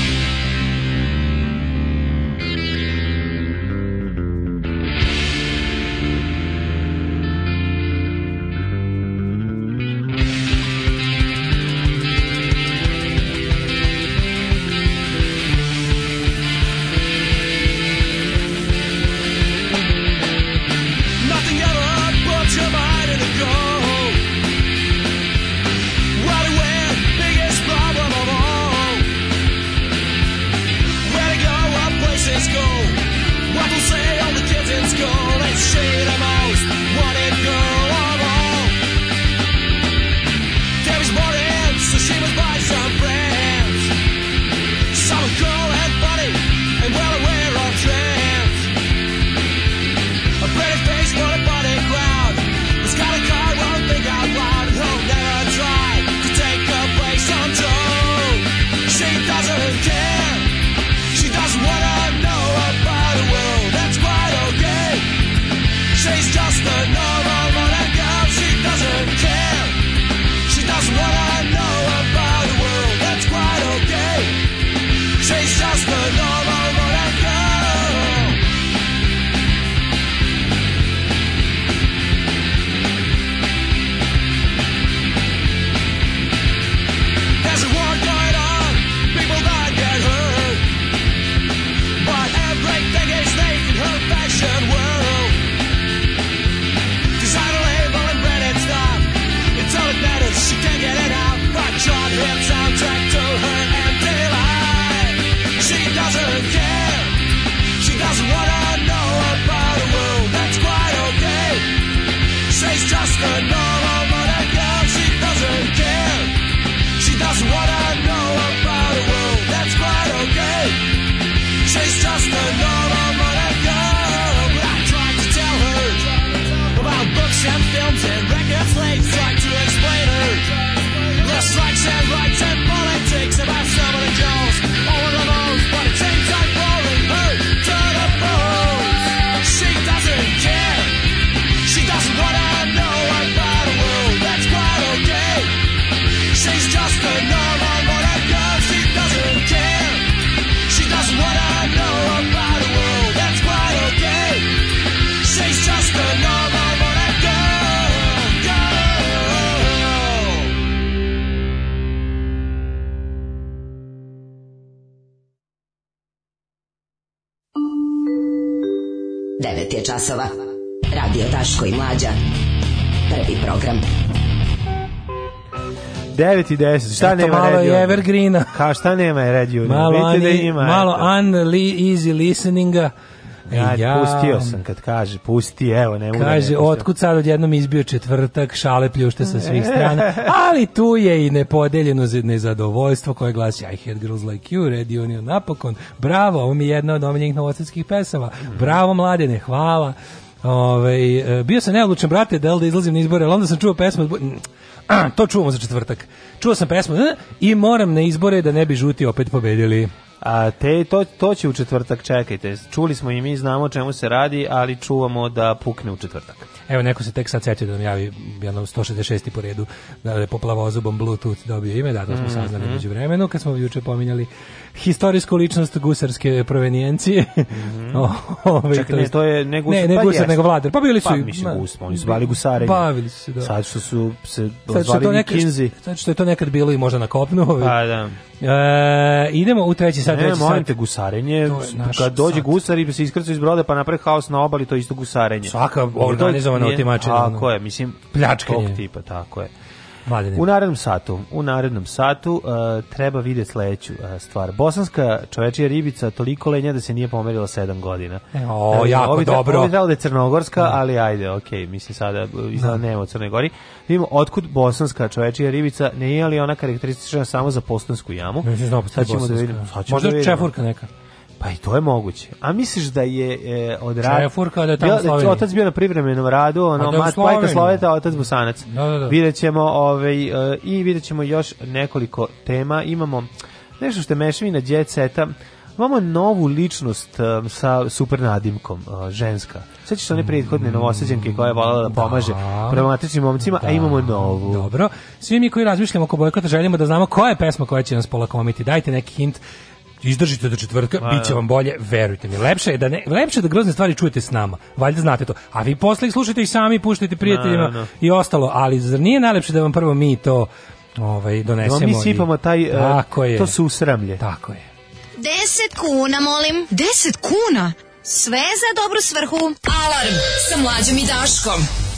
časova. Radio Taško i Mlađa. Prvi program. 9 i 10, šta Eto, nema malo Red Union? Evergreena. Ka, šta nema radio? Malo, Vidite da ima. Malo Unli Easy Listeninga. E, ja, ja, pustio sam kad kaže, pusti, evo, ne mogu. Kaže, otkud sad odjednom izbio četvrtak, šale pljušte sa svih strana, ali tu je i nepodeljeno nezadovoljstvo koje glasi I had girls like you, Red Union napokon, bravo, ovo mi je jedna od omiljenih novosadskih pesama, bravo mladene, hvala. Ove, e, bio sam neodlučan, brate, da li da izlazim na izbore, ali onda sam čuo pesmu, to čuvamo za četvrtak. Čuo sam pesmu i moram na izbore da ne bi žuti opet pobedili. A te, to, to će u četvrtak, čekajte. Čuli smo i mi, znamo o čemu se radi, ali čuvamo da pukne u četvrtak. Evo, neko se tek sad setio da nam javi jedno 166. po redu da je po plavozubom Bluetooth dobio ime, da, to smo mm -hmm. saznali mhm. među vremenu, kad smo juče pominjali historijsku ličnost gusarske provenijencije. Mm -hmm. Ove, Čekaj, ne, to je ne gusar, ne, ne pa gusar, nego vladar. Pa bili su... Pa, mislim, gus, oni su zvali gusare. Bavili su, se, da. Sad što su se sad zvali to Sad što je to nekad bilo i možda na kopnu. Ove. Pa, da. E, idemo u treći sad. ne, treći sat. te gusarenje, kad dođe sat. gusar i se iskrca iz broda pa napravi haos na obali, to je isto gusarenje. Svaka organizovana otimačina. Tako je, mislim, pljačkanje. Tog tipa, tako je. Mladine. U narednom satu, u narednom satu uh, treba videti sledeću uh, stvar. Bosanska čovečija ribica toliko lenja da se nije pomerila 7 godina. E, o, e, jako ovi, da- dobro. Ovi da je crnogorska, mm. ali ajde, okej, okay, mislim sada uh, izgleda mm. nema Crnoj Gori. Vidimo otkud bosanska čovečija ribica, nije li ona karakteristična samo za postansku jamu? Ne, ne, ne, sad ćemo da vidimo. Sad ćemo Možda da vidimo. čefurka neka. Pa i to je moguće. A misliš da je e, od rada... furka da je tamo bio, da Otac bio na privremenom radu, ono, da mat, pajka Sloveta, otac Busanac. Da, da, da. Vidjet ćemo, ovaj, e, i vidjet ćemo još nekoliko tema. Imamo nešto što je mešavina djeceta. Imamo novu ličnost um, sa super nadimkom, uh, ženska. Sećaš se one prethodne mm. novosađenke koja je volala da, da pomaže problematičnim momcima, da. a imamo novu. Dobro. Svi mi koji razmišljamo oko bojkota želimo da znamo koja je pesma koja će nas polakomiti. Dajte neki hint izdržite do četvrtka, a, bit će da. vam bolje, verujte mi. Lepše je da ne, lepše je da grozne stvari čujete s nama. Valjda znate to. A vi posle ih slušajte i sami, puštajte prijateljima no, no. i ostalo, ali zar nije najlepše da vam prvo mi to ovaj donesemo? No, da mi sipamo taj i, e, tako je, to su usramlje. Tako je. 10 kuna, molim. 10 kuna. Sve za dobru svrhu. Alarm sa mlađom i Daškom.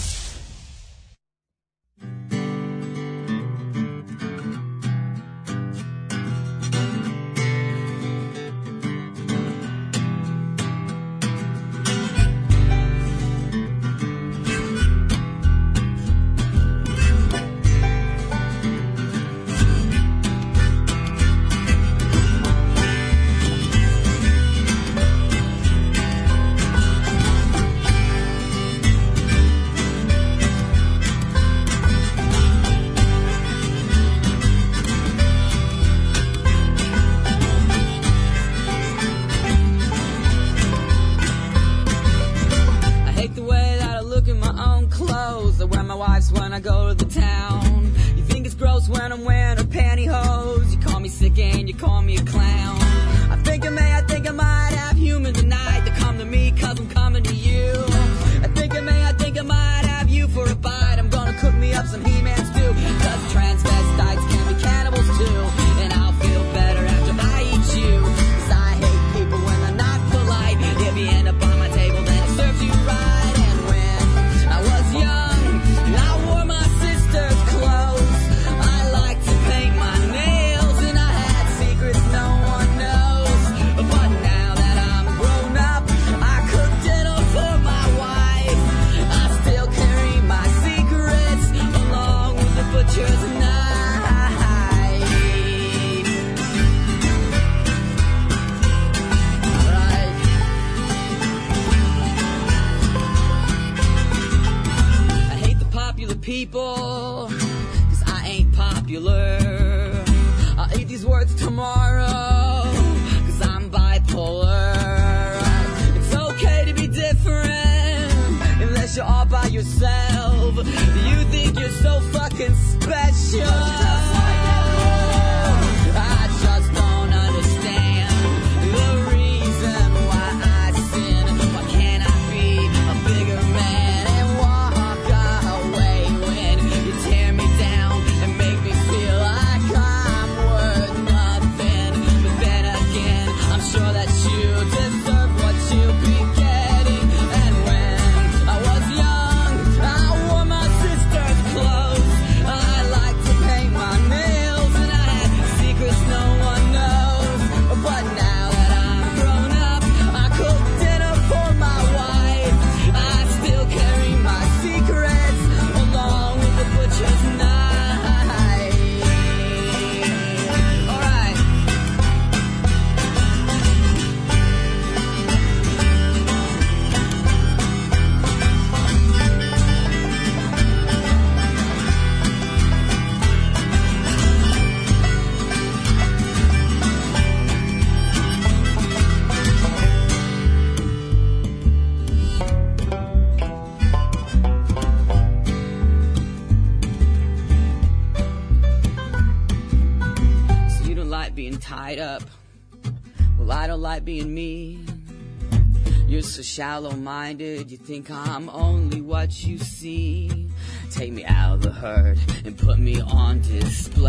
some He-Man shallow minded. You think I'm only what you see. Take me out of the herd and put me on display.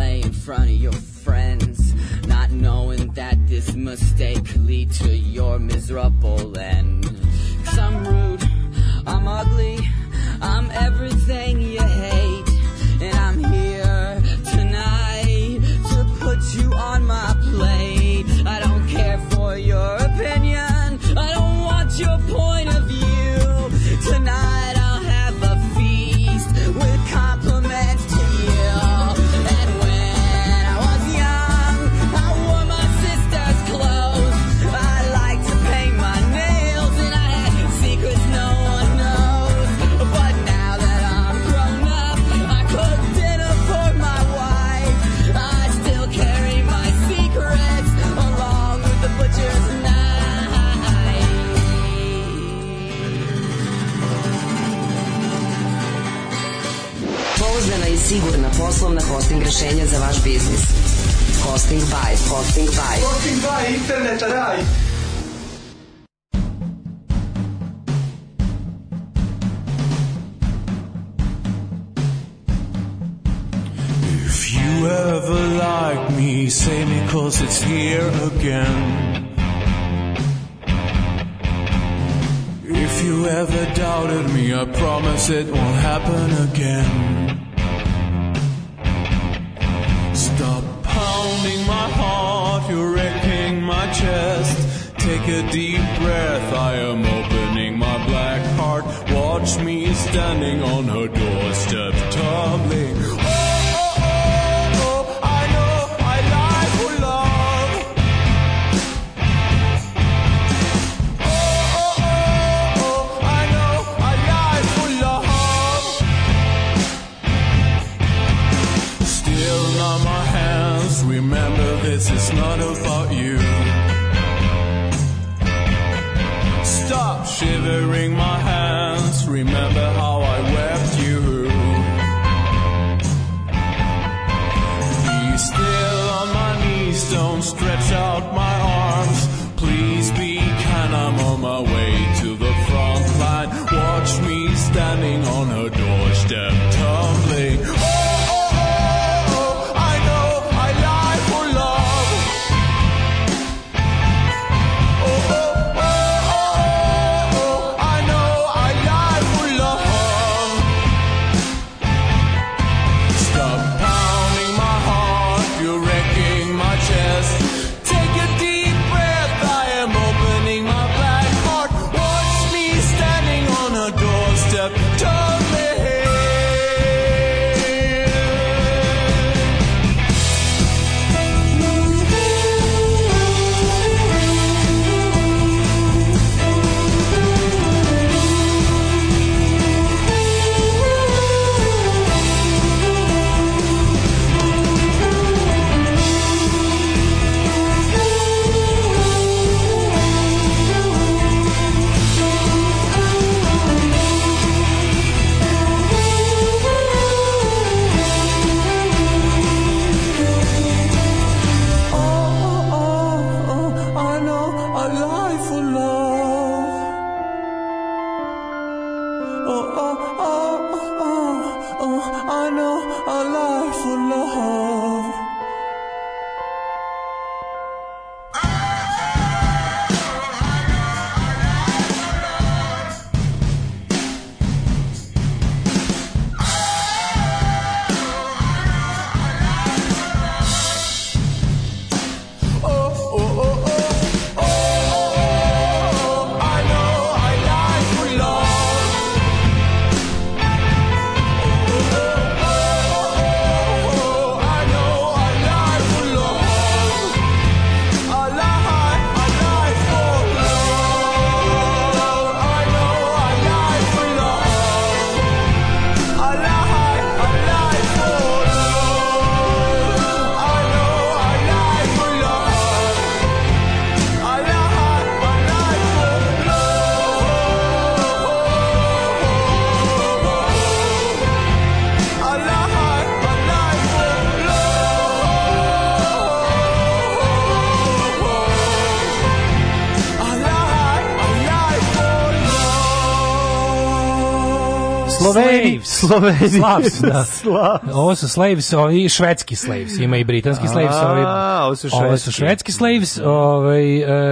Sloveniji. Slavs, da. Slavs. Ovo su slaves, ovi švedski slaves, ima i britanski slaves. Ovi, ovo su švedski. Ovo su švedski slaves, da. ovaj,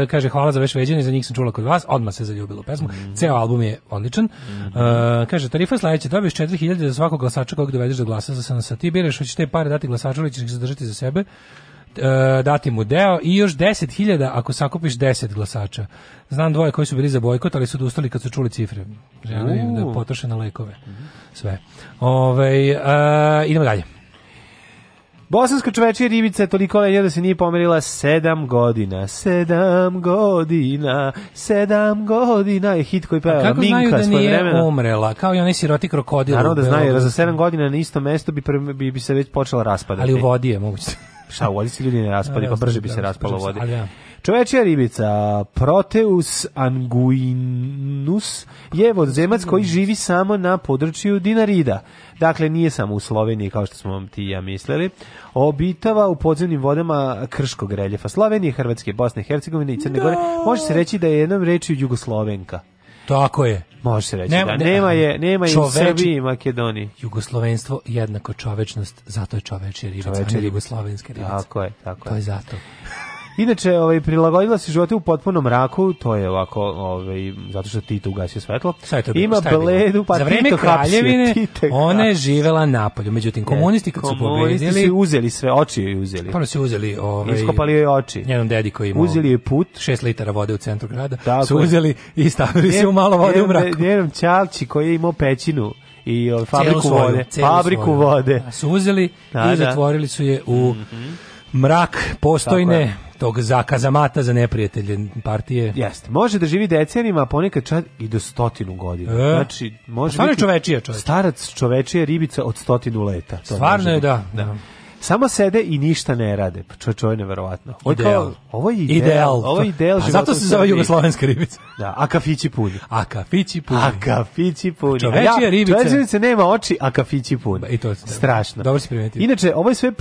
e, kaže hvala za veš veđenje, za njih sam čula kod vas, odmah se zaljubilo pesmu, mm. ceo album je odličan. Mm. E, kaže, tarifa je sledeća, dobiješ 4000 za svakog glasača kog dovedeš da glasa za SNS, ti biraš, hoćeš te pare dati glasaču ili ćeš ih zadržati za sebe, E, dati mu deo i još 10.000 ako sakupiš 10 glasača. Znam dvoje koji su bili za bojkot, ali su odustali kad su čuli cifre. Žena im da potroše na lekove. Sve. Ove, a, e, idemo dalje. Bosanska čovečija ribica je toliko lenja da se nije pomerila sedam godina. Sedam godina, sedam godina je hit koji peva Minka svoje vremena. Kako znaju da nije umrela, kao i onaj siroti krokodil. Naravno da znaju, jer za sedam godina na isto mesto bi, bi, bi se već počela raspadati. Ali u vodi je moguće. Šta, u vodi se ljudi ne raspali, da, pa brže bi se da raspalo vodi. Čovečija ribica, Proteus anguinus, je vodzemac koji živi samo na području Dinarida. Dakle, nije samo u Sloveniji, kao što smo vam ti ja mislili. Obitava u podzemnim vodama krškog reljefa Slovenije, Hrvatske, Bosne i Hercegovine i Crne no. Da. Gore. Može se reći da je jednom reči Jugoslovenka. Tako je. Može se reći nema, da. Nema je, nema je čoveč, u Srbiji i Makedoniji. Jugoslovenstvo jednako čovečnost, zato je čoveče ribica, čoveče ribica. jugoslovenska ribica. Tako je, tako je. To je zato. Inače, ovaj, prilagodila se živote u potpunom mraku, to je ovako, ovaj, zato što Tito ugasio svetlo. Bilo, Ima bledu, pa Za vreme kraljevine, hapsio, da. ona je živela napolju. Međutim, komunisti kad komunisti su pobedili... Komunisti su uzeli sve, oči joj uzeli. Pa su uzeli... Ovaj, Iskopali joj oči. Njenom dedi koji imao... Uzeli je put. 6 litara vode u centru grada. Tako su uzeli i stavili njen, se u malo vode njen, u mraku. Njenom čalči koji je imao pećinu i o, fabriku svoju, vode. Fabriku svoju. vode. Da, su uzeli da, i da. zatvorili su je u mm -hmm. mrak postojne tog za kazamata za neprijatelje partije. Jeste. Može da živi decenijama, a ponekad čak i do stotinu godina. E, znači, može pa stara biti... čovečija, čovečija. Starac čovečija ribica od stotinu leta. To Stvarno je, da. da. da. Samo sede i ništa ne rade. Pa čo, čo je neverovatno. Ovo je ideal. Kao, ovo je ideal. ideal. Ovo je ideal pa, zato se zove jugoslovenska ribica. Da, a kafići puni. A kafići puni. A kafići puni. Čovečija ribica. Čovečija ribica nema oči, a kafići puni. Ba, I to je da. strašno. Dobro si primetio. Inače, ovo je sve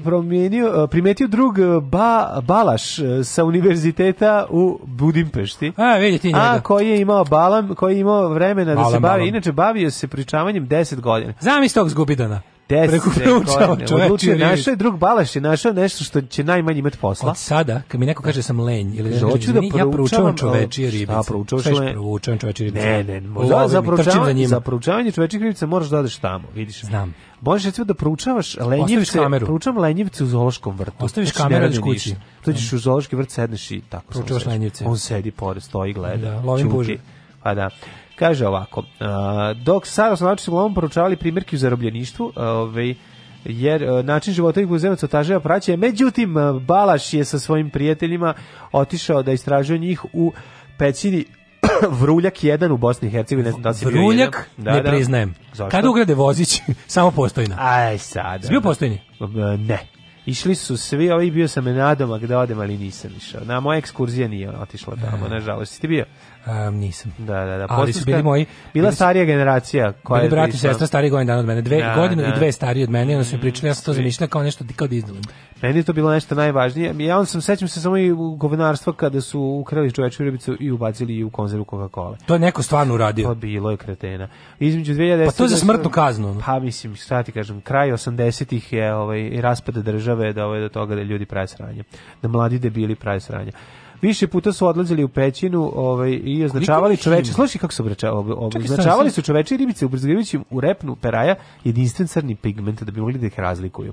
promenio, e, primetio drug e, ba, Balaš e, sa univerziteta u Budimpešti. A, vidite njega. A, koji je imao balam, koji je imao vremena balam, da se bavi. Balam. Inače, bavio se pričavanjem 10 godina. Zamisli tog zgubidana. 10 sekunde. Odlučio našao je drug Balaš i našao nešto što će najmanje imati posla. Od sada, kad mi neko kaže da sam lenj ili nešto, hoću znači, da ja proučavam e, čovečije ribice. A proučavaš lenj? Proučavam čovečije ribice. Ne, ne, možda za proučavanje, za proučavanje čovečijih ribica moraš da odeš tamo, vidiš. Znam. Možeš recimo da proučavaš lenjivce, proučavam lenjivce u zoološkom vrtu. Ostaviš znači, kameru u kući. Dođeš da. u zoološki vrt, sedneš i tako. Proučavaš lenjivce. On sedi pored, stoji, gleda. Da, lovim buže. Pa da. Kaže ovako, uh, dok sada su naoči uglavnom poručavali primjerke u zarobljeništvu, uh, ovaj, jer uh, način života ih uzemaca otaževa praće, međutim, Balaš je sa svojim prijateljima otišao da istražuje njih u pecini Vruljak 1 u Bosni i Hercegovini, ne znam da si Vruljak, bio jedan. Da, ne da. priznajem. Zašto? Kada ugrade vozić, samo postojna. Aj, sad. Zbio da, da. postojni? Ne. Išli su svi, ovaj bio sam nadomak gde da odem, ali nisam išao. Na moja ekskurzija nije otišla tamo, e. nažalost. Si ti bio? Um, nisam. Da, da, da. Ali su bili moji... Bila bili starija generacija. Koja bili brati i sestra stariji godine dan od mene. Dve, da, godinu da. i dve starije od mene. Onda su mi pričali, ja sam to zamišljala kao nešto kao da Meni je to bilo nešto najvažnije. Ja on sam sećam se samo i govnarstva kada su ukrali čovečku ribicu i ubacili u konzervu Coca-Cola. To je neko stvarno uradio. To pa bilo je kretena. Između 2010 Pa to je za smrtnu kaznu. Pa mislim, šta ti kažem, kraj 80-ih je ovaj raspad države da ovaj do toga da ljudi prave Da mladi debili prave sranje. Više puta su odlazili u pećinu ovaj, i označavali čoveče. Slušaj kako su označavali su čoveče i ribice ubrzgajući u repnu peraja jedinstven crni pigment da bi mogli da ih razlikuju.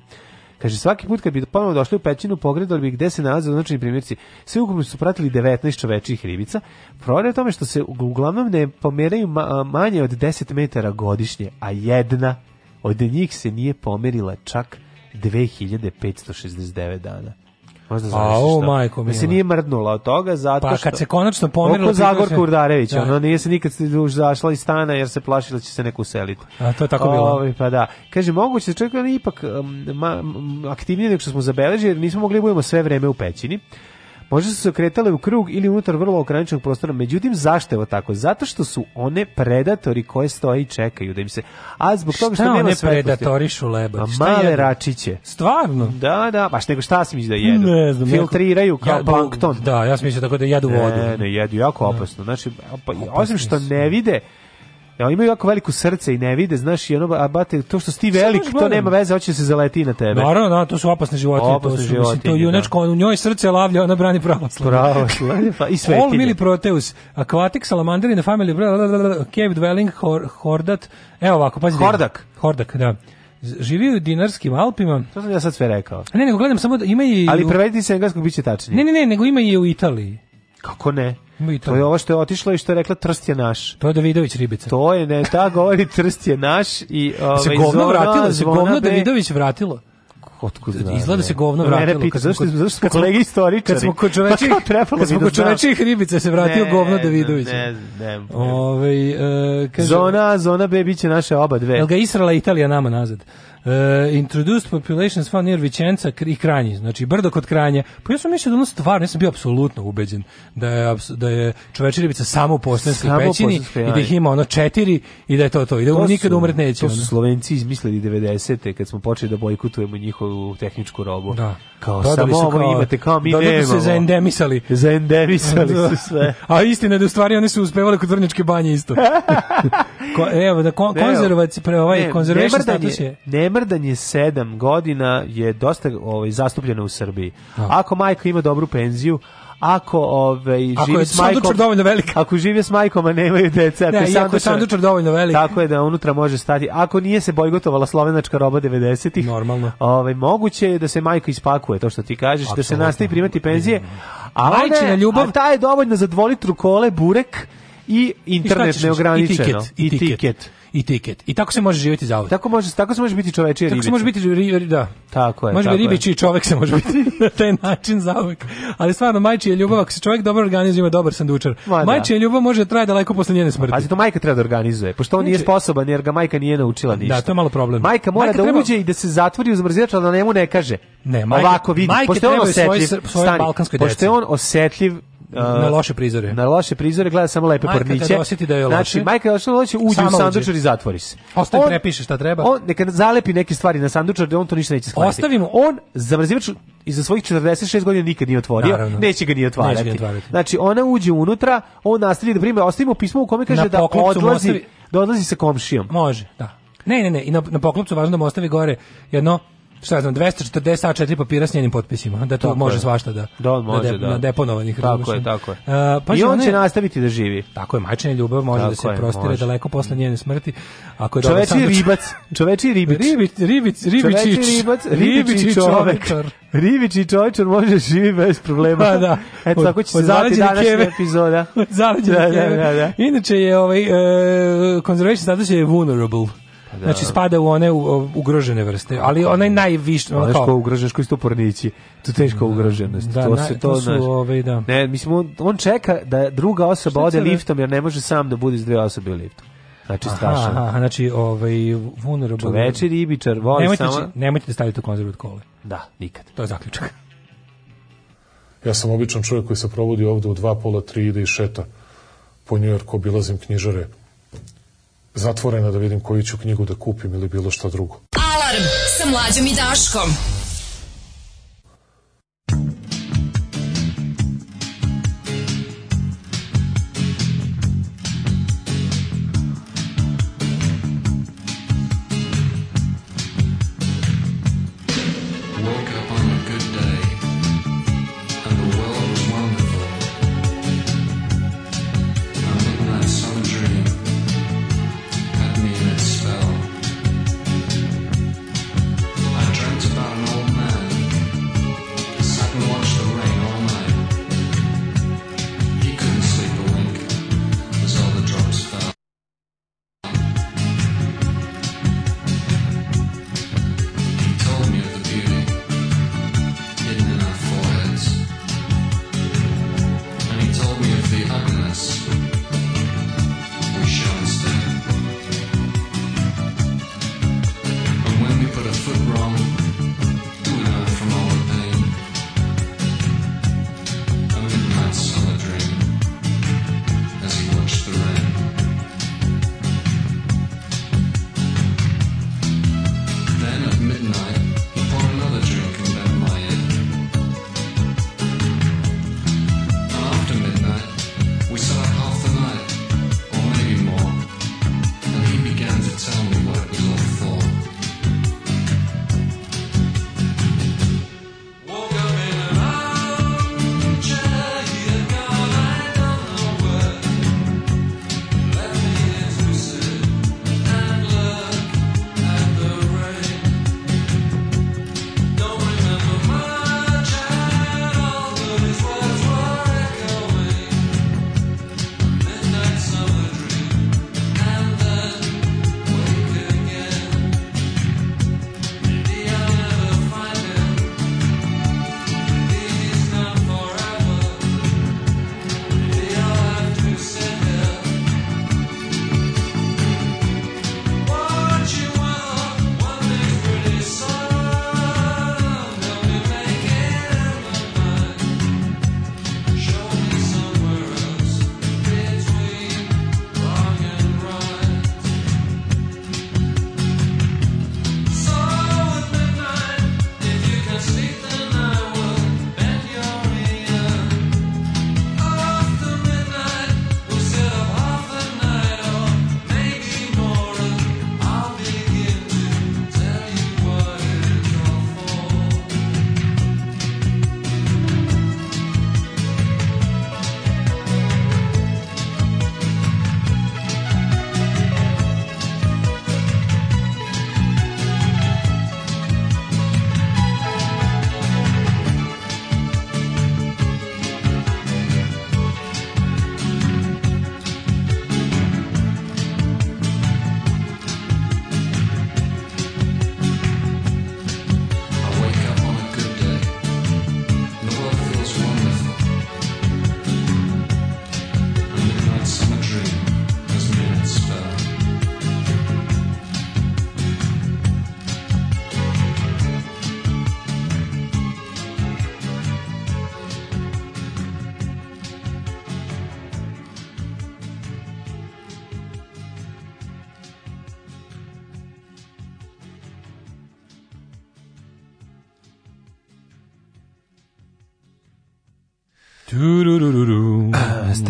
Kaže, svaki put kad bi ponovo došli u pećinu, pogledali bi gde se nalaze označeni primjerci. Sve ukupno su pratili 19 čovečih ribica. Problem tome što se uglavnom ne pomeraju ma manje od 10 metara godišnje, a jedna od njih se nije pomerila čak 2569 dana. Možda o, majko mi. se nije mrdnula od toga zato pa, što... Pa kad se konačno pomerila... Oko Zagor Kurdarević, da. ona nije se nikad zašla iz stana jer se plašila da će se neko useliti. A, to je tako bilo. Ovi, pa da. Kaže, moguće da čovjek ipak um, ma, aktivnije nego što smo zabeležili jer nismo mogli da budemo sve vreme u pećini. Možda su se okretale u krug ili unutar vrlo ograničenog prostora. Međutim, zašto je tako? Zato što su one predatori koje stoje i čekaju da im se... A zbog toga što šta nema svetlosti... predatorišu leba? A male račiće. Stvarno? Da, da. Baš nego šta smiš da jedu? Ne znam. Filtriraju kao jadu, plankton. Da, ja sam mislio tako da jedu vodu. Ne, ne, jedu. Jako da. opasno. Znači, pa, opa, osim što ne vide Ja, e, imaju jako veliko srce i ne vide, znaš, i ono, a bate, to što si ti velik, to nema veze, hoće da se zaleti na tebe. Naravno, da, to su opasne životinje. Opasne to su, životinje, mislim, to junečko, da. u njoj srce lavlja, ona brani pravoslavlje. Pravo, pa i svetinje. All mili proteus, aquatic, salamander in the family, cave dwelling, hor, hordat, evo ovako, pazite. Hordak. Hordak, da živi u dinarskim Alpima. To sam ja sad sve rekao. Ne, nego gledam samo da ima i... Ali prevediti se engleskog biće tačnije. Ne, ne, ne, nego ima i u Italiji. Kako ne? To je ovo što je otišlo i što je rekla Trst je naš. To je Davidović ribica. To je, ne, ta govori Trst je naš i... Da ovaj, Ove, da se govno zvona, da vratilo, se govno be... Davidović vratilo. Otkud zna, Izgleda se govno vratilo. Pita, zašto, zašto smo kolege istoričari? Kad smo kod pa čovečih, pa kad smo kod čovečih ribica se vratio ne, govno Davidovića. Ne, ne, ne. Ove, ovaj, uh, kaže, zona, zona B biće naše oba dve. Jel ga Israela i Italija nama nazad? Uh, introduced populations found near Vicenza i Kranji, znači brdo kod Kranja. Pa ja sam mislio da ono stvarno, ja bio apsolutno ubeđen da je, da je čovečeribica samo u postanskoj pećini i da ih ima ono četiri i da je to to. I da to on nikada umret neće. To su Slovenci izmislili 90. kad smo počeli da bojkutujemo njihovu tehničku robu. Da. Kao Dodali samo ovo imate, kao mi da, nemamo. se zaendemisali. Zaendemisali su da. sve. A istina da u stvari oni su uspevali kod Vrničke banje isto. Ko, evo, da kon, konzervac, pre ovaj konzervation status je... Nema Smrdanje 7 godina je dosta ovaj, zastupljeno u Srbiji. Aha. Da. Ako majka ima dobru penziju, ako ovaj živi s majkom, ako je s dovoljno velik ako živi s majkom a nemaju dece ako, ne, je sandučar, sandučar dovoljno velik tako je da unutra može stati ako nije se bojgotovala slovenačka roba 90-ih normalno ovaj moguće je da se majka ispakuje to što ti kažeš Absolutno. da se nastavi primati penzije a Majčina ljubav a ta je dovoljna za dvolitru kole burek i internet I neograničeno. I tiket. I tiket. I tiket. I tako se može živjeti zauvek. Tako može, tako se može biti čovečija ribica. Tako se može biti ri, da. Tako je. Može biti ribiči i čovek se može biti na taj način zauvek. Ali stvarno majčija ljubav ako se čovjek dobro organizuje, ima dobar sandučar. Ma, da. majčija ljubav može da traje daleko posle njene smrti. A to majka treba da organizuje, pošto on nije sposoban jer ga majka nije naučila da, ništa. Da, to je malo problem. Majka mora majka da treba... uđe i da se zatvori u zmrzivač, ali da njemu ne kaže. Ne, majka, ovako vidi, pošto je on osetljiv, svoj, svoj stani, pošto je on osetljiv uh, na loše prizore. Na loše prizore gleda samo lepe majka porniće. Majka osjeti da je loše. Znači, majka da je loše, uđe u sandučar i zatvori se. Ostaje on, prepiše šta treba. On neka zalepi neke stvari na sandučar, da on to ništa neće shvatiti. Ostavimo. On zamrzivač iza svojih 46 godina nikad nije otvorio, Naravno. neće ga ni otvarati. Neće ga otvarati. Znači, ona uđe unutra, on nastavlja da prima, ostavimo pismo u kome kaže da odlazi, da odlazi sa komšijom. Može, da. Ne, ne, ne, i na, na poklopcu važno da mu ostavi gore jedno šta znam, 240 A4 papira s njenim potpisima, da to tako može je. svašta da, da, on da može, da, dep, da. na deponovanih. Tako različno. je, tako je. Uh, pa I on će nastaviti da živi. Tako je, majčina ljubav može tako da se je, prostire može. daleko posle njene smrti. Ako je čoveči dobro, ribac, čoveči ribić. Ribić, ribić, Čoveči ribac, ribič i čovek. Ribić i čovečar može da živi bez problema. Pa da. Eto, tako će se zvati današnja keve. epizoda. Zaleđene da, da, da, da. Inače je ovaj, uh, conservation status je vulnerable. Pa da. Znači da. spada u one u, ugrožene vrste, ali onaj najviše, ono kao ugrožen koji stupornici. To teško da, ugroženost. Da, to se to, to su, znaš, ovaj, da. Ne, mislim on, on čeka da druga osoba ode liftom jer ne može sam da bude s dve osobe u liftu. Znači strašan. znači ovaj vulnerable. Čoveči ribičar, voli nemojte, samo... Nemojte da stavite u konzervu od kole. Da, nikad. To je zaključak. Ja sam običan čovjek koji se provodi ovde u 2:30 pola, tri, ide i šeta po Njujorku, obilazim knjižare, zatvorena da vidim koju ću knjigu da kupim ili bilo šta drugo. Alarm sa mlađom i Daškom. Woke up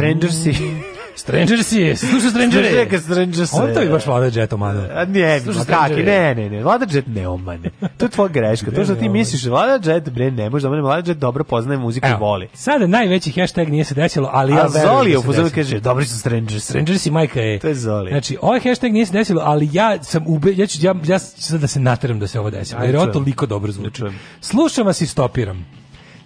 Strangersi. Mm. Strangers je, slušaj Strangersi. Čeka Strangersi. On to je baš Vlada Jet omane. ne, kaki, ne, ne, ne, Vlada Jet ne omane. To je tvoja greška, to što ti misliš, Vlada Jet, bre, ne može da omane, Vlada Jet dobro poznaje muziku i voli. Sada najveći hashtag nije se desilo, ali ja verujem. Zoli da je upozorio, kaže, dobri su Strangersi. Strangersi, majka je. To je Zoli. Znači, ovaj hashtag nije se desilo, ali ja sam ube, ja ću, ja, ja sada da se nateram da se ovo desi, jer on toliko dobro zvuči. Slušam vas i stopiram.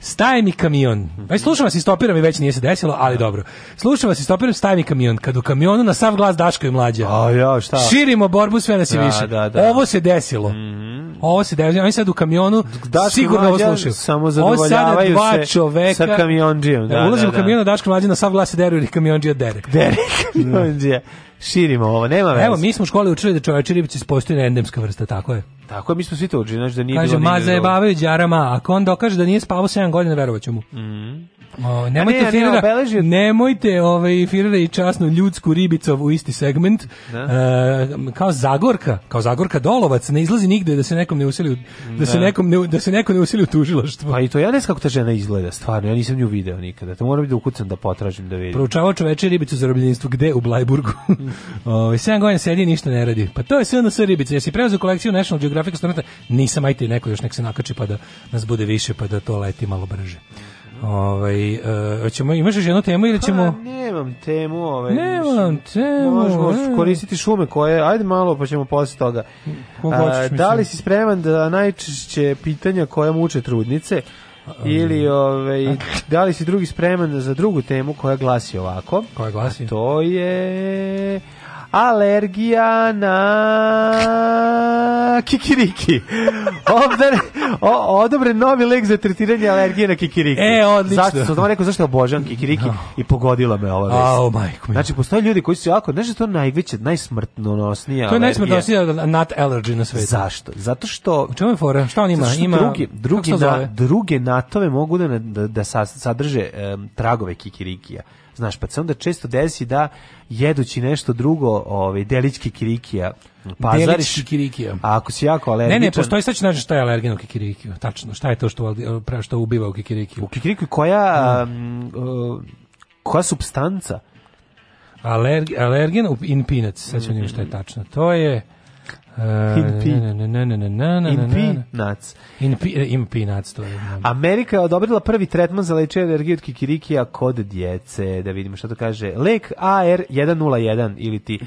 Staje mi kamion. Već slušam vas i stopiram i već nije se desilo, ali da. dobro. Slušam vas i stopiram, staje mi kamion. Kad u kamionu na sav glas Daško i mlađa. A ja, šta? Širimo borbu, sve nas da je Da, više. da, da. Ovo se desilo. Mhm. Ovo se desilo. Oni sad u kamionu Daško sigurno ovo Mlađa slušaju. samo zadovoljavaju dva se čoveka. sa kamionđijom, da, Ulazim da, u da. kamionu, Daško i mlađa na sav glas se deru jer ih kamionđija dere. Derek da. Mionđija širimo ovo, nema veze. Evo, mi smo u školi učili da čoveče ribice postoji endemska vrsta, tako je. Tako je, mi smo svi to učili, znači da nije Kaže, bilo... Kaže, ma zajebavaju džarama, ako on dokaže da nije spavao 7 godina, verovat ću mu. Mm. O, nemojte ne, firera, ne, obeležio... nemojte ovaj, firera i časnu ljudsku ribicov u isti segment. Da. E, kao Zagorka, kao Zagorka Dolovac, ne izlazi nigde da se nekom ne usili, da, da. se da. nekom ne, da se neko ne usili u tužilaštvo. Pa i to ja ne znam kako ta žena izgleda, stvarno, ja nisam nju video nikada. To moram da ukucam da potražim da vidim. Proučavao čoveče ribicu za robljenstvo, gde? U Blajburgu. ovaj 7 godina sedi ništa ne radi. Pa to je sve na sve ribice. Jesi preuzeo kolekciju National Geographic Studenta? Nisam, ajte neko još nek se nakači pa da nas bude više, pa da to leti malo brže. Ovaj e, hoćemo ćemo imaš još jednu temu ili pa, ćemo pa, Nemam temu, ovaj. Nemam temu. Možemo e. koristiti šume koje ajde malo pa ćemo posle toga. A, da li si spreman da najčešće pitanja koja muče trudnice ili um, ovaj da li si drugi spreman za drugu temu koja glasi ovako? Koja glasi? A to je alergija na kikiriki. Obdar, o, odobren novi lek za tretiranje alergije na kikiriki. E, odlično. Zašto sam rekao zašto obožavam kikiriki no. i pogodila me ova vest. Oh, majko mi. Znači postoje ljudi koji su jako, znači to najveće, najsmrtnonosnija. To je najsmrtnonosnija nut allergy na svetu. Zašto? Zato što U čemu je fora? Šta on ima? Ima drugi, drugi na, druge natove mogu da da, da sadrže um, tragove kikirikija. Znaš, pa se onda često desi da jedući nešto drugo, ovaj delićki kikirikija, pazariš. Delićki kikirikija. A ako si jako alergičan... Ne, ne, postoji sad znači šta je alergen u kikirikiju. Tačno, šta je to što, što ubiva u kikirikiju? U kikirikiju koja... Um, uh, koja substanca? Alerg, alergen in peanuts, sad ću mm -hmm. šta je tačno. To je... Eh, in peanuts. In peanuts, eh, Amerika je odobrila prvi tretman za lečenje alergije od kikirikija kod djece. Da vidimo šta to kaže. Lek AR101 ili ti...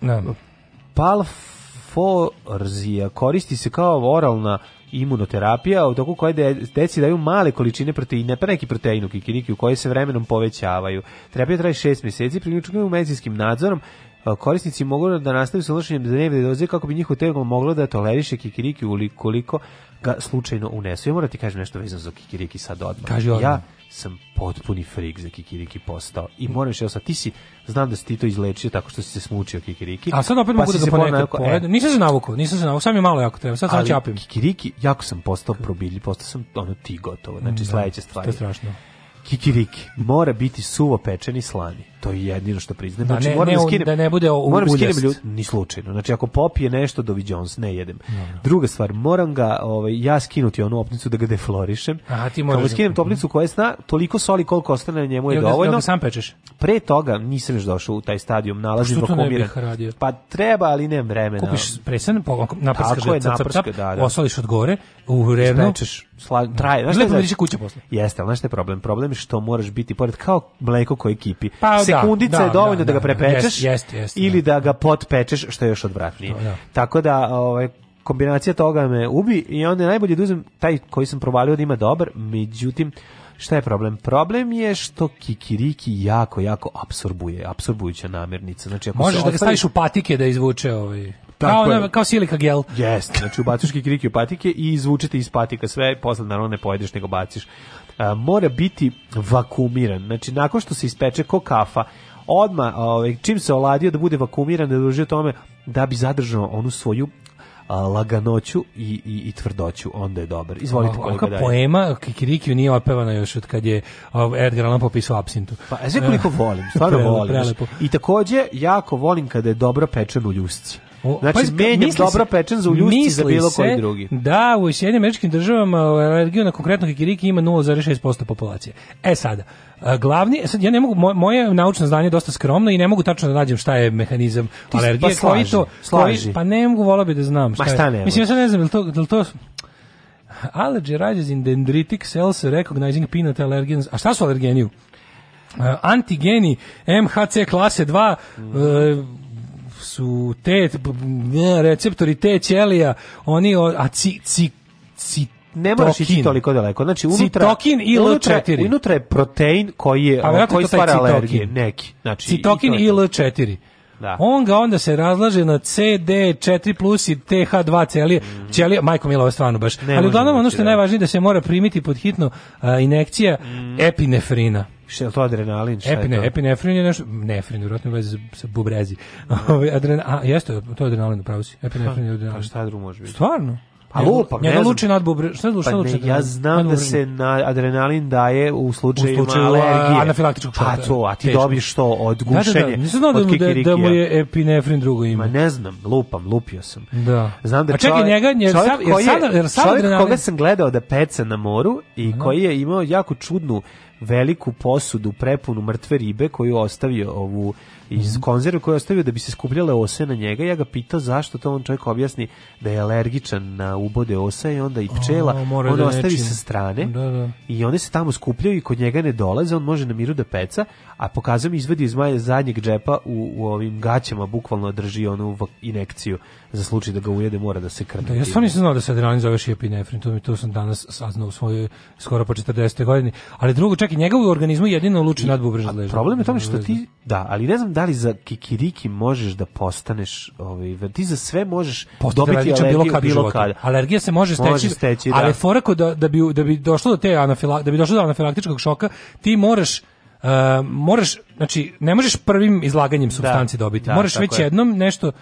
No. Palforzija koristi se kao oralna imunoterapija u toku koje deci daju male količine proteina, pa neki protein kikiriki u koje se vremenom povećavaju. Terapija traje 6 mjeseci, priključuju medicinskim nadzorom korisnici mogu da nastave sa unošenjem dnevne doze kako bi njihov telo moglo da toleriše kikiriki koliko ga slučajno unesu. Ja moram da ti kažem nešto vezano za kikiriki sad odmah. Kaži odmah. Ja sam potpuni frik za kikiriki postao. I moram još, sad, ti si, znam da si ti to izlečio tako što si se smučio kikiriki. A sad opet pa mogu da ga ponekad pojedem. Nisam se navukao, nisam se navukao, sam je malo jako treba, sad sam čapim. kikiriki, jako sam postao probilji, postao sam ono ti gotovo, znači da, sledeća stvar. To je strašno. Kikiriki mora biti suvo pečeni slani. To je jedino što priznajem. Da znači, ne, moram da ne, da, skinem, da ne bude u, Moram da skinem ljud, ni slučajno. Znači, ako popije nešto, dovi Jones, ne jedem. No. Druga stvar, moram ga, ovaj, ja skinuti onu opnicu da ga deflorišem. Aha, ti moraš. Kako skinem toplicu koja je sna, toliko soli koliko ostane na njemu je Jel dovoljno. Ga, sam pečeš? Pre toga nisam još došao u taj stadion, pa nalazim pa vakumiran. Pa treba, ali nemam vremena. Kupiš presan, naprskaš Tako je, naprska, da, da. osoliš od gore, u revno. Pečeš, sla, traje. Znaš šta je, kuće posle. Jeste, ali znaš šta je problem? Problem je što moraš biti, pored kao mleko koje kipi, pa, se sekundica da, je da, dovoljno da, da, da ga prepečeš jest, jest, ili da. da. ga potpečeš, što je još odvratnije. Da, Tako da, ovaj, kombinacija toga me ubi i onda je najbolje da uzem taj koji sam provalio da ima dobar, međutim, Šta je problem? Problem je što kikiriki jako, jako absorbuje, absorbujuća namirnica. Znači, ako Možeš da ga staviš u patike da izvuče ovaj... Tako kao, je. kao silika gel. Jeste, znači ubaciš kikiriki u patike i izvučete iz patika sve, posle naravno ne pojedeš nego baciš a, mora biti vakumiran. Znači, nakon što se ispeče ko kafa, odma ovaj, čim se oladio da bude vakumiran, da duži tome, da bi zadržao onu svoju a, laganoću i, i, i tvrdoću, onda je dobar. Izvolite kolega dalje. poema Kikirikiju nije opevana još od kad je Edgar Allan Poe pisao Absintu. Pa, e, sve koliko volim, stvarno volim. I takođe, jako volim kada je dobro pečen u ljusci. Znači, pa, menjam dobro pečen za uljušci za bilo koji drugi. da u Sjedinim američkim državama alergiju na konkretno kikiriki ima 0,6% populacije. E sada, glavni, e, sad ja ne mogu, moje, moje naučno znanje je dosta skromno i ne mogu tačno da nađem šta je mehanizam Ti, alergije. Pa slaži, to, slaži. Koji, pa ne mogu, volao bi da znam šta, Ma šta je. Mislim, ja sad ne znam, je li to, je li to Allergy rises in dendritic cells recognizing peanut allergens. A šta su alergeniju? Uh, antigeni MHC klase 2 mm. uh, su te receptori te ćelija, oni a ci, ci, ci ne moraš ići toliko daleko. Znači unutra citokin i 4 Unutra je protein koji je pa, koji stvara alergije neki. Znači citokin il 4 Da. On ga onda se razlaže na CD4 plus i TH2 celije. Mm. Ćelija, majko mila, ovo je stvarno baš. Ne Ali uglavnom ono što je da. najvažnije da se mora primiti pod hitno a, inekcija mm. epinefrina. Šta je to adrenalin? Šta Epine, je to? Epinefrin je nešto, nefrin, vjerojatno veze sa bubrezi. Mm. Ovaj, Adren, a, jeste, to je adrenalin, pravo si. Epinefrin je pa adrenalin. Pa šta drugo može biti? Stvarno? A lupa, ne, pa ne luči nad bubri, šta luči, pa luči? Ja znam da se na adrenalin daje u slučaju, u slučaju alergije. anafilaktičkog pa šoka. A to, a ti dobiš to od gušenja. Da, da, da. Nisam znao da, da, da, mu je epinefrin drugo ime. Ma ne znam, lupam, lupio sam. Da. Znam da a čekaj njega, jer čovjek, sav, jer, sad, jer sad čovjek adrenalin... koga sam gledao da peca na moru i Aha. koji je imao jako čudnu veliku posudu prepunu mrtve ribe koju ostavio ovu iz mhm. konzerve koje je ostavio da bi se skupljale ose na njega. Ja ga pitao zašto to on čovjek objasni da je alergičan na ubode osa i onda i pčela. O, on da ostavi sa strane da, da. i one se tamo skupljaju i kod njega ne dolaze. On može na miru da peca, a pokazuje mi izvedi iz zadnjeg džepa u, u ovim gaćama, bukvalno drži onu inekciju za slučaj da ga ujede mora da se krne. Da, ja stvarno nisam znao da se adrenalin zove epinefrin, to, mi, to sam danas saznao u svojoj skoro po 40. godini, ali drugo, čak i njega u organizmu jedino luči nadbubrežna žleža. Problem je tome što ti, da, ali ne znam da li za kikiriki možeš da postaneš, ovaj, ti za sve možeš Postati dobiti alergiju bilo kada. bilo kada. Alergija se može steći, može steći da. ali da. fora da, da, bi, da bi došlo do te anafila, da bi došlo do anafilaktičkog šoka, ti moraš Uh, moraš, znači, ne možeš prvim izlaganjem substanci da, dobiti. Da, moraš već je. jednom nešto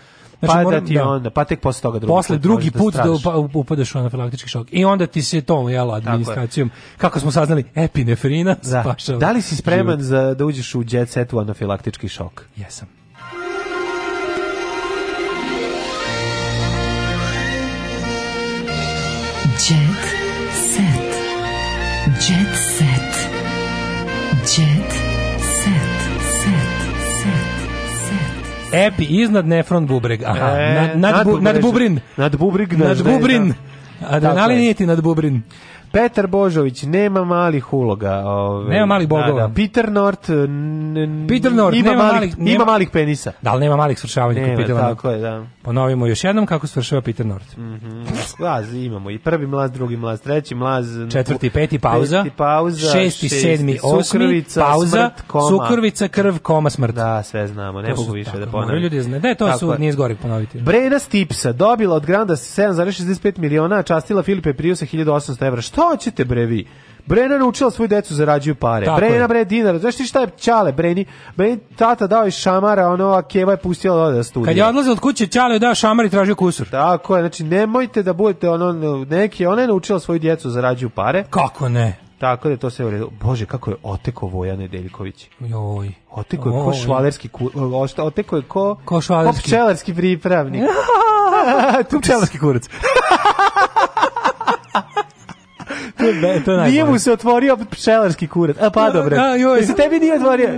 Znači, pa da ti da, onda, pa tek posle toga drugi posle put, drugi da put da, pa, upadaš u anafilaktički šok. I onda ti se to jelo administracijom, je. kako smo saznali, epinefrina da. Spašava. Da li si spreman za, da uđeš u jet set u anafilaktički šok? Jesam. Jet set. Jet set. Jet Epi iznad Nefron Bubreg. Aha, e, nad, nad, nad, bu, nad Bubrin. Nad Bubrig. Nad Bubrin. Adrenalin je ti nad Bubrin. Petar Božović nema malih uloga. Ove, nema malih da, bogova. Da, da. Peter Nort, Peter Nort ima, nema malih, nema, ima malih penisa. Da, ali nema malih svršavanja. Nema, tako je, da. Ponovimo još jednom kako svršava Peter Nort. Mm -hmm. imamo i prvi mlaz, drugi mlaz, treći mlaz. Četvrti, peti, pauza. Peti, pauza. Šesti, šesti sedmi, osmi, pauza. Smrt, koma. Sukrvica, krv, koma, smrt. Da, sve znamo, ne mogu više tako, da ponavim. Ljudi da zna. Da, to tako su, nije zgorek ponoviti. Brena Stipsa dobila od Granda 7,65 miliona, častila Filipe Priusa 1800 evra. Što šta hoćete bre vi? Brena naučila svoju decu zarađuju pare. Tako Brena je. bre dinara. Znaš ti šta je čale Breni? Breni tata dao je šamara, ono a Keva je pustila da ode studira. Kad je odlazila od kuće čale je dao šamar i tražio kusur. Tako je, znači nemojte da budete ono neki, ona je naučila svoju djecu da zarađuju pare. Kako ne? Tako da to se uredu. Bože, kako je oteko Voja Nedeljković. Joj. Oteko je ko švalerski... oteko je ko... Ko švalerski. Ko pčelarski pripravnik. tu pčelarski kurac. to je, to je nije mu se otvorio pčelarski kurat. A pa da, dobro. Da, joj. Se tebi nije otvorio.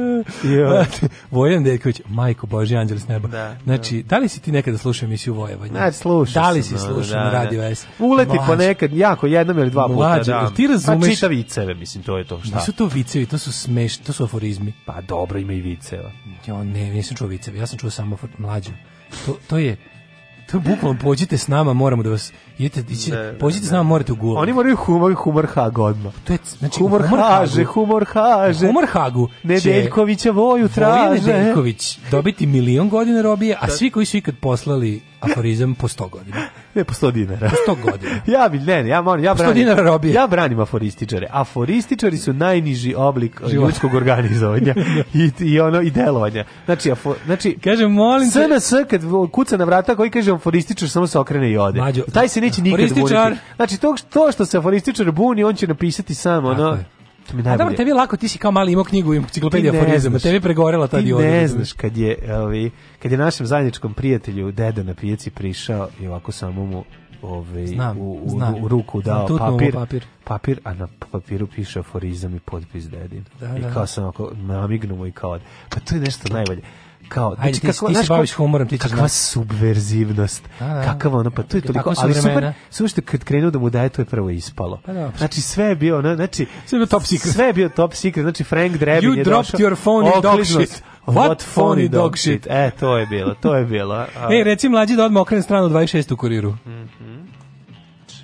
Jo. Vojan Deković, majko Boži, anđel s neba. Da, da. znači, da. da. li si ti nekada slušao emisiju Vojevanja? Znači, slušao Da li si da, slušao da, radio S? Uleti ponekad, jako, jednom ili dva puta. da. ti razumeš... Pa čita viceve, mislim, to je to. Šta? Nisu to vicevi, to su smeš, to su aforizmi. Pa dobro, ima i viceva. Jo, ne, nisam čuo viceve, ja sam čuo samo mlađu. To, to je To bukvalno pođite s nama, moramo da vas idete dići. Pođite s nama, morate u gol. Oni moraju humor humor Hag odma. To je znači humor, humor haže, humor haže. Humor Hagu. Nedeljkovića voju traže. Voje Nedeljković dobiti milion godina robije, a da. svi koji su ikad poslali aforizam po 100 godina. Ne, po 100 dinara. Po 100 godina. ja bi, ne, ja moram, ja branim. dinara robije. Ja branim aforističare. Aforističari su najniži oblik Život. ljudskog organizovanja i, i ono i delovanja. Znači, afo, znači, kažem, molim SNS kad kuca na vrata koji kaže forističar samo se okrene i ode. Mađo, Taj se neće nikad buniti. Znači, to, to što se forističar buni, on će napisati samo, ono, to mi najbolje. A dobro, tebi je lako, ti si kao mali imao knjigu, imao enciklopediju aforizama, tebi je pregorela ta dioda. Ti ne znaš kad je, ovi, kad je našem zajedničkom prijatelju deda na pijaci prišao i ovako samo mu ove, znam, u, u, znam. u, ruku dao znam, papir, papir. papir, a na papiru piše aforizam i potpis dedin. Da, da. da. I kao sam ako namignemo i kao, pa to je nešto najbolje kao znači, ti, kakva, ti se baviš humorom ti kakva subverzivnost a, da, da, kakav ono pa to je toliko ali super sve što kad krenuo da mu daje to je prvo ispalo a, pa da, znači sve je bio znači sve je bio top secret sve je bio top secret znači Frank Drebin you je došao your phone in dog shit What, What phony dog shit? E, to je bilo, to je bilo. A... E, reci mlađi da odmah okrene stranu 26 u kuriru. Mhm. Mm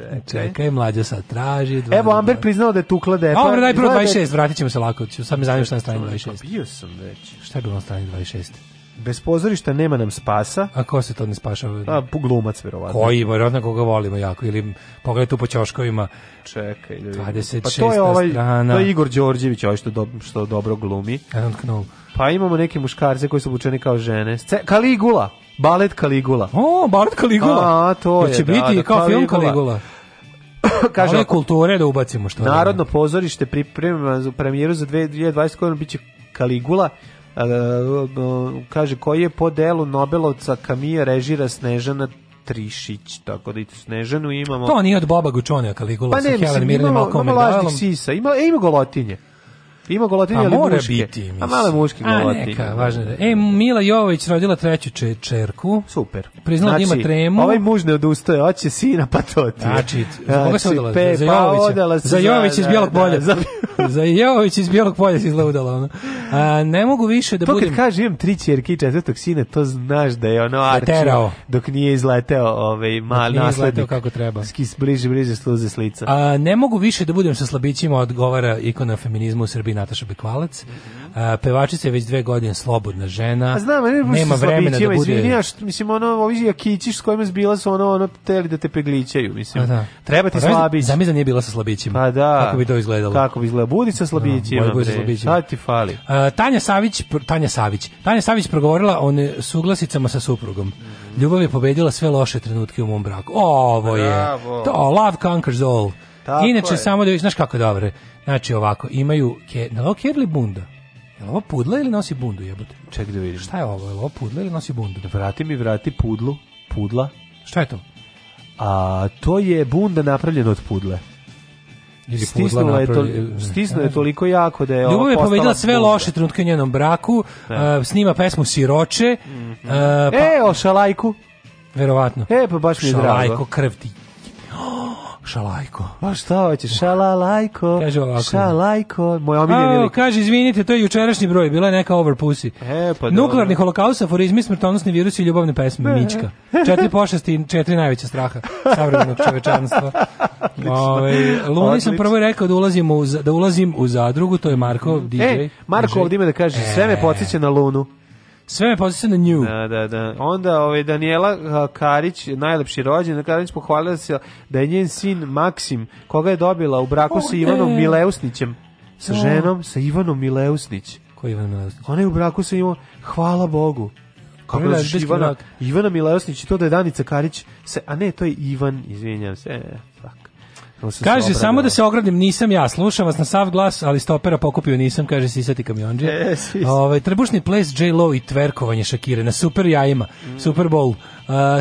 čekaj. Čekaj, mlađa sad traži. Dva, Evo, Amber priznao da je tukla depa. Dobro, daj 26, vratit ćemo se lako. Sad me zanima šta je na strani 26. Pa, pa bio sam već. Šta je bilo na strani 26? Bez pozorišta nema nam spasa. A ko se to ne spašava? A puglumac verovatno. Koji, verovatno koga volimo jako ili pogledaj tu po ćoškovima. Čekaj, ljudi. 26. Pa to je ovaj, strana. to je Igor Đorđević, ovaj što, do, što dobro glumi. I don't know. Pa imamo neke muškarce koji su obučeni kao žene. Ce, Kaligula, balet Kaligula. O, balet Kaligula. A, to je. Će da, biti da, kao Kaligula. film Kaligula. kaže Ove kulture da ubacimo što. Narodno da pozorište priprema za premijeru za 2020 godinu biće Kaligula E, kaže koji je po delu Nobelovca Kamija režira Snežana Trišić, tako da i Snežanu imamo. To nije od Boba Gučonija Kaligula pa ne, sa Helen Mirne Malcolm Ima, ima golotinje. Ima golotinje, pa ali mora muške. Biti, a male muške golotinje. A neka, važno da. E, Mila Jovović rodila treću čer čerku. Super. Priznala znači, da ima znači, tremu. ovaj muž ne odustaje, hoće sina pa to ti. Znači, znači koga se znači, odala? Pe, za Jovovića. Pa za Jovović iz Bjelog polja. Da, da, za Jović iz da, Bjelog da, polja se izlaudala ona. A, ne mogu više da to budem... To kad kaže imam tri čerke i četvrtog sina, to znaš da je ono Arčio dok nije izleteo ovaj, mali naslednik. kako treba. Skis bliže, bliže sluze s lica. A, ne mogu više da budem sa slabićima, odgovara ikona feminizma u Srbiji Nataša Bekvalac. Mm -hmm. uh, pevačica je već dve godine slobodna žena. A pa znam, ne, nema vremena da bude. Izvinjaš, mislim ono ovi jakići s kojima zbila su ono ono teli da te peglićaju, mislim. A, da. Treba ti pa, slabić. Zamisli da nije bila sa slabićima. Pa da. Kako bi to izgledalo? Kako bi izgledalo? Budi sa da, slabićima. No, sa slabićima. Sad ti fali. Uh, Tanja Savić, Tanja Savić. Tanja Savić progovorila o suglasicama sa suprugom. Mm -hmm. Ljubav je pobedila sve loše trenutke u mom braku. Ovo je. Bravo. To, love conquers all. Tako Inače, je. samo da vidiš, znaš kako je dobro. Znači ovako, imaju ke, na ovo kerli bunda. Je li ovo pudla ili nosi bundu jebote? Ček da vidim. Šta je ovo? Je li ovo pudla ili nosi bundu? Vrati mi, vrati pudlu, pudla. Šta je to? A to je bunda napravljena od pudle. Ili stisnula je, to, stisnula je toliko jako da je Ljubav ovo je povedala sve pudla. loše trenutke u njenom braku, uh, snima pesmu Siroče. Mm -hmm. uh, pa, e, o šalajku. Verovatno. E, pa baš mi je drago. Šalajko, krv ti. Oh, Šalajko. A pa šta hoće? Šalalajko. Kaže ovako. Šalajko. Moj omiljeni lik. Kaže, izvinite, to je jučerašnji broj. Bila je neka over pussy. E, pa Nuklearni holokaust, aforizmi, smrtonosni virus i ljubavne pesme. E. Mička. Četiri pošasti i četiri najveća straha savremenog čovečanstva. Ove, ovaj, Luni sam prvo rekao da, ulazimo u, da ulazim u zadrugu, to je Marko, mm. DJ. E, Marko ovdje ima da kaže, e. sve me podsjeća na Lunu. Sve me posjeća na nju. Da, da, da. Onda ovaj, Daniela Karić, najlepši rođen, Karić pohvalila se da je njen sin Maksim, koga je dobila u braku oh, sa Ivanom ne. Mileusnićem. Sa da. ženom, sa Ivanom Mileusnić. Ko je Ivan Mileusnić? Ona je u braku sa Ivanom, hvala Bogu. Kako je Ivana, Ivana Mileusnić i to da je Danica Karić, se, a ne, to je Ivan, izvinjam se, e, tako. Kaže, samo da se ogradim, nisam ja, slušam vas na sav glas, ali stopera pokupio nisam, kaže Sisati kamionđe. Yes, yes. Ove, ovaj, trebušni ples J-Lo i tverkovanje Šakire na super jajima, mm. Super Bowl. Uh,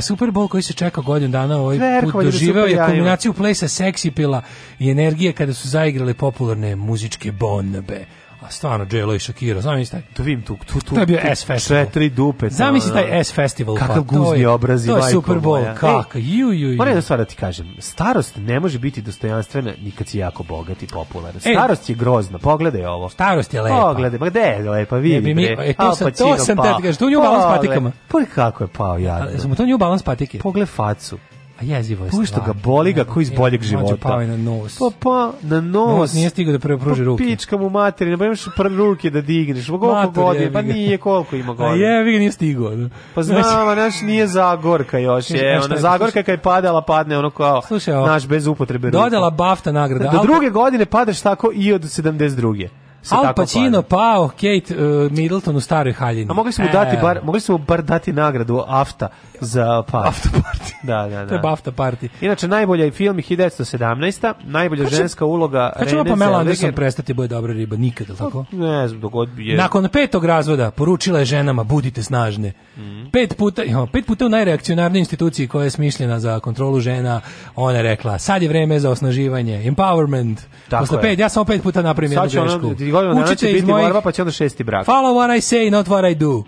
Super Bowl koji se čekao godinu dana ovaj Tverko, put doživeo je kombinaciju plesa, seksipila i energije kada su zaigrali popularne muzičke bonbe. A stvarno Jelo i Shakira, znam taj. To vidim tu tu tu. To je bio S festival. Četiri dupe. Znam taj S festival. Kakav pa, guzni obrazi To je, Super Bowl, Kako? ju ju. ju. Moram da stvar ti kažem, starost ne može biti dostojanstvena nikad si jako bogat i popularan. E. Starost je grozna. Pogledaj ovo. Starost je lepa. Pogledaj, pa gde je lepa, vidi. Mi, e, to, sam, to sam te da kažeš, tu nju pa balans patikama. Pa kako je pao ja. Samo to nju balans patike. Pogled facu. A jezivo je Pušto ga, boli ga ko iz boljeg života. Pao je na nos. Pa, pa, na nos. Nos nije stigao da prepruži pa ruke. Pa, pička mu materina, pa imaš prve ruke da digneš. Pa koliko godine, pa nije koliko ima godine. A jevi ga nije stigao. Da. Pa znači- znam, znači, a naš nije Zagorka još. Je, ona pa Zagorka kad je padala, padne ono kao slušaj, naš bez upotrebe ruke. Dodala bafta nagrada. Do druge godine padaš tako i od 72. Al Pacino pao, Kate uh, Middleton u staroj haljini. A mogli smo e. dati bar, mogli smo bar dati nagradu AFTA za party. AFTA party. da, da, da. To je BAFTA party. Inače, najbolja je film 1917. Najbolja Kači, ženska uloga Rene Zellweger. Kad će Pamela Anderson prestati boje dobra riba? Nikada, pa, tako? Ne znam, dogod je... Nakon petog razvoda poručila je ženama, budite snažne. Mm. Pet puta, jo, pet puta u najreakcionarnoj instituciji koja je smišljena za kontrolu žena, ona je rekla, sad je vreme za osnaživanje, empowerment. Tako Posle je. Pet, ja sam pet puta napravim jednu grešku da i godinu dana će biti mojih... borba, pa će onda šesti brak. Follow what I say, not what I do.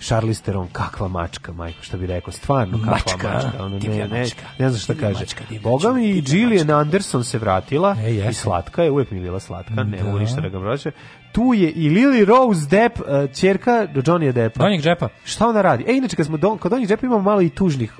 Charlize Theron, kakva mačka, majko, što bi rekao, stvarno kakva mačka, mačka ono, ne, ne, ne znam šta kaže. Mačka, Boga mi i Gillian Anderson se vratila e, i slatka je, uvijek mi bila slatka, ne mogu da. ništa da ga mrače. Tu je i Lily Rose Depp, uh, e, čerka Johnny Deppa. Donjih Deppa. Šta ona radi? E, inače, kad smo don, kod Donjih Deppa imamo malo i tužnih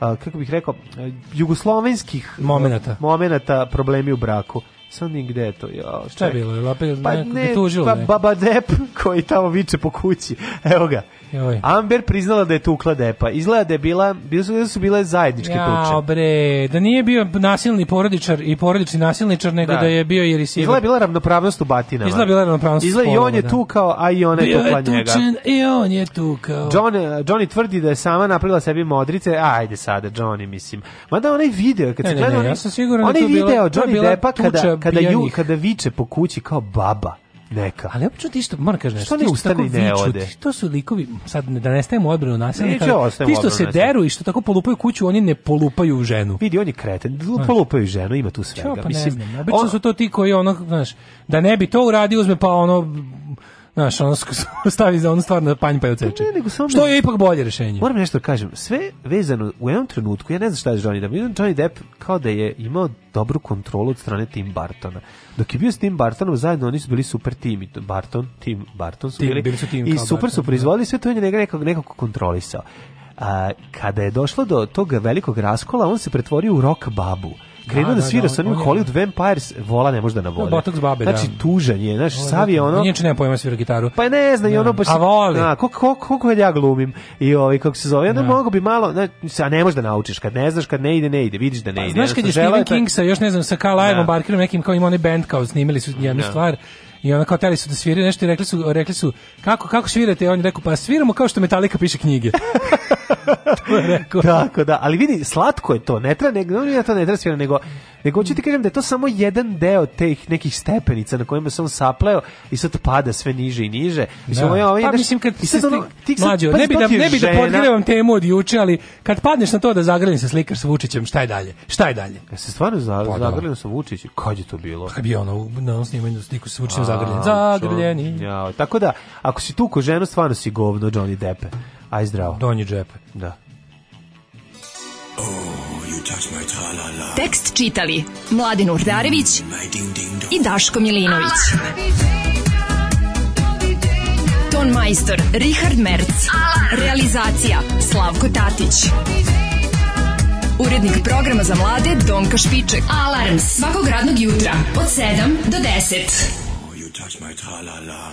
uh, kako bih rekao, uh, jugoslovenskih momenata. momenata problemi u braku. Sad gde je to? Jo, šta je bilo? Je opet pa ne, pa Baba Dep koji tamo viče po kući. Evo ga. Joj. Amber priznala da je tukla Depa. Izgleda da je bila, bilo su, da su bile zajedničke ja, tuče. Ja, bre, da nije bio nasilni porodičar i porodični nasilničar, nego da, da je bio jer i Izgleda je bila ravnopravnost u batinama. Izgleda bila ravnopravnost Izgleda i on je da. tukao, a i ona je bio tukla je njega. I on je tukao. John, eh, Johnny tvrdi da je sama napravila sebi modrice. Ajde sada, Johnny, mislim. Mada onaj video, kad ne, se gleda, ne, ne, ja sam siguran da onaj da to video bila, Johnny Depa kada, kada, ju, kada viče po kući kao baba neka. Ali opet ti isto, moram kažem, što ne ustane ne ode. To su likovi, sad da nestajemo odbranu nasilnika, ti što se deru i što tako polupaju kuću, oni ne polupaju ženu. Vidi, oni je kreten, polupaju ženu, ima tu svega. Čo, pa Mislim, ne znam. Obično su to ti koji ono, znaš, da ne bi to uradio, uzme pa ono Znaš, ono stavi za onu stvarno na panj pa je oceče. Ne, Što je ipak bolje rešenje. Moram nešto da kažem. Sve vezano u jednom trenutku, ja ne znam šta je Johnny Depp. Johnny Depp kao da je imao dobru kontrolu od strane Tim Bartona. Dok je bio s Tim Bartonom zajedno, oni su bili super tim. Barton, Tim Barton su tim, bili. bili su tim I super Barton, su da. proizvodili sve to, je je nekako, nekako kontrolisao. A, kada je došlo do tog velikog raskola, on se pretvorio u rock babu krenuo da, da, da, svira da, sa onim Hollywood Vampires, vola ne može da navode. Botox babe, znači, da. tužan je, znaš, sav je ono... Niječe nema pojma da svira gitaru. Pa ne znam, i ono da. baš... A voli. Da, koliko kol, kol, ja glumim i ovaj, kako se zove, onda da. mogu bi malo, znači, a ne možeš da naučiš, kad ne znaš, kad ne ide, ne ide, vidiš da ne pa ide. Znaš kad je Stephen King sa, još ne znam, sa Carl Ivan Barkerom, nekim kao ima oni band kao snimili su jednu stvar, i onda kao teli su da sviraju nešto i rekli su, rekli su kako, kako svirate? I on je rekao, pa sviramo kao što Metallica piše knjige. to je rekao. Tako da, ali vidi, slatko je to, ne treba, ne, ne, to ne treba nego, nego ću ti kažem da je to samo jedan deo teh nekih stepenica na kojima se on sapleo i sad pada sve niže i niže. Mislim, da. Ovaj, ovaj, pa, neš, mislim, kad ti se ono, mlađo, ne bi da, ne bi da podgrevam temu od juče, ali kad padneš na to da zagrlim se slikar sa Vučićem, šta je dalje? Šta je dalje? Ja se stvarno za, pa, da. zagrlim sa Vučićem, kad je to bilo? Kad bi ono, na onom snimanju sliku sa Vučićem zagrljen. Zagrljeni. Ja, tako da, ako si tu ko ženu, stvarno si govno Johnny Deppe. Aj zdravo. Donji džep. Da. Oh, -la -la. Tekst čitali Mladin Urdarević mm, ding -ding i Daško Milinović. Ah! Ton majstor Richard Merc. Realizacija Slavko Tatić. Urednik programa za mlade Donka Špiček. Alarms svakog radnog jutra od 7 do 10. Oh, you touch my tra-la-la.